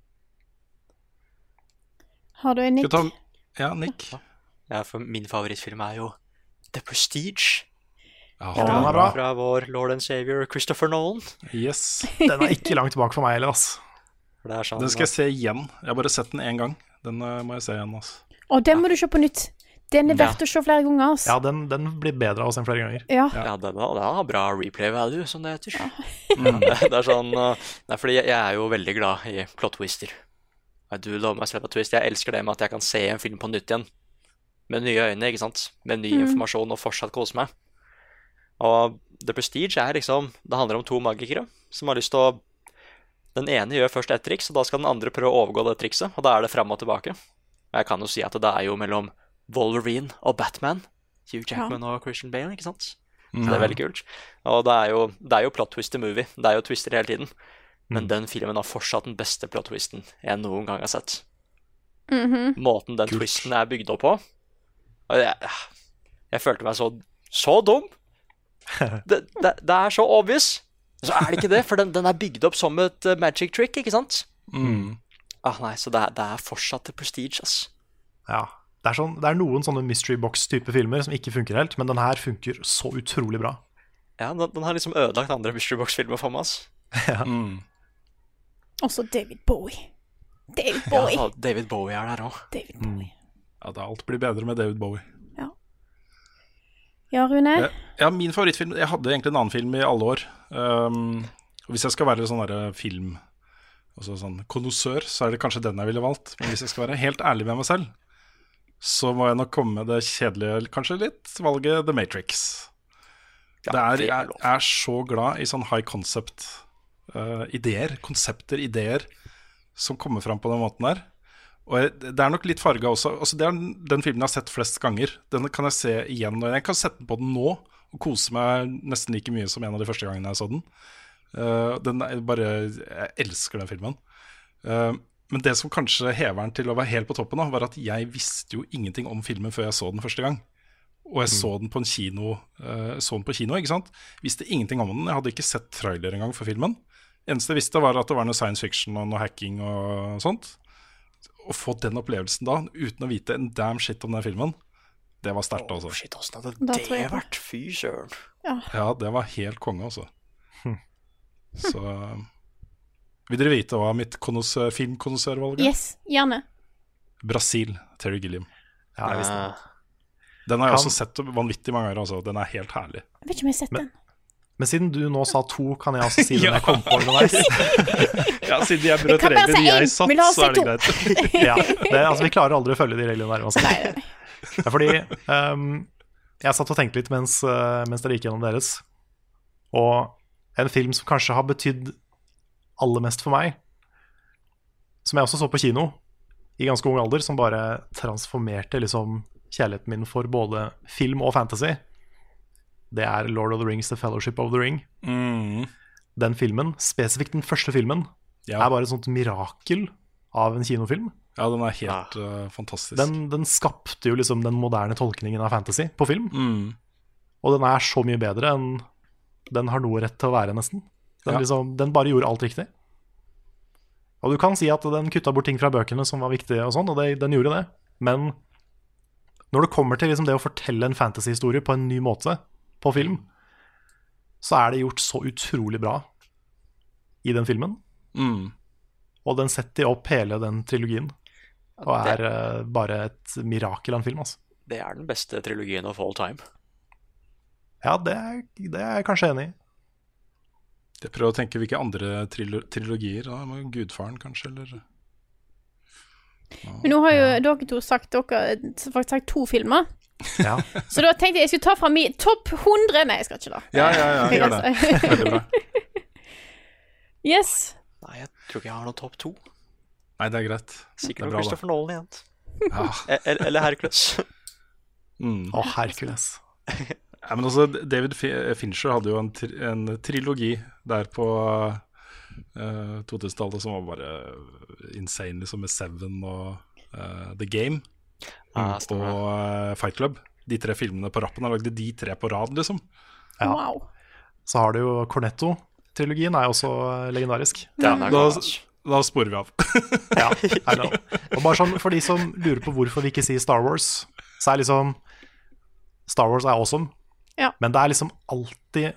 Har du en nikk? ta Ja, Nick. Ja, for min favorittfilm er jo The Prestige. Ja, den er bra. Fra vår lord and savior Christopher Nolan. Yes. Den er ikke langt tilbake for meg heller, ass. Det er sånn Den skal jeg se igjen. Jeg har bare sett den én gang. Den eh, må jeg se igjen. ass. Og den må du se på nytt. Den er verdt å se flere ganger. ass. Ja, den, den blir bedre av å se flere ganger. Ja. Ja, den har, den har bra replay value, som det heter. Ja, det, det er sånn uh, Det er fordi jeg, jeg er jo veldig glad i plot twister. A twist. Jeg elsker det med at jeg kan se en film på nytt igjen. Med nye øyne, ikke sant. Med ny Mm. informasjon og fortsatt kose meg. Og The Prestige er liksom Det handler om to magikere som har lyst til å Den ene gjør først ett triks, og da skal den andre prøve å overgå det trikset. Og da er det fram og tilbake. Og jeg kan jo si at det er jo mellom Wolverine og Batman. Hugh Jackman og Christian Bale, ikke sant? Så det er veldig kult. Og det er jo, det er jo plot twist i movie. Det er jo twister hele tiden. Men den filmen har fortsatt den beste plot twisten jeg noen gang har sett. Mhm. Måten den twisten er bygd opp på, Og jeg, jeg følte meg så, så dum. Det, det, det er så obvious. Så er det ikke det, for den, den er bygd opp som et uh, magic trick, ikke sant? Mm. Ah, nei, så det er, det er fortsatt prestige, ass. Ja. Det er, sånn, det er noen sånne mystery box-type filmer som ikke funker helt, men den her funker så utrolig bra. Ja, den, den har liksom ødelagt andre Mystery Box-filmer for meg, ass. Ja. Mm. Også David Bowie. David Bowie. Ja, David Bowie er der òg. Mm. Ja, det alt blir bedre med David Bowie. Ja, Rune? Ja, ja, min favorittfilm Jeg hadde egentlig en annen film i alle år. Um, og hvis jeg skal være sånn derre film Altså sånn konnoissør, så er det kanskje den jeg ville valgt. Men hvis jeg skal være helt ærlig med meg selv, så må jeg nok komme med det kjedelige, kanskje litt, valget The Matrix. Ja, det er, jeg er så glad i sånn high concept-ideer, konsepter, ideer, som kommer fram på den måten der. Og det er nok litt farga også. Altså, det er den, filmen jeg har sett flest ganger. Den kan jeg se igjen. Og jeg kan sette den på den nå og kose meg nesten like mye som en av de første gangene jeg så den. Uh, den er bare, Jeg elsker den filmen. Uh, men det som kanskje hever den til å være helt på toppen, da, var at jeg visste jo ingenting om filmen før jeg så den første gang. Og jeg så den på en kino, uh, så den på kino, ikke sant. Visste ingenting om den. Jeg hadde ikke sett trailer engang for filmen. Eneste jeg visste, var at det var noe science fiction og noe hacking og sånt. Å få den opplevelsen da, uten å vite en damn shit om den filmen, det var sterkt, altså. Shit, åssen hadde det vært? Fy søren. Ja, det var helt konge, altså. Så Vil dere vite hva mitt filmkonnoissørvalg er? Yes, gjerne. Brasil, Terry Gilliam. Ja, jeg visste det. Den har jeg Kan- også sett vanvittig mange ganger. Altså. Den er helt herlig. Jeg vet ikke om jeg har sett den. Men siden du nå sa to, kan jeg også si den Ja. jeg kom på underveis. Ja, Siden jeg brøt bare si jeg satt, så er det greit. ja, det, altså, vi klarer aldri å følge de reglene der uansett. Ja, fordi um, jeg satt og tenkte litt mens, eh, mens dere gikk gjennom deres. Og en film som kanskje har betydd aller mest for meg, som jeg også så på kino i ganske ung alder, som bare transformerte liksom kjærligheten min for både film og fantasy, det er Lord of the Rings, The Fellowship of the Ring. Mm. Den filmen, spesifikt den første filmen, Ja. er bare et sånt mirakel av en kinofilm. ja, den er helt eh, fantastisk. Den, den skapte jo liksom den moderne tolkningen av fantasy på film. Mm. Og den er så mye bedre enn den har noe rett til å være, nesten. Den, Ja. liksom, den bare gjorde alt riktig. Og du kan si at den kutta bort ting fra bøkene som var viktige, og sånn, og det, den gjorde det. Men når det kommer til liksom det å fortelle en fantasyhistorie på en ny måte på film, så er det gjort så utrolig bra i den filmen. Mm. Og den setter opp hele den trilogien. Og er det, bare et mirakel av en film, altså. Det er den beste trilogien of all time. Ja, det er, det er jeg kanskje enig i. Jeg prøver å tenke hvilke andre trilo trilogier. Da. Gudfaren, kanskje? Eller Men nå har jo dere to sagt dere faktisk sagt to filmer. Ja. Så da tenkte jeg jeg skulle ta fram min topp 100 Nei, jeg skal ikke da. Ja, ja, ja, gjør det. Veldig bra. Yes. Nei, jeg tror ikke jeg har noen topp to. Nei, det er greit. Sikkert er noe. Christopher Nolan igjen. Ja. Eller, eller Hercules. Mm. Å, Hercules. Ja, men altså, David Fincher hadde jo en, tri en trilogi der på uh, 2000-tallet som var bare insane, liksom, med Seven og uh, The Game Ah, og eh, Fight Club. De tre filmene på rappen. Han lagde de tre på rad, liksom. Ja. Wow. Så har du jo Cornetto-trilogien, er jo også eh, legendarisk. Den er Da, god, da sporer vi av. Ja, Og bare sånn, For de som lurer på hvorfor vi ikke sier Star Wars, så er liksom Star Wars er awesome, Ja. men det er liksom alltid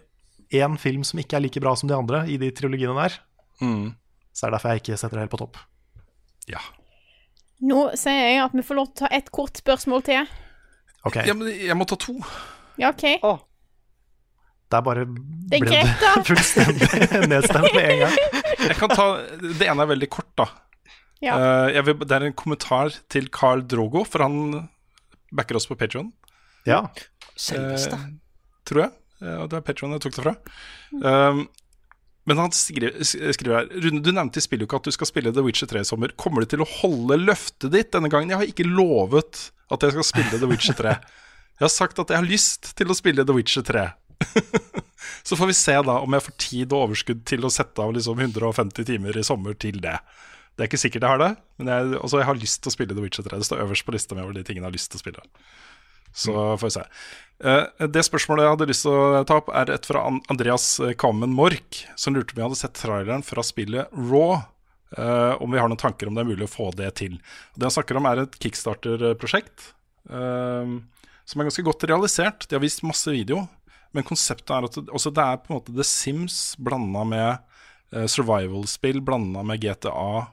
én film som ikke er like bra som de andre i de trilogiene der. Mm. Så er det derfor jeg ikke setter det helt på topp. Ja. Nå sier jeg at vi får lov til å ta et kort spørsmål til. Ok, ja, men jeg må ta to. Ja, OK. Det er bare Det er ble greit, da. det fullstendig nedstemt med en gang. Jeg kan ta, Det ene er veldig kort, da. Ja. Eh, jeg vil, det er en kommentar til Carl Drogo, for han backer oss på Patreon Ja. Selveste. tror jeg. Eh, og det er Patreon jeg tok det fra. Um, men han skriver, skriver her Rune, du nevnte i spilluka at du skal spille The Witcher 3 i sommer. Kommer du til å holde løftet ditt denne gangen? Jeg har ikke lovet at jeg skal spille The Witcher 3. Jeg har sagt at jeg har lyst til å spille The Witcher 3. Så får vi se da om jeg får tid og overskudd til å sette av liksom 150 timer i sommer til det. Det er ikke sikkert jeg har det, men jeg, altså jeg har lyst til å spille The Witcher 3. Det står øverst på lista mi over de tingene jeg har lyst til å spille. Så får vi se. Eh, det spørsmålet jeg hadde lyst til å ta opp, er et fra Andreas Kammen Mork, som lurte på om jeg hadde sett traileren fra spillet Raw. eh, om vi har noen tanker om det er mulig å få det til. Det han snakker om, er et kickstarter-prosjekt. eh, som er ganske godt realisert. De har vist masse video. Men konseptet er at det, det er på en måte The Sims blanda med eh, survival-spill, blanda med GTA,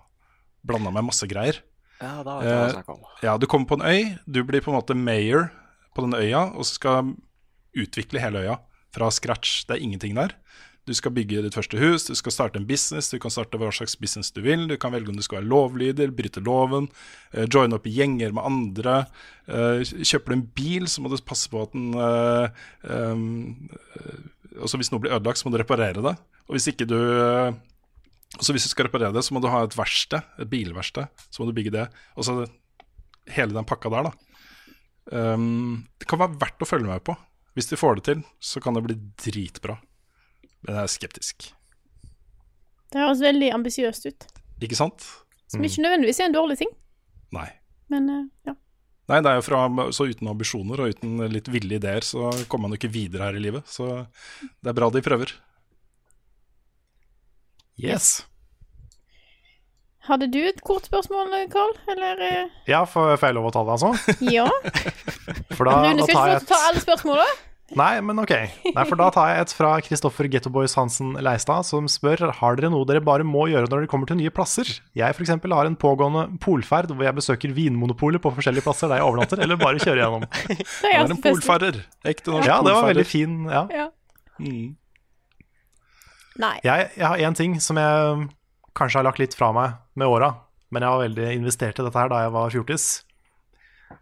blanda med masse greier. Ja, da vet jeg hva jeg Eh, snakker om. ja, du kommer på en øy, du blir på en måte mayor på den øya, og skal utvikle hele øya fra scratch. Det er ingenting der. Du skal bygge ditt første hus, du skal starte en business, du kan starte hva slags business du vil. Du kan velge om du skal være lovlyder, bryte loven, uh, joine opp gjenger med andre. Uh, kjøper du en bil, så må du passe på at den uh, um, Hvis noe blir ødelagt, så må du reparere det. Og hvis ikke du så hvis du skal reparere det, så må du ha et verksted, et bilverksted. Så må du bygge det. Og så hele den pakka der, da. Um, det kan være verdt å følge med på. Hvis de får det til, så kan det bli dritbra. Men jeg er skeptisk. Det høres veldig ambisiøst ut. Ikke sant? Som ikke nødvendigvis er en dårlig ting, Nei. men eh, ja. Nei, det er jo fra Så uten ambisjoner og uten litt ville ideer, så kommer man jo ikke videre her i livet. Så det er bra de prøver. Yes. Hadde du et kort spørsmål, Carl? Eller eh, Ja, får jeg lov å ta det, altså? Ja? For da, Rune da skal ikke jeg å ta alle spørsmåla? Nei, men ok. Nei, for da tar jeg et fra Kristoffer Gettoboys Hansen Leistad, som spør har dere noe dere bare må gjøre når dere kommer til nye plasser. Jeg f.eks. har en pågående polferd hvor jeg besøker Vinmonopolet på forskjellige plasser der jeg overnatter, eller bare kjører gjennom. Det er en polfarer. Ekte norsk Ja, det var veldig fin. Ja. Ja. Mm. Nei. Jeg, jeg har én ting som jeg kanskje har lagt litt fra meg med åra, men jeg var veldig investert i dette her da jeg var fjortis.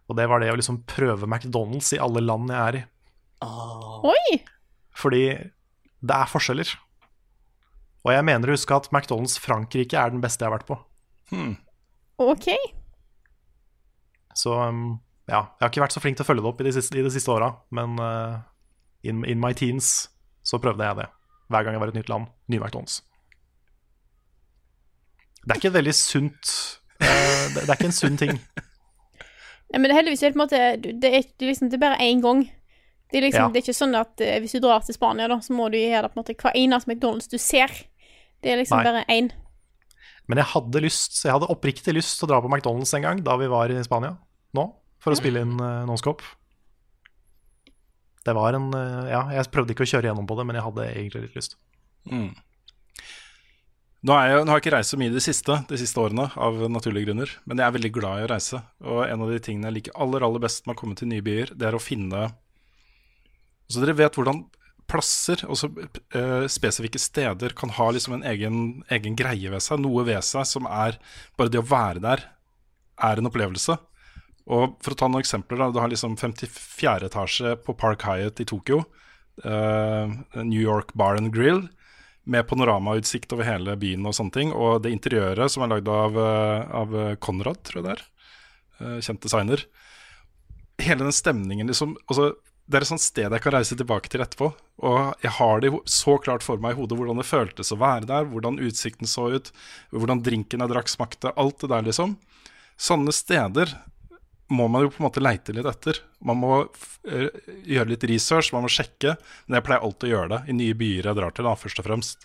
Og det var det å liksom prøve McDonald's i alle land jeg er i. Oi! Fordi det er forskjeller. Og jeg mener å huske at McDonald's Frankrike er den beste jeg har vært på. OK. Så um, ja, jeg har ikke vært så flink til å følge det opp i de siste, i de siste åra, men uh, in, in my teens så prøvde jeg det. Hver gang jeg var i et nytt land. Ny McDonald's. Det er ikke et veldig sunt uh, det, det er ikke en sunn ting. Nei, men det er på en måte Det er, liksom, det er bare én gang. Det er, liksom, Ja. det er ikke sånn at eh, hvis du drar til Spania, da, så må du gjøre det på en måte hver eneste McDonald's du ser. Det er liksom Nei. bare én. Men jeg hadde lyst, jeg hadde oppriktig lyst til å dra på McDonald's en gang da vi var i Spania nå, for å spille inn uh, Nonscope. Det var en uh, Ja, jeg prøvde ikke å kjøre gjennom på det, men jeg hadde egentlig litt lyst. Mm. Nå, jeg, nå har jeg ikke reist så mye de siste, de siste årene, av naturlige grunner. Men jeg er veldig glad i å reise. Og en av de tingene jeg liker aller aller best med å komme til nye byer, det er å finne Så dere vet hvordan plasser, også eh, spesifikke steder, kan ha liksom en egen, egen greie ved seg. Noe ved seg som er Bare det å være der er en opplevelse. Og For å ta noen eksempler. da, Du har liksom 54. etasje på Park Hyatt i Tokyo. eh, New York Bar and Grill med panoramautsikt over hele byen og sånne ting. Og det interiøret som er lagd av, eh, av Konrad, tror jeg det er. eh, Kjent designer. Hele den stemningen, liksom. Altså, det er et sånt sted jeg kan reise tilbake til etterpå. Og jeg har det så klart for meg i hodet hvordan det føltes å være der, hvordan utsikten så ut, hvordan drinken jeg drakk smakte, alt det der, liksom. Sånne steder må man jo på en måte leite litt etter. Man må f- eh, gjøre litt research, man må sjekke. Men jeg pleier alltid å gjøre det i nye byer jeg drar til, da, først og fremst.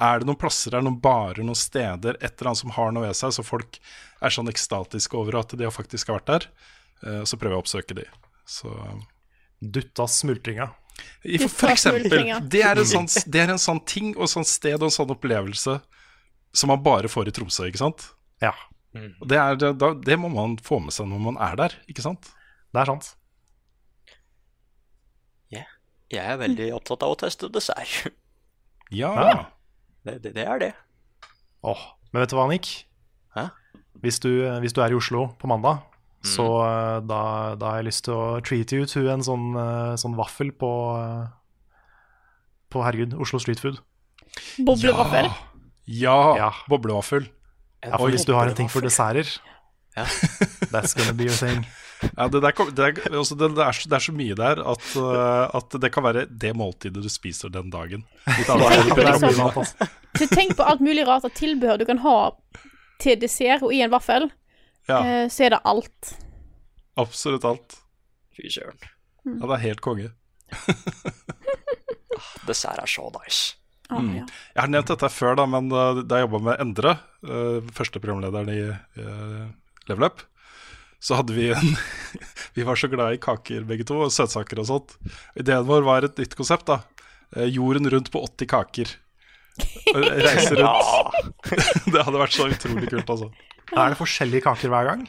Er det noen plasser, her, noen barer, noen steder, et eller annet som har noe ved seg, så folk er sånn ekstatiske over at de faktisk har vært der, eh, så prøver jeg å oppsøke de. Så Dutta smultringa. for, for eksempel. Det er, en sånn, det er en sånn ting og sånn sted og en sånn opplevelse som man bare får i Tromsø, ikke sant? Ja, Og det, er, det, da, det må man få med seg når man er der, ikke sant? det er sant. Jeg er veldig opptatt av å teste dessert. Ja. Ja. Det, det, det er det. Åh, men vet du hva, Nick? Hæ? Hvis du, hvis du er i Oslo på mandag, så eh, da, da har jeg lyst til å treat you to en sånn, eh, sånn vaffel på På herregud, Oslo Street Food. Boblevaffel. Ja, Ja. boblevaffel. Ja, for hvis du har en ting for desserter, Ja. that's gonna be your thing. Ja, det, der, det, er, altså, det, er så, det er så mye der at, uh, at det kan være det måltidet du spiser den dagen. Litt Tenk på. Så tenk alt mulig rart av tilbehør du kan ha til dessert og i en vaffel. Ja, Eh, så er det alt. absolutt alt. Fy søren. Ja, det er helt konge. Dessert er så nice. Mm. Jeg har nevnt dette før, da, men uh, da jeg jobba med Endre, uh, første programlederen i uh, Level Up, så hadde vi en Vi var så glad i kaker begge to, og søtsaker og sånt. Ideen vår var et nytt konsept. da Jorden rundt på 80 kaker. Reise rundt. det hadde vært så utrolig kult, altså. Er det forskjellige kaker hver gang?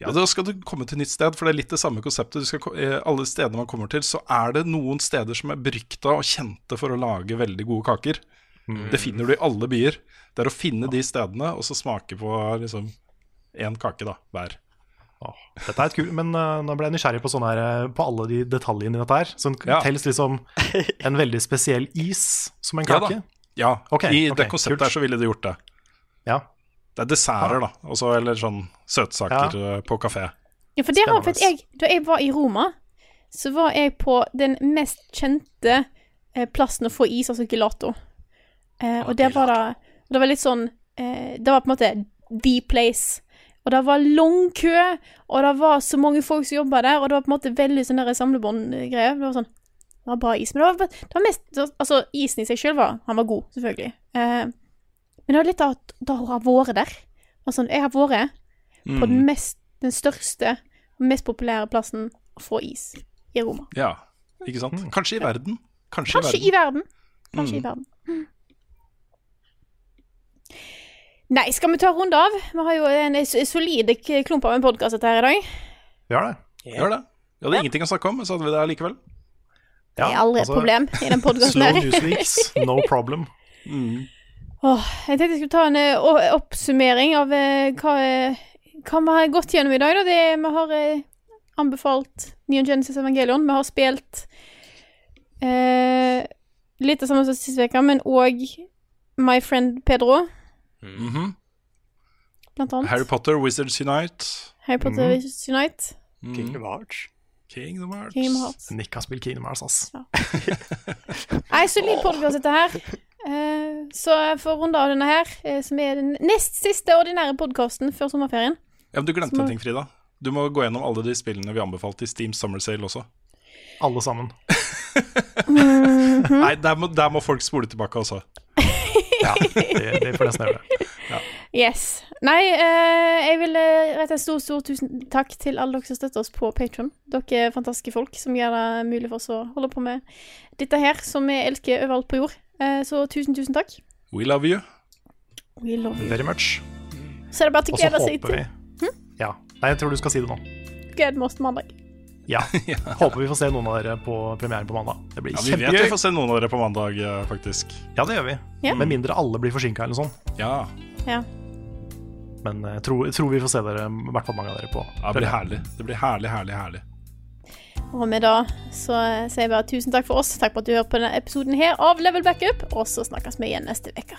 Ja, Da skal du komme til nytt sted, for det er litt det samme konseptet. Du skal, eh, alle stedene man kommer til, så er det noen steder som er berykta og kjente for å lage veldig gode kaker. Mm. Det finner du i alle byer. Det er å finne de stedene, og så smake på liksom én kake da, hver. Dette er et kul, men uh, nå ble jeg nysgjerrig på, sånn her, uh, på alle de detaljene i dette her. Så Ja. telles liksom en veldig spesiell is som en Ja da. kake? Ja, okay, i okay, det konseptet kult. her så ville de gjort det. Ja. Det er desserter, da. Også, eller sånn søtsaker ja. på kafé. Ja, for det har for jeg, Da jeg var i Roma, så var jeg på den mest kjente eh, plassen å få is, altså gelato. Eh, og der var det Det var litt sånn eh, Det var på en måte the place. Og det var lang kø, og det var så mange folk som jobba der, og det var på en måte veldig sånn der samlebåndgreie. Det var sånn Det var bra is. Men det var, det var mest Altså, isen i seg sjøl var Han var god, selvfølgelig. Eh, men det er litt av at da har vært der. Altså, jeg har vært på den Mm. mest Den største og mest populære plassen å få is i Roma. Ja, ikke sant? Kanskje i verden. Kanskje, Kanskje i i verden. Kanskje Mm. i verden. Mm. Nei, skal vi ta en runde av? Vi har jo en solid klump av en podkast her i dag. Vi har det. Vi har det. Vi hadde ingenting å snakke om, men så hadde vi det allikevel. Det er aldri et problem i den podcasten Slow her. news leaks, no problem. Åh, jeg tenkte jeg skulle ta en eh, oppsummering av eh, hva, eh, hva vi har gått gjennom i dag. Da. Det, vi har anbefalt Neon Genesis Evangelion. Vi har spilt eh, litt det samme som sist uke, men òg My Friend Pedro, Mhm. blant annet. Harry Potter, Wizards Unite. Harry Potter Mhm. Unite. Kingdom Hearts. Kingdom Hearts. Kingdom Hearts. Nick har spilt Kingdom Hearts, ass. Nei, solid podkast dette her. Eh, så for å runde av denne her, eh, som er den nest siste ordinære podkasten før sommerferien Ja, men Du glemte en ting, Frida. Du må gå gjennom alle de spillene vi anbefalte i Steam Summer Sale også. Alle sammen. Nei, der må, der må folk spole tilbake også. Ja, de, de får nesten gjøre det. Yes. Nei, eh, jeg vil eh, rette en stor, stor tusen takk til alle dere som støtter oss på Patron. Dere er fantastiske folk som gjør det mulig for oss å holde på med dette her, som vi elsker overalt på jord. Eh, så tusen, tusen takk. We love you. We love you. Very much. Så er det bare til å glede seg til Ja. Nei, jeg tror du skal si det nå. Gled oss til mandag. Ja. Håper vi får se noen av dere på premieren på mandag. Det blir Ja, vi vet vi får se noen av dere på mandag, eh, faktisk. Ja, det gjør vi. Ja. Med mindre alle blir forsinka eller noe sånt. Ja, Ja. Men jeg tror, jeg tror vi får se dere, i hvert fall mange av dere, på ja Det blir herlig. Det blir herlig, herlig, herlig. Og med da så sier jeg bare tusen takk for oss. Takk for at du hører på denne episoden her av Level Backup. Og så snakkes vi igjen neste uke.